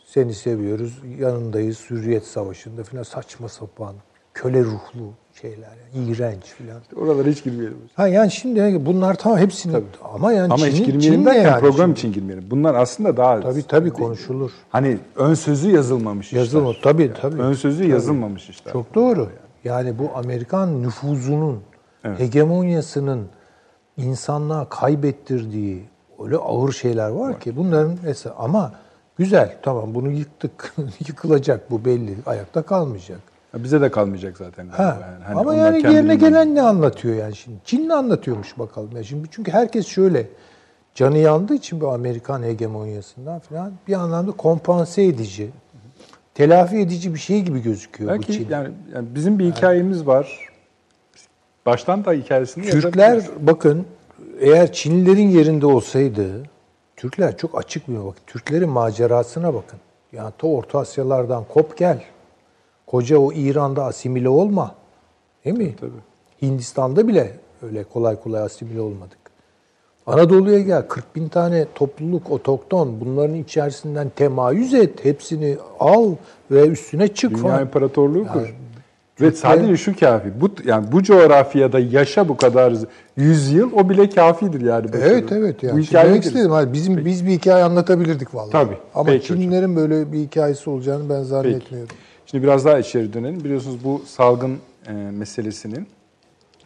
seni seviyoruz, yanındayız, Hürriyet Savaşı'nda filan saçma sapan, köle ruhlu şeyler yani, iğrenç filan. Oralara hiç girmeyelim. Ha yani şimdi bunlar tamam hepsini ama yani Ama hiç Çin'in- girmeyelim derken yani program şimdi. için girmeyelim. Bunlar aslında daha Tabii tabii konuşulur. Hani ön sözü yazılmamış Yazılma işler. tabii tabii. Ön sözü Tabii. yazılmamış işler. Çok doğru. Yani bu Amerikan nüfuzunun, Evet. hegemonyasının insanlığa kaybettirdiği öyle ağır şeyler var ki bunların mesela ama güzel tamam bunu yıktık. (laughs) Yıkılacak bu belli. Ayakta kalmayacak. Bize de kalmayacak zaten. Ha. yani. Hani Ama yani yerine gelen ne anlatıyor yani şimdi? Çin ne anlatıyormuş bakalım. Yani şimdi çünkü herkes şöyle canı yandığı için bu Amerikan hegemonyasından falan bir anlamda kompanse edici, telafi edici bir şey gibi gözüküyor bu Belki Çin. yani, yani bizim bir hikayemiz var. Baştan da hikayesini Türkler bakın eğer Çinlilerin yerinde olsaydı Türkler çok açık bir bak. Türklerin macerasına bakın. Yani ta Orta Asyalardan kop gel. Koca o İran'da asimile olma. Değil mi? Tabii. Hindistan'da bile öyle kolay kolay asimile olmadık. Anadolu'ya gel. 40 bin tane topluluk, otokton. Bunların içerisinden temayüz et. Hepsini al ve üstüne çık Dünya falan. İmparatorluğu kur. Yani Ve Türkler- sadece şu kafi. Bu yani bu coğrafyada yaşa bu kadar yüzyıl o bile kafidir yani. başarı. Evet evet yani. Bu hikaye istedim. Hani bizim biz bir hikaye anlatabilirdik vallahi. Tabii. Ama Peki Çinlilerin böyle bir hikayesi olacağını ben Peki. Şimdi biraz daha içeri dönelim. Biliyorsunuz bu salgın e, meselesinin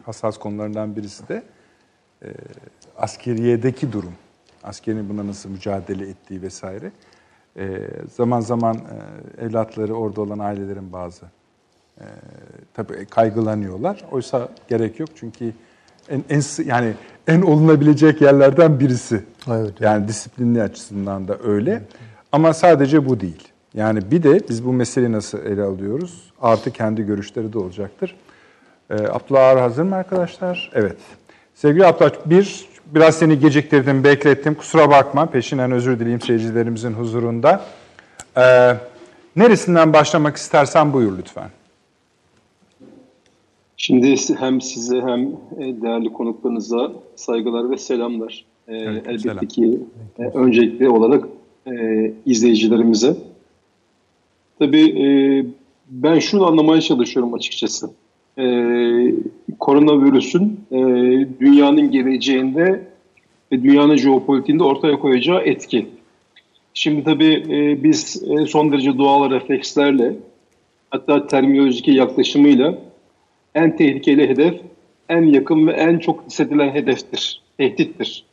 hassas konularından birisi de e, askeriyedeki durum. Askerin buna nasıl mücadele ettiği vesaire. E, zaman zaman e, evlatları orada olan ailelerin bazı e, tabii kaygılanıyorlar. Oysa gerek yok çünkü en, en yani en olunabilecek yerlerden birisi. Evet. Yani disiplinli açısından da öyle. Ama sadece bu değil. Yani bir de biz bu meseleyi nasıl ele alıyoruz? Artı kendi görüşleri de olacaktır. Ee, Abdullah Ağar hazır mı arkadaşlar? Evet. Sevgili Abdullah, bir, biraz seni geciktirdim, beklettim. Kusura bakma, peşinden özür dileyim seyircilerimizin huzurunda. Ee, neresinden başlamak istersen buyur lütfen. Şimdi hem size hem e, değerli konuklarınıza saygılar ve selamlar. Evet, elbette selam. ki e, öncelikli olarak e, izleyicilerimize. Tabii e, ben şunu anlamaya çalışıyorum açıkçası. e, koronavirüsün e, dünyanın geleceğinde ve dünyanın jeopolitiğinde ortaya koyacağı etki. Şimdi tabii e, biz e, son derece doğal reflekslerle hatta terminolojik yaklaşımıyla en tehlikeli hedef en yakın ve en çok hissedilen hedeftir, tehdittir.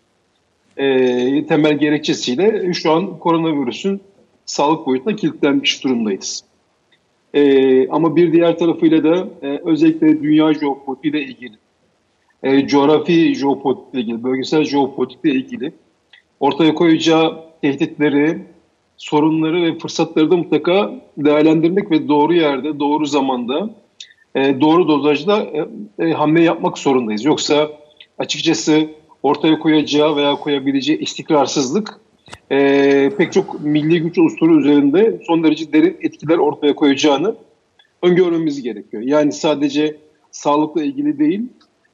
E, temel gerekçesiyle şu an koronavirüsün sağlık boyutuna kilitlenmiş durumdayız. E, ama bir diğer tarafıyla da e, özellikle dünya jeopolitiğiyle ilgili, e, coğrafi jeopolitikle ilgili, bölgesel jeopolitikle ilgili ortaya koyacağı tehditleri, sorunları ve fırsatları da mutlaka değerlendirmek ve doğru yerde, doğru zamanda, e, doğru dozajda e, e, hamle yapmak zorundayız. Yoksa açıkçası ortaya koyacağı veya koyabileceği istikrarsızlık e, pek çok milli güç unsuru üzerinde son derece derin etkiler ortaya koyacağını öngörmemiz gerekiyor. Yani sadece sağlıkla ilgili değil,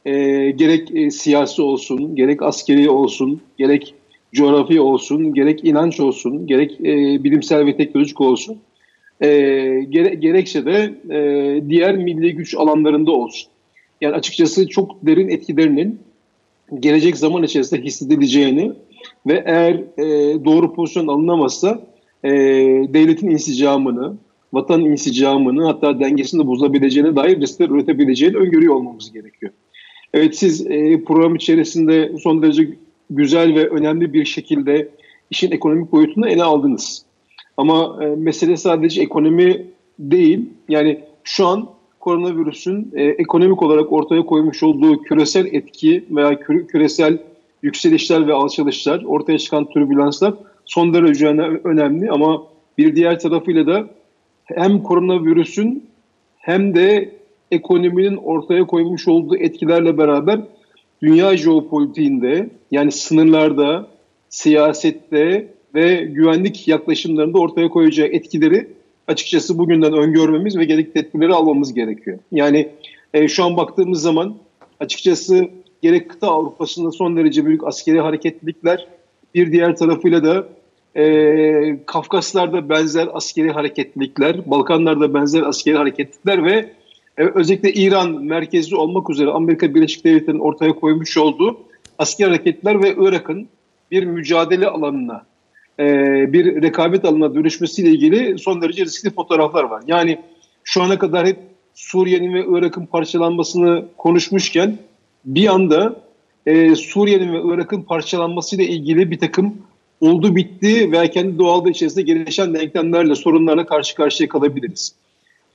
e, gerek e, siyasi olsun, gerek askeri olsun, gerek coğrafi olsun, gerek inanç olsun, gerek e, bilimsel ve teknolojik olsun, e, gere, gerekse de e, diğer milli güç alanlarında olsun. Yani açıkçası çok derin etkilerinin gelecek zaman içerisinde hissedileceğini ve eğer e, doğru pozisyon alınamazsa e, devletin insicamını, vatanın insicamını hatta dengesini de bozabileceğine dair riskler üretebileceğini öngörüyor olmamız gerekiyor. Evet siz e, program içerisinde son derece güzel ve önemli bir şekilde işin ekonomik boyutunu ele aldınız. Ama e, mesele sadece ekonomi değil. Yani şu an koronavirüsün e, ekonomik olarak ortaya koymuş olduğu küresel etki veya küre, küresel yükselişler ve alçalışlar, ortaya çıkan türbülanslar son derece önemli ama bir diğer tarafıyla da hem koronavirüsün hem de ekonominin ortaya koymuş olduğu etkilerle beraber dünya jeopolitiğinde yani sınırlarda, siyasette ve güvenlik yaklaşımlarında ortaya koyacağı etkileri açıkçası bugünden öngörmemiz ve gerekli tedbirleri almamız gerekiyor. Yani e, şu an baktığımız zaman açıkçası gerek kıta Avrupa'sında son derece büyük askeri hareketlilikler, bir diğer tarafıyla da e, Kafkaslar'da benzer askeri hareketlilikler, Balkanlar'da benzer askeri hareketlilikler ve e, özellikle İran merkezli olmak üzere Amerika Birleşik Devletleri'nin ortaya koymuş olduğu askeri hareketler ve Irak'ın bir mücadele alanına, e, bir rekabet alanına dönüşmesiyle ilgili son derece riskli fotoğraflar var. Yani şu ana kadar hep Suriye'nin ve Irak'ın parçalanmasını konuşmuşken bir anda e, Suriye'nin ve Irak'ın parçalanmasıyla ilgili bir takım oldu bitti veya kendi doğal içerisinde gelişen denklemlerle, sorunlarla karşı karşıya kalabiliriz.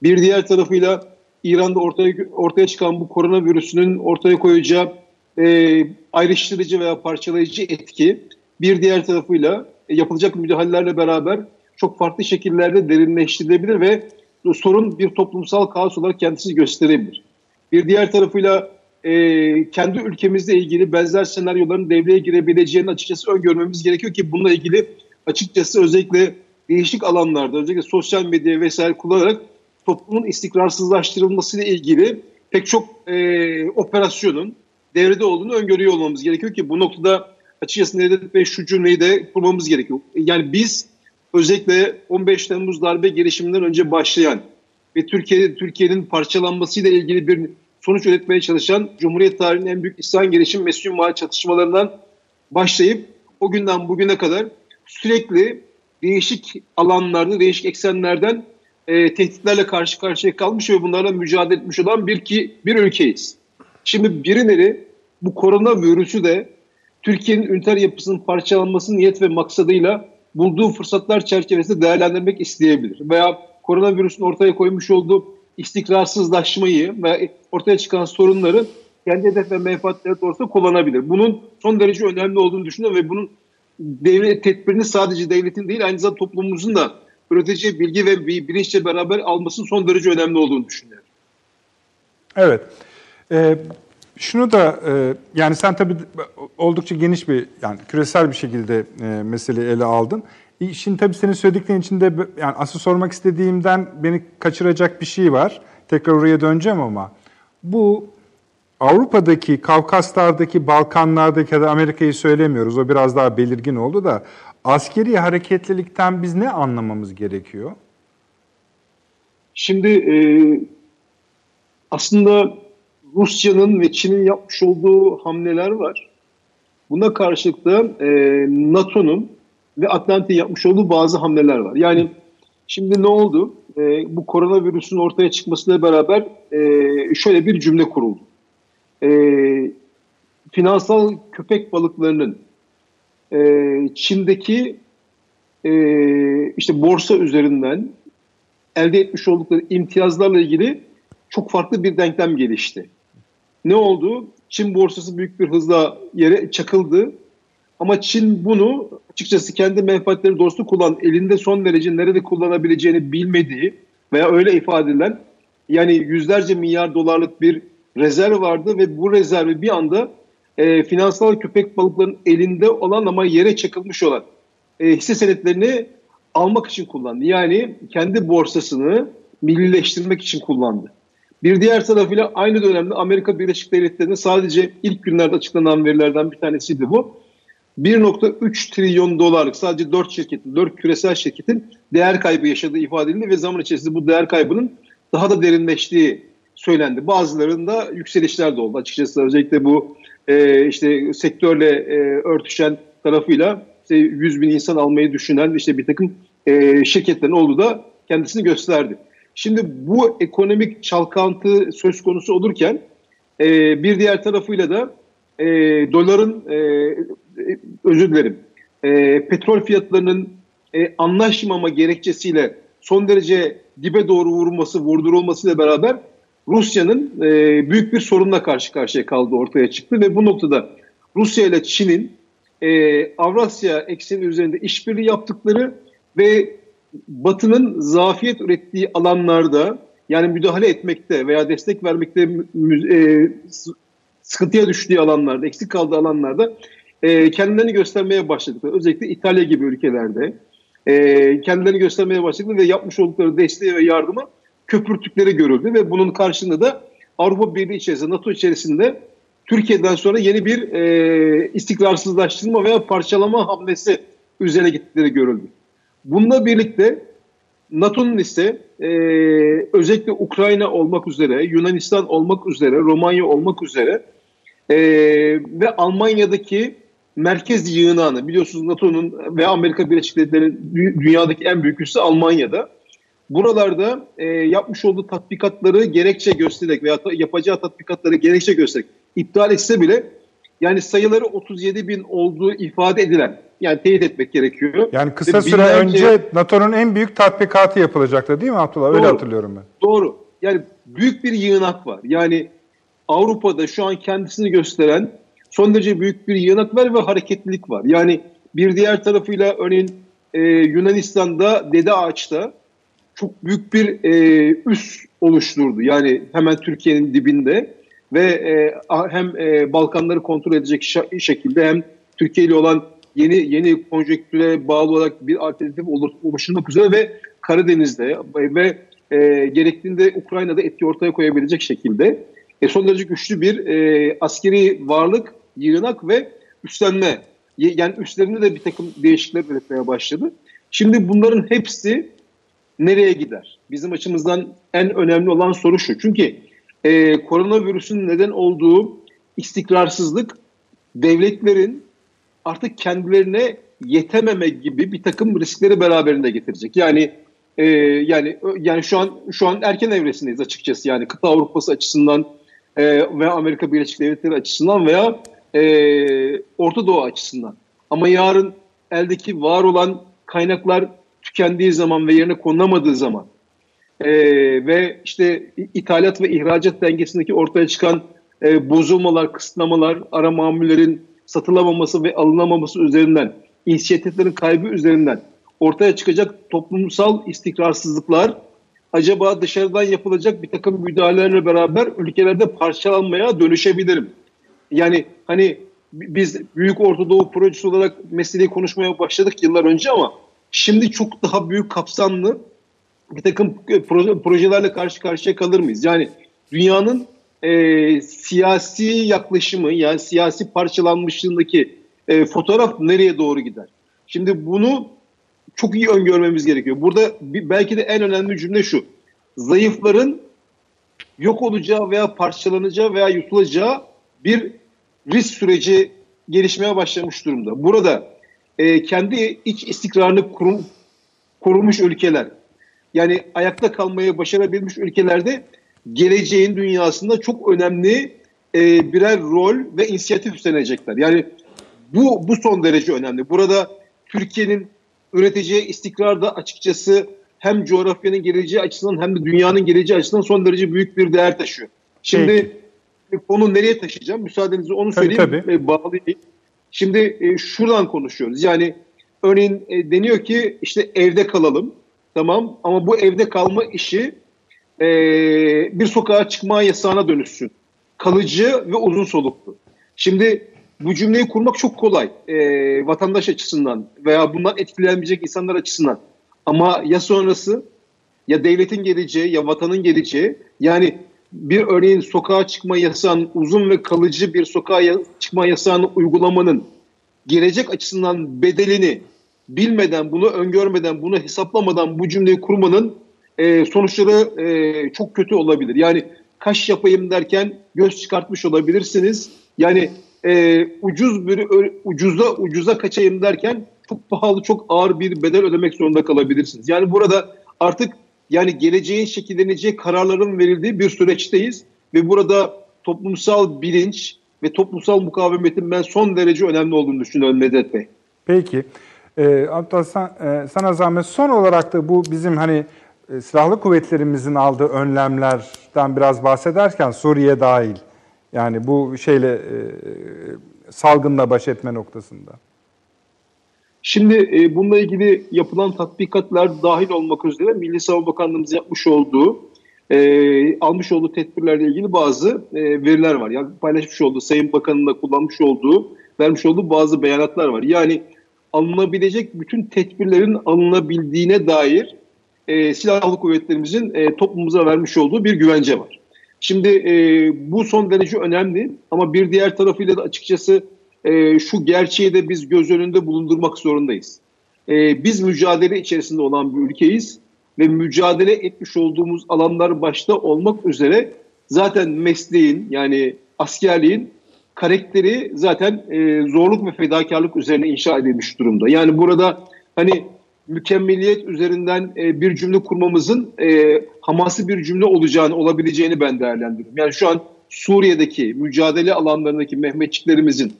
Bir diğer tarafıyla İran'da ortaya ortaya çıkan bu koronavirüsünün ortaya koyacağı e, ayrıştırıcı veya parçalayıcı etki bir diğer tarafıyla e, yapılacak müdahalelerle beraber çok farklı şekillerde derinleştirilebilir ve sorun bir toplumsal kaos olarak kendisini gösterebilir. Bir diğer tarafıyla e, kendi ülkemizle ilgili benzer senaryoların devreye girebileceğini açıkçası öngörmemiz gerekiyor ki bununla ilgili açıkçası özellikle değişik alanlarda özellikle sosyal medya vesaire kullanarak toplumun istikrarsızlaştırılmasıyla ilgili pek çok e, operasyonun devrede olduğunu öngörüyor olmamız gerekiyor ki bu noktada açıkçası Nedret Bey şu cümleyi de kurmamız gerekiyor. Yani biz özellikle 15 Temmuz darbe girişiminden önce başlayan ve Türkiye Türkiye'nin parçalanmasıyla ilgili bir sonuç üretmeye çalışan Cumhuriyet tarihinin en büyük İslam gelişim mesul mal çatışmalarından başlayıp o günden bugüne kadar sürekli değişik alanlarda, değişik eksenlerden e, tehditlerle karşı karşıya kalmış ve bunlarla mücadele etmiş olan bir ki bir ülkeyiz. Şimdi birileri bu korona virüsü de Türkiye'nin üniter yapısının parçalanması niyet ve maksadıyla bulduğu fırsatlar çerçevesinde değerlendirmek isteyebilir. Veya koronavirüsün ortaya koymuş olduğu istikrarsızlaşmayı ve ortaya çıkan sorunları kendi hedef ve menfaatleri doğrusunda kullanabilir. Bunun son derece önemli olduğunu düşünüyorum ve bunun devlet tedbirini sadece devletin değil aynı zamanda toplumumuzun da üretici bilgi ve bilinçle beraber almasının son derece önemli olduğunu düşünüyorum. Evet. Ee, şunu da e, yani sen tabii oldukça geniş bir yani küresel bir şekilde e, meseleyi ele aldın. Şimdi tabii senin söylediklerin içinde yani asıl sormak istediğimden beni kaçıracak bir şey var. Tekrar oraya döneceğim ama bu Avrupa'daki, Kavkaslar'daki, Balkanlar'daki ya da Amerika'yı söylemiyoruz. O biraz daha belirgin oldu da askeri hareketlilikten biz ne anlamamız gerekiyor? Şimdi e, aslında Rusya'nın ve Çin'in yapmış olduğu hamleler var. Buna karşılık da e, NATO'nun ve Atlantik'in yapmış olduğu bazı hamleler var. Yani şimdi ne oldu? E, bu koronavirüsün ortaya çıkmasıyla beraber e, şöyle bir cümle kuruldu. E, finansal köpek balıklarının e, Çin'deki e, işte borsa üzerinden elde etmiş oldukları imtiyazlarla ilgili çok farklı bir denklem gelişti. Ne oldu? Çin borsası büyük bir hızla yere çakıldı. Ama Çin bunu açıkçası kendi menfaatleri doğrultusunda kullan, elinde son derece nerede kullanabileceğini bilmediği veya öyle ifade edilen yani yüzlerce milyar dolarlık bir rezerv vardı ve bu rezervi bir anda e, finansal köpek balıklarının elinde olan ama yere çakılmış olan e, hisse senetlerini almak için kullandı. Yani kendi borsasını millileştirmek için kullandı. Bir diğer tarafıyla aynı dönemde Amerika Birleşik Devletleri'nin sadece ilk günlerde açıklanan verilerden bir tanesiydi bu. 1.3 trilyon dolarlık sadece 4 şirketin, 4 küresel şirketin değer kaybı yaşadığı ifade edildi ve zaman içerisinde bu değer kaybının daha da derinleştiği söylendi. Bazılarında yükselişler de oldu açıkçası özellikle bu e, işte sektörle e, örtüşen tarafıyla işte 100 bin insan almayı düşünen işte bir takım e, şirketlerin olduğu da kendisini gösterdi. Şimdi bu ekonomik çalkantı söz konusu olurken e, bir diğer tarafıyla da e, doların e, özür dilerim. E, petrol fiyatlarının e, anlaşmama gerekçesiyle son derece dibe doğru vurulması, vurdurulmasıyla beraber Rusya'nın e, büyük bir sorunla karşı karşıya kaldığı ortaya çıktı ve bu noktada Rusya ile Çin'in e, Avrasya ekseni üzerinde işbirliği yaptıkları ve Batı'nın zafiyet ürettiği alanlarda yani müdahale etmekte veya destek vermekte e, sıkıntıya düştüğü alanlarda, eksik kaldığı alanlarda e, kendilerini göstermeye başladıkları, özellikle İtalya gibi ülkelerde e, kendilerini göstermeye başladıkları ve yapmış oldukları desteği ve yardımı köpürtükleri görüldü ve bunun karşılığında da Avrupa Birliği içerisinde, NATO içerisinde Türkiye'den sonra yeni bir e, istikrarsızlaştırma veya parçalama hamlesi üzerine gittikleri görüldü. Bununla birlikte NATO'nun ise e, özellikle Ukrayna olmak üzere, Yunanistan olmak üzere, Romanya olmak üzere e, ve Almanya'daki merkez yığınağını biliyorsunuz NATO'nun ve Amerika Birleşik Devletleri'nin dünyadaki en büyük üssü Almanya'da. Buralarda e, yapmış olduğu tatbikatları gerekçe göstererek veya yapacağı tatbikatları gerekçe göstererek iptal etse bile yani sayıları 37 bin olduğu ifade edilen yani teyit etmek gerekiyor. Yani kısa Ve süre binlerce... önce NATO'nun en büyük tatbikatı yapılacaktı değil mi Abdullah? Doğru, Öyle hatırlıyorum ben. Doğru. Yani büyük bir yığınak var. Yani Avrupa'da şu an kendisini gösteren son derece büyük bir yığınak var ve hareketlilik var. Yani bir diğer tarafıyla örneğin e, Yunanistan'da Dede Ağaç'ta çok büyük bir e, üs oluşturdu. Yani hemen Türkiye'nin dibinde ve e, hem e, Balkanları kontrol edecek şekilde hem Türkiye ile olan yeni yeni konjektüre bağlı olarak bir alternatif oluşturmak üzere ve Karadeniz'de ve e, gerektiğinde Ukrayna'da etki ortaya koyabilecek şekilde e, son derece güçlü bir e, askeri varlık, yığınak ve üstlenme. Yani üstlerinde de bir takım değişiklikler üretmeye başladı. Şimdi bunların hepsi nereye gider? Bizim açımızdan en önemli olan soru şu. Çünkü e, koronavirüsün neden olduğu istikrarsızlık devletlerin artık kendilerine yetememe gibi bir takım riskleri beraberinde getirecek. Yani e, yani yani şu an şu an erken evresindeyiz açıkçası. Yani kıta Avrupası açısından e, veya Amerika Birleşik Devletleri açısından veya e, Orta Doğu açısından. Ama yarın eldeki var olan kaynaklar tükendiği zaman ve yerine konulamadığı zaman e, ve işte ithalat ve ihracat dengesindeki ortaya çıkan e, bozulmalar, kısıtlamalar, ara mamullerin satılamaması ve alınamaması üzerinden, inisiyatiflerin kaybı üzerinden ortaya çıkacak toplumsal istikrarsızlıklar acaba dışarıdan yapılacak bir takım müdahalelerle beraber ülkelerde parçalanmaya dönüşebilirim. Yani hani biz Büyük Orta Doğu projesi olarak meseleyi konuşmaya başladık yıllar önce ama şimdi çok daha büyük kapsamlı bir takım projelerle karşı karşıya kalır mıyız? Yani dünyanın e, siyasi yaklaşımı yani siyasi parçalanmışlığındaki e, fotoğraf nereye doğru gider? Şimdi bunu çok iyi öngörmemiz gerekiyor. Burada belki de en önemli cümle şu. Zayıfların yok olacağı veya parçalanacağı veya yutulacağı bir risk süreci gelişmeye başlamış durumda. Burada e, kendi iç istikrarını kurum, korumuş ülkeler, yani ayakta kalmayı başarabilmiş ülkelerde geleceğin dünyasında çok önemli e, birer rol ve inisiyatif üstlenecekler. Yani bu bu son derece önemli. Burada Türkiye'nin üreteceği istikrar da açıkçası hem coğrafyanın geleceği açısından hem de dünyanın geleceği açısından son derece büyük bir değer taşıyor. Şimdi Peki. Konu nereye taşıyacağım? Müsaadenizle onu söyleyeyim tabii, tabii. ve bağlayayım. Şimdi e, şuradan konuşuyoruz. Yani örneğin e, deniyor ki işte evde kalalım. Tamam ama bu evde kalma işi e, bir sokağa çıkma yasağına dönüşsün. Kalıcı ve uzun soluklu. Şimdi bu cümleyi kurmak çok kolay e, vatandaş açısından veya bundan etkilenmeyecek insanlar açısından. Ama ya sonrası ya devletin geleceği ya vatanın geleceği yani bir örneğin sokağa çıkma yasağının uzun ve kalıcı bir sokağa çıkma yasağını uygulamanın gelecek açısından bedelini bilmeden, bunu öngörmeden, bunu hesaplamadan bu cümleyi kurmanın e, sonuçları e, çok kötü olabilir. Yani kaş yapayım derken göz çıkartmış olabilirsiniz. Yani e, ucuz bir ucuza ucuza kaçayım derken çok pahalı, çok ağır bir bedel ödemek zorunda kalabilirsiniz. Yani burada artık yani geleceğin şekilleneceği kararların verildiği bir süreçteyiz ve burada toplumsal bilinç ve toplumsal mukavemetin ben son derece önemli olduğunu düşünüyorum Medet Bey. Peki. Ee, Abdullah sen, e, sana zahmet son olarak da bu bizim hani e, silahlı kuvvetlerimizin aldığı önlemlerden biraz bahsederken Suriye dahil yani bu şeyle e, salgınla baş etme noktasında. Şimdi e, bununla ilgili yapılan tatbikatlar dahil olmak üzere Milli Savunma Bakanlığımız yapmış olduğu, e, almış olduğu tedbirlerle ilgili bazı e, veriler var. Yani paylaşmış olduğu, Sayın Bakan'ın da kullanmış olduğu, vermiş olduğu bazı beyanatlar var. Yani alınabilecek bütün tedbirlerin alınabildiğine dair e, silahlı kuvvetlerimizin e, toplumumuza vermiş olduğu bir güvence var. Şimdi e, bu son derece önemli ama bir diğer tarafıyla da açıkçası e, şu gerçeği de biz göz önünde bulundurmak zorundayız. E, biz mücadele içerisinde olan bir ülkeyiz ve mücadele etmiş olduğumuz alanlar başta olmak üzere zaten mesleğin yani askerliğin karakteri zaten e, zorluk ve fedakarlık üzerine inşa edilmiş durumda. Yani burada hani mükemmeliyet üzerinden e, bir cümle kurmamızın e, hamasi bir cümle olacağını, olabileceğini ben değerlendiriyorum. Yani şu an Suriye'deki mücadele alanlarındaki Mehmetçiklerimizin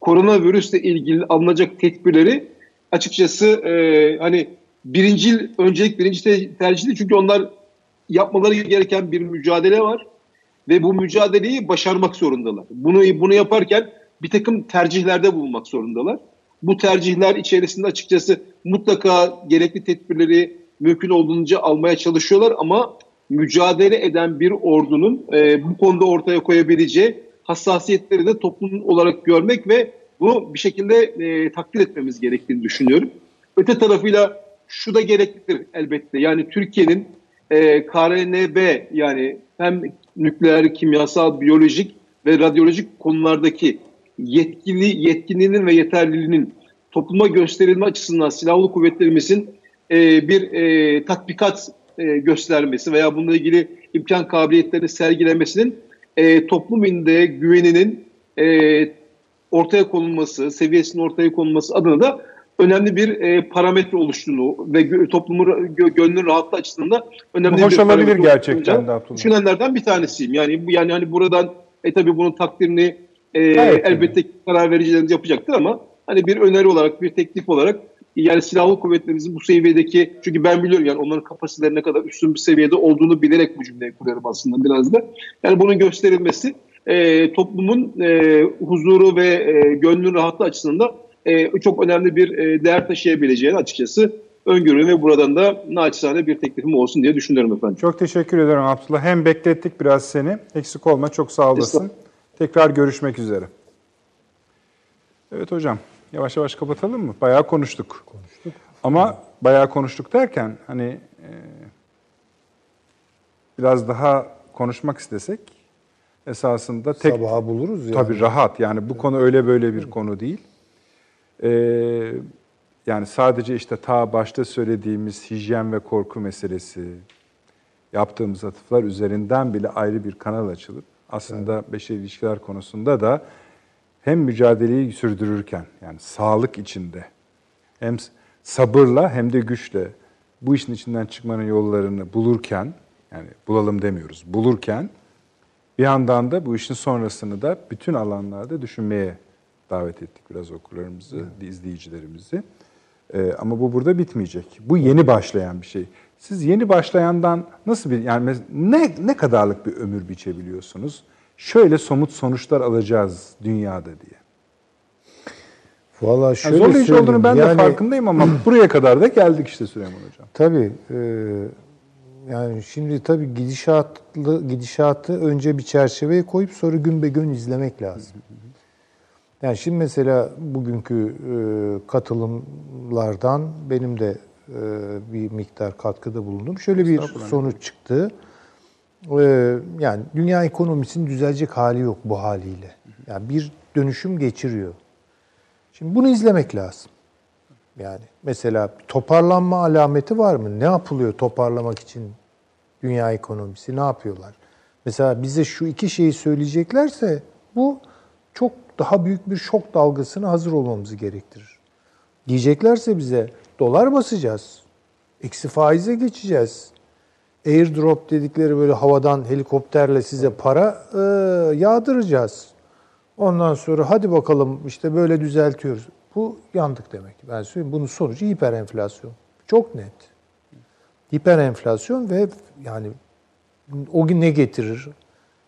koronavirüsle ilgili alınacak tedbirleri açıkçası e, hani birinci öncelik birinci te- tercih değil çünkü onlar yapmaları gereken bir mücadele var ve bu mücadeleyi başarmak zorundalar. Bunu bunu yaparken bir takım tercihlerde bulunmak zorundalar. Bu tercihler içerisinde açıkçası mutlaka gerekli tedbirleri mümkün olduğunca almaya çalışıyorlar ama mücadele eden bir ordunun e, bu konuda ortaya koyabileceği hassasiyetleri de toplum olarak görmek ve bunu bir şekilde e, takdir etmemiz gerektiğini düşünüyorum. Öte tarafıyla şu da gereklidir elbette. Yani Türkiye'nin e, KRNB yani hem nükleer, kimyasal, biyolojik ve radyolojik konulardaki yetkili yetkinliğinin ve yeterliliğinin topluma gösterilme açısından silahlı kuvvetlerimizin e, bir e, tatbikat e, göstermesi veya bununla ilgili imkan kabiliyetlerini sergilemesinin e, toplum inde güveninin e, ortaya konulması, seviyesinin ortaya konulması adına da önemli bir e, parametre oluştuğunu ve toplumun gö gönlün rahatlığı açısından da önemli Hoş bir olabilir gerçekten de Abdullah. Düşünenlerden bir tanesiyim. Yani bu yani hani buradan e tabii bunun takdirini e, evet, elbette yani. karar vericilerimiz yapacaktır ama hani bir öneri olarak, bir teklif olarak yani silahlı kuvvetlerimizin bu seviyedeki çünkü ben biliyorum yani onların kapasiteleri ne kadar üstün bir seviyede olduğunu bilerek bu cümleyi kuruyorum aslında biraz da. Yani bunun gösterilmesi e, toplumun e, huzuru ve e, gönlün rahatlığı açısından e, çok önemli bir e, değer taşıyabileceğini açıkçası öngörüyorum ve buradan da naçizane bir teklifim olsun diye düşünüyorum efendim. Çok teşekkür ederim Abdullah. Hem beklettik biraz seni. Eksik olma. Çok sağ olasın. Tekrar görüşmek üzere. Evet hocam. Yavaş yavaş kapatalım mı? Bayağı konuştuk. Konuştuk. Ama bayağı konuştuk derken hani e, biraz daha konuşmak istesek esasında tek... Sabaha buluruz yani. Tabii rahat. Yani bu konu öyle böyle bir konu değil. Ee, yani sadece işte ta başta söylediğimiz hijyen ve korku meselesi, yaptığımız atıflar üzerinden bile ayrı bir kanal açılıp aslında evet. beşeri ilişkiler konusunda da hem mücadeleyi sürdürürken yani sağlık içinde hem sabırla hem de güçle bu işin içinden çıkmanın yollarını bulurken yani bulalım demiyoruz bulurken bir yandan da bu işin sonrasını da bütün alanlarda düşünmeye davet ettik biraz okurlarımızı, evet. izleyicilerimizi. Ee, ama bu burada bitmeyecek. Bu yeni başlayan bir şey. Siz yeni başlayandan nasıl bir yani ne ne kadarlık bir ömür biçebiliyorsunuz? Şöyle somut sonuçlar alacağız dünyada diye. Valla şöyle yani zorlayıcı olduğunu ben yani, de farkındayım ama (clears throat) buraya kadar da geldik işte Süleyman Hocam. Tabii. E, yani şimdi tabii gidişatlı gidişatı önce bir çerçeveye koyup sonra gün be gün izlemek lazım. Yani şimdi mesela bugünkü e, katılımlardan benim de e, bir miktar katkıda bulundum. Şöyle bir sonuç çıktı. E, yani dünya ekonomisinin düzelecek hali yok bu haliyle. Yani bir dönüşüm geçiriyor. Şimdi bunu izlemek lazım. Yani mesela toparlanma alameti var mı? Ne yapılıyor toparlamak için dünya ekonomisi? Ne yapıyorlar? Mesela bize şu iki şeyi söyleyeceklerse bu çok daha büyük bir şok dalgasına hazır olmamızı gerektirir. Diyeceklerse bize dolar basacağız, eksi faize geçeceğiz, airdrop dedikleri böyle havadan helikopterle size para e, yağdıracağız. Ondan sonra hadi bakalım işte böyle düzeltiyoruz. Bu yandık demek. Ben söyleyeyim bunun sonucu hiper enflasyon. Çok net. Hiper enflasyon ve yani o gün ne getirir?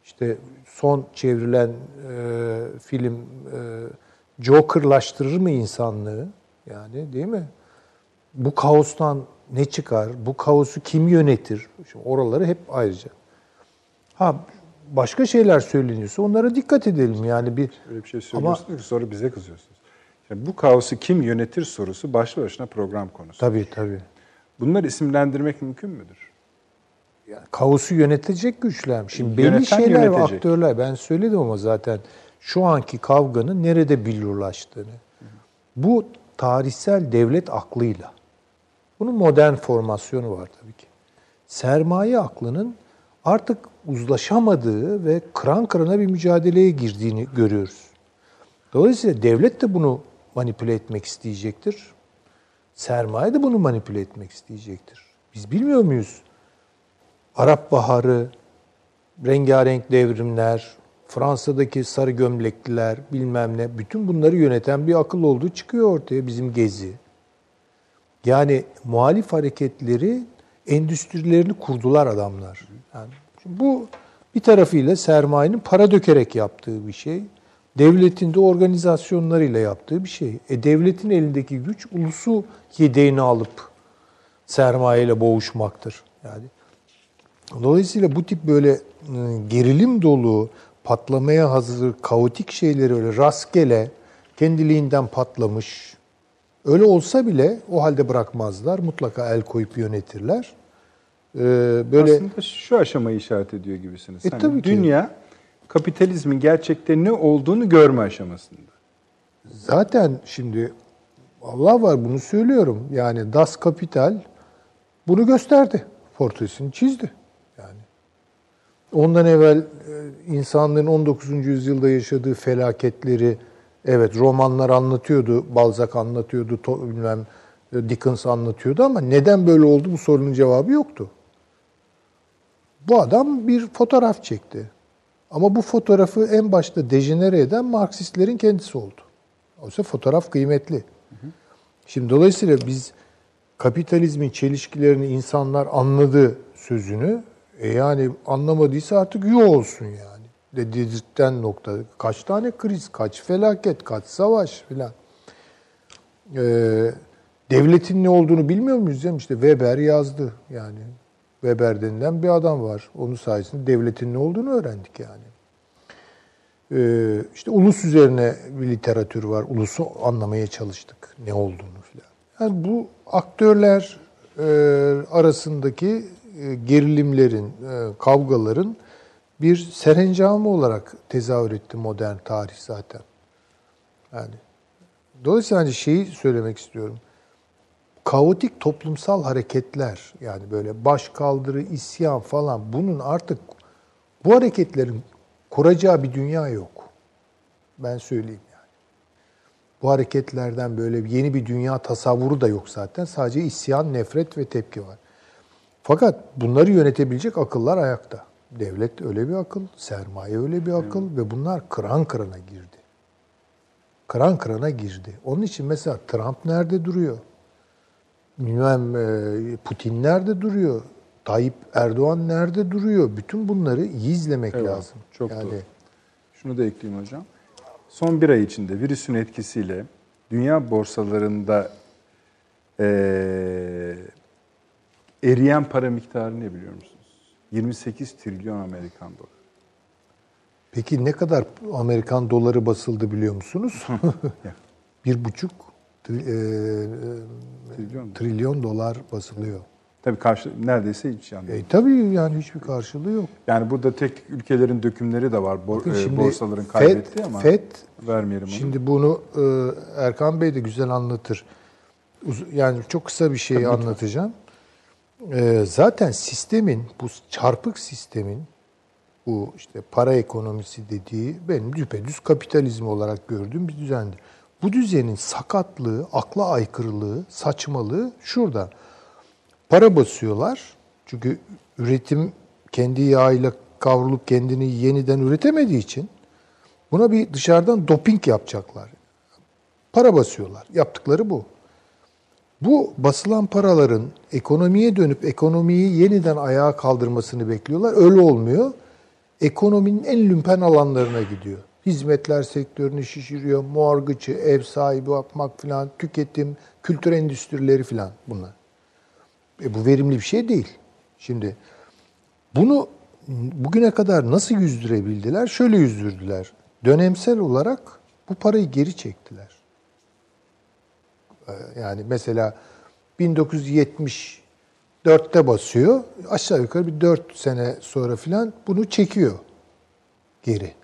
İşte son çevrilen e, film e, Joker'laştırır mı insanlığı? Yani değil mi? Bu kaostan ne çıkar? Bu kaosu kim yönetir? Şimdi oraları hep ayrıca. Ha başka şeyler söyleniyorsa onlara dikkat edelim. Yani bir öyle bir şey söylüyorsunuz Ama, ki sonra bize kızıyorsunuz. Yani bu kaosu kim yönetir sorusu başlı başına program konusu. Tabii tabii. Bunları isimlendirmek mümkün müdür? Yani kaosu yönetecek güçler. Şimdi belli Yöneten şeyler yönetecek. ve aktörler ben söyledim ama zaten şu anki kavganın nerede billurlaştığını. Bu tarihsel devlet aklıyla. Bunun modern formasyonu var tabii ki. Sermaye aklının artık uzlaşamadığı ve kıran kırana bir mücadeleye girdiğini görüyoruz. Dolayısıyla devlet de bunu manipüle etmek isteyecektir. Sermaye de bunu manipüle etmek isteyecektir. Biz bilmiyor muyuz? Arap Baharı, rengarenk devrimler, Fransa'daki sarı gömlekliler, bilmem ne, bütün bunları yöneten bir akıl olduğu çıkıyor ortaya bizim gezi. Yani muhalif hareketleri endüstrilerini kurdular adamlar. Yani bu bir tarafıyla sermayenin para dökerek yaptığı bir şey. Devletin de organizasyonlarıyla yaptığı bir şey. E devletin elindeki güç ulusu yedeğini alıp sermayeyle boğuşmaktır. Yani dolayısıyla bu tip böyle ıı, gerilim dolu, patlamaya hazır, kaotik şeyleri öyle rastgele kendiliğinden patlamış. Öyle olsa bile o halde bırakmazlar. Mutlaka el koyup yönetirler. Ee, böyle Aslında şu aşamayı işaret ediyor gibisiniz. E, hani tabii dünya ki. kapitalizmin gerçekte ne olduğunu görme aşamasında. Zaten şimdi Allah var bunu söylüyorum. Yani Das Kapital bunu gösterdi. Portresini çizdi. Yani ondan evvel e, insanlığın 19. yüzyılda yaşadığı felaketleri evet romanlar anlatıyordu, Balzac anlatıyordu, bilmem e, Dickens anlatıyordu ama neden böyle oldu bu sorunun cevabı yoktu. Bu adam bir fotoğraf çekti. Ama bu fotoğrafı en başta dejenere eden Marksistlerin kendisi oldu. Oysa fotoğraf kıymetli. Şimdi dolayısıyla biz kapitalizmin çelişkilerini insanlar anladı sözünü. E yani anlamadıysa artık yuh olsun yani. Dedirten nokta. Kaç tane kriz, kaç felaket, kaç savaş filan. Ee, devletin ne olduğunu bilmiyor muyuz? İşte Weber yazdı yani. Weber denilen bir adam var. Onun sayesinde devletin ne olduğunu öğrendik yani. Ee, işte ulus üzerine bir literatür var. Ulusu anlamaya çalıştık ne olduğunu filan. Yani bu aktörler e, arasındaki e, gerilimlerin, e, kavgaların bir serencamı olarak tezahür etti modern tarih zaten. Yani dolayısıyla hani şeyi söylemek istiyorum. kaotik toplumsal hareketler yani böyle baş kaldırı, isyan falan bunun artık bu hareketlerin kuracağı bir dünya yok. Ben söyleyeyim yani. Bu hareketlerden böyle yeni bir dünya tasavvuru da yok zaten. Sadece isyan, nefret ve tepki var. Fakat bunları yönetebilecek akıllar ayakta. Devlet öyle bir akıl, sermaye öyle bir akıl evet. ve bunlar kıran kırana girdi. Kıran kırana girdi. Onun için mesela Trump nerede duruyor? Bilmem e, Putin nerede duruyor? Tayyip Erdoğan nerede duruyor? Bütün bunları iyi izlemek evet, lazım. Çok yani, doğru. Şunu da ekleyeyim hocam. Son bir ay içinde virüsün etkisiyle dünya borsalarında e, eriyen para miktarı ne biliyor musunuz? 28 trilyon Amerikan doları. Peki ne kadar Amerikan doları basıldı biliyor musunuz? (laughs) bir buçuk tri, e, trilyon, trilyon dolar basılıyor. Tabii karşı neredeyse hiç yani. E, tabii yani hiçbir karşılığı yok. Yani burada tek ülkelerin dökümleri de var. Bor, Bakın şimdi borsaların kaybettiği FED, ama FED, vermeyelim onu. Şimdi bunu e, Erkan Bey de güzel anlatır. Yani çok kısa bir şey tabii anlatacağım. E, zaten sistemin, bu çarpık sistemin bu işte para ekonomisi dediği benim düpedüz kapitalizm olarak gördüğüm bir düzendir. Bu düzenin sakatlığı, akla aykırılığı, saçmalığı şurada. Para basıyorlar. Çünkü üretim kendi yağıyla kavrulup kendini yeniden üretemediği için buna bir dışarıdan doping yapacaklar. Para basıyorlar. Yaptıkları bu. Bu basılan paraların ekonomiye dönüp ekonomiyi yeniden ayağa kaldırmasını bekliyorlar. Öyle olmuyor. Ekonominin en lümpen alanlarına gidiyor. Hizmetler sektörünü şişiriyor. Morgıcı, ev sahibi yapmak filan, tüketim, kültür endüstrileri filan bunlar. E bu verimli bir şey değil. Şimdi bunu bugüne kadar nasıl yüzdürebildiler? Şöyle yüzdürdüler. Dönemsel olarak bu parayı geri çektiler. E, yani mesela 1974'te basıyor. Aşağı yukarı bir 4 sene sonra filan bunu çekiyor geri.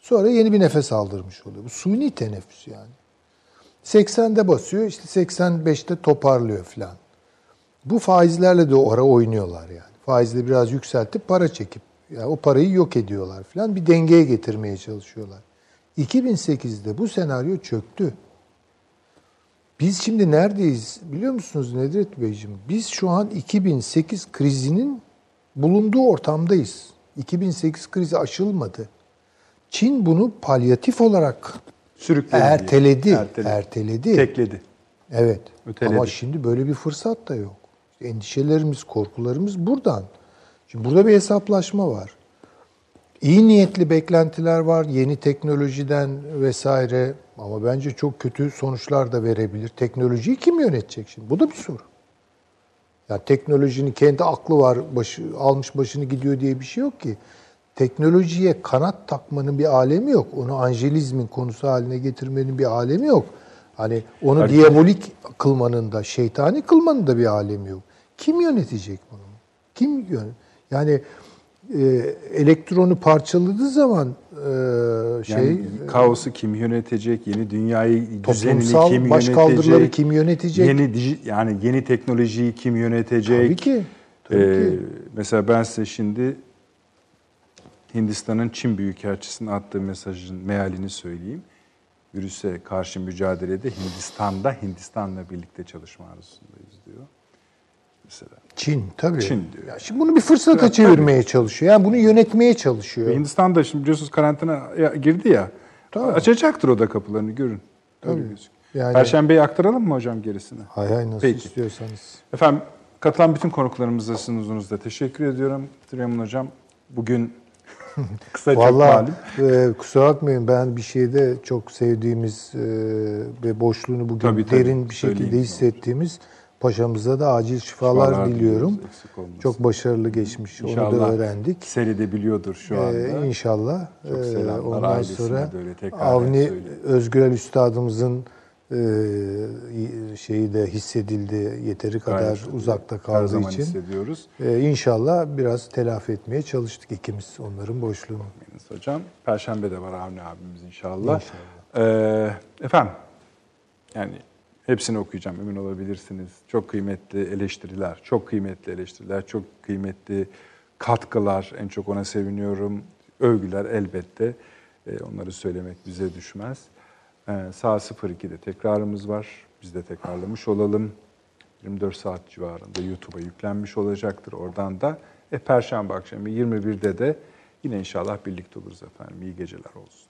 Sonra yeni bir nefes aldırmış oluyor. Bu suni teneffüs yani. 80'de basıyor, işte 85'te toparlıyor filan. Bu faizlerle de o oynuyorlar yani. Faizle biraz yükseltip para çekip yani o parayı yok ediyorlar filan. Bir dengeye getirmeye çalışıyorlar. 2008'de bu senaryo çöktü. Biz şimdi neredeyiz biliyor musunuz Nedret Beyciğim? Biz şu an 2008 krizinin bulunduğu ortamdayız. 2008 krizi aşılmadı. Çin bunu palyatif olarak sürükledi. Erteledi. Erteledi. erteledi. Tekledi. Evet. Öteledi. Ama şimdi böyle bir fırsat da yok. İşte endişelerimiz, korkularımız buradan. Şimdi burada bir hesaplaşma var. İyi niyetli beklentiler var yeni teknolojiden vesaire ama bence çok kötü sonuçlar da verebilir. Teknolojiyi kim yönetecek şimdi? Bu da bir soru. Ya teknolojinin kendi aklı var, başı, almış başını gidiyor diye bir şey yok ki. Teknolojiye kanat takmanın bir alemi yok. Onu anjelizmin konusu haline getirmenin bir alemi yok. Hani onu Harika. diabolik kılmanın da, şeytani kılmanın da bir alemi yok. Kim yönetecek bunu? Kim yön? Yani e, elektronu parçaladığı zaman e, şey yani, kaosu kim yönetecek? Yeni dünyayı düzenini kim yönetecek? kim yönetecek? Yeni yani yeni teknolojiyi kim yönetecek? Tabii ki. Tabii ee, ki. Mesela ben size şimdi Hindistan'ın Çin Büyükelçisi'ne attığı mesajın mealini söyleyeyim. Virüse karşı mücadelede Hindistan'da Hindistan'la birlikte çalışma arzusundayız diyor. Mesela. Çin tabii. Çin diyor. Ya şimdi bunu bir fırsata ya, çevirmeye tabii. çalışıyor. Yani bunu yönetmeye çalışıyor. Ve Hindistan da şimdi biliyorsunuz karantina girdi ya. Tabii. Açacaktır o da kapılarını görün. Tabii. Yani... Perşembeyi aktaralım mı hocam gerisini? Hay hay nasıl Peki. istiyorsanız. Efendim katılan bütün konuklarımıza huzurunuzda teşekkür ediyorum. Süleyman Hocam bugün (laughs) Kısaca Vallahi, e, kusura bakmayın ben bir şeyde çok sevdiğimiz e, ve boşluğunu bugün tabii, tabii. derin bir şekilde hissettiğimiz paşamıza da acil şifalar, şifalar diliyorum. Çok başarılı geçmiş. İnşallah Onu da öğrendik. Seride biliyordur şu anda. Ee, inşallah. Çok e, selamlar. Ondan sonra Avni Özgürel Üstadımızın e, şeyi de hissedildi yeteri kadar Gayet uzakta kaldığı her zaman için. hissediyoruz. Ee, inşallah biraz telafi etmeye çalıştık ikimiz onların boşluğunu. Yalnız hocam. Perşembe de var Avni abimiz inşallah. İnşallah. Ee, efendim yani Hepsini okuyacağım emin olabilirsiniz. Çok kıymetli eleştiriler, çok kıymetli eleştiriler, çok kıymetli katkılar. En çok ona seviniyorum. Övgüler elbette. E, onları söylemek bize düşmez. E, saat 02'de tekrarımız var. Biz de tekrarlamış olalım. 24 saat civarında YouTube'a yüklenmiş olacaktır. Oradan da e, Perşembe akşamı 21'de de yine inşallah birlikte oluruz efendim. İyi geceler olsun.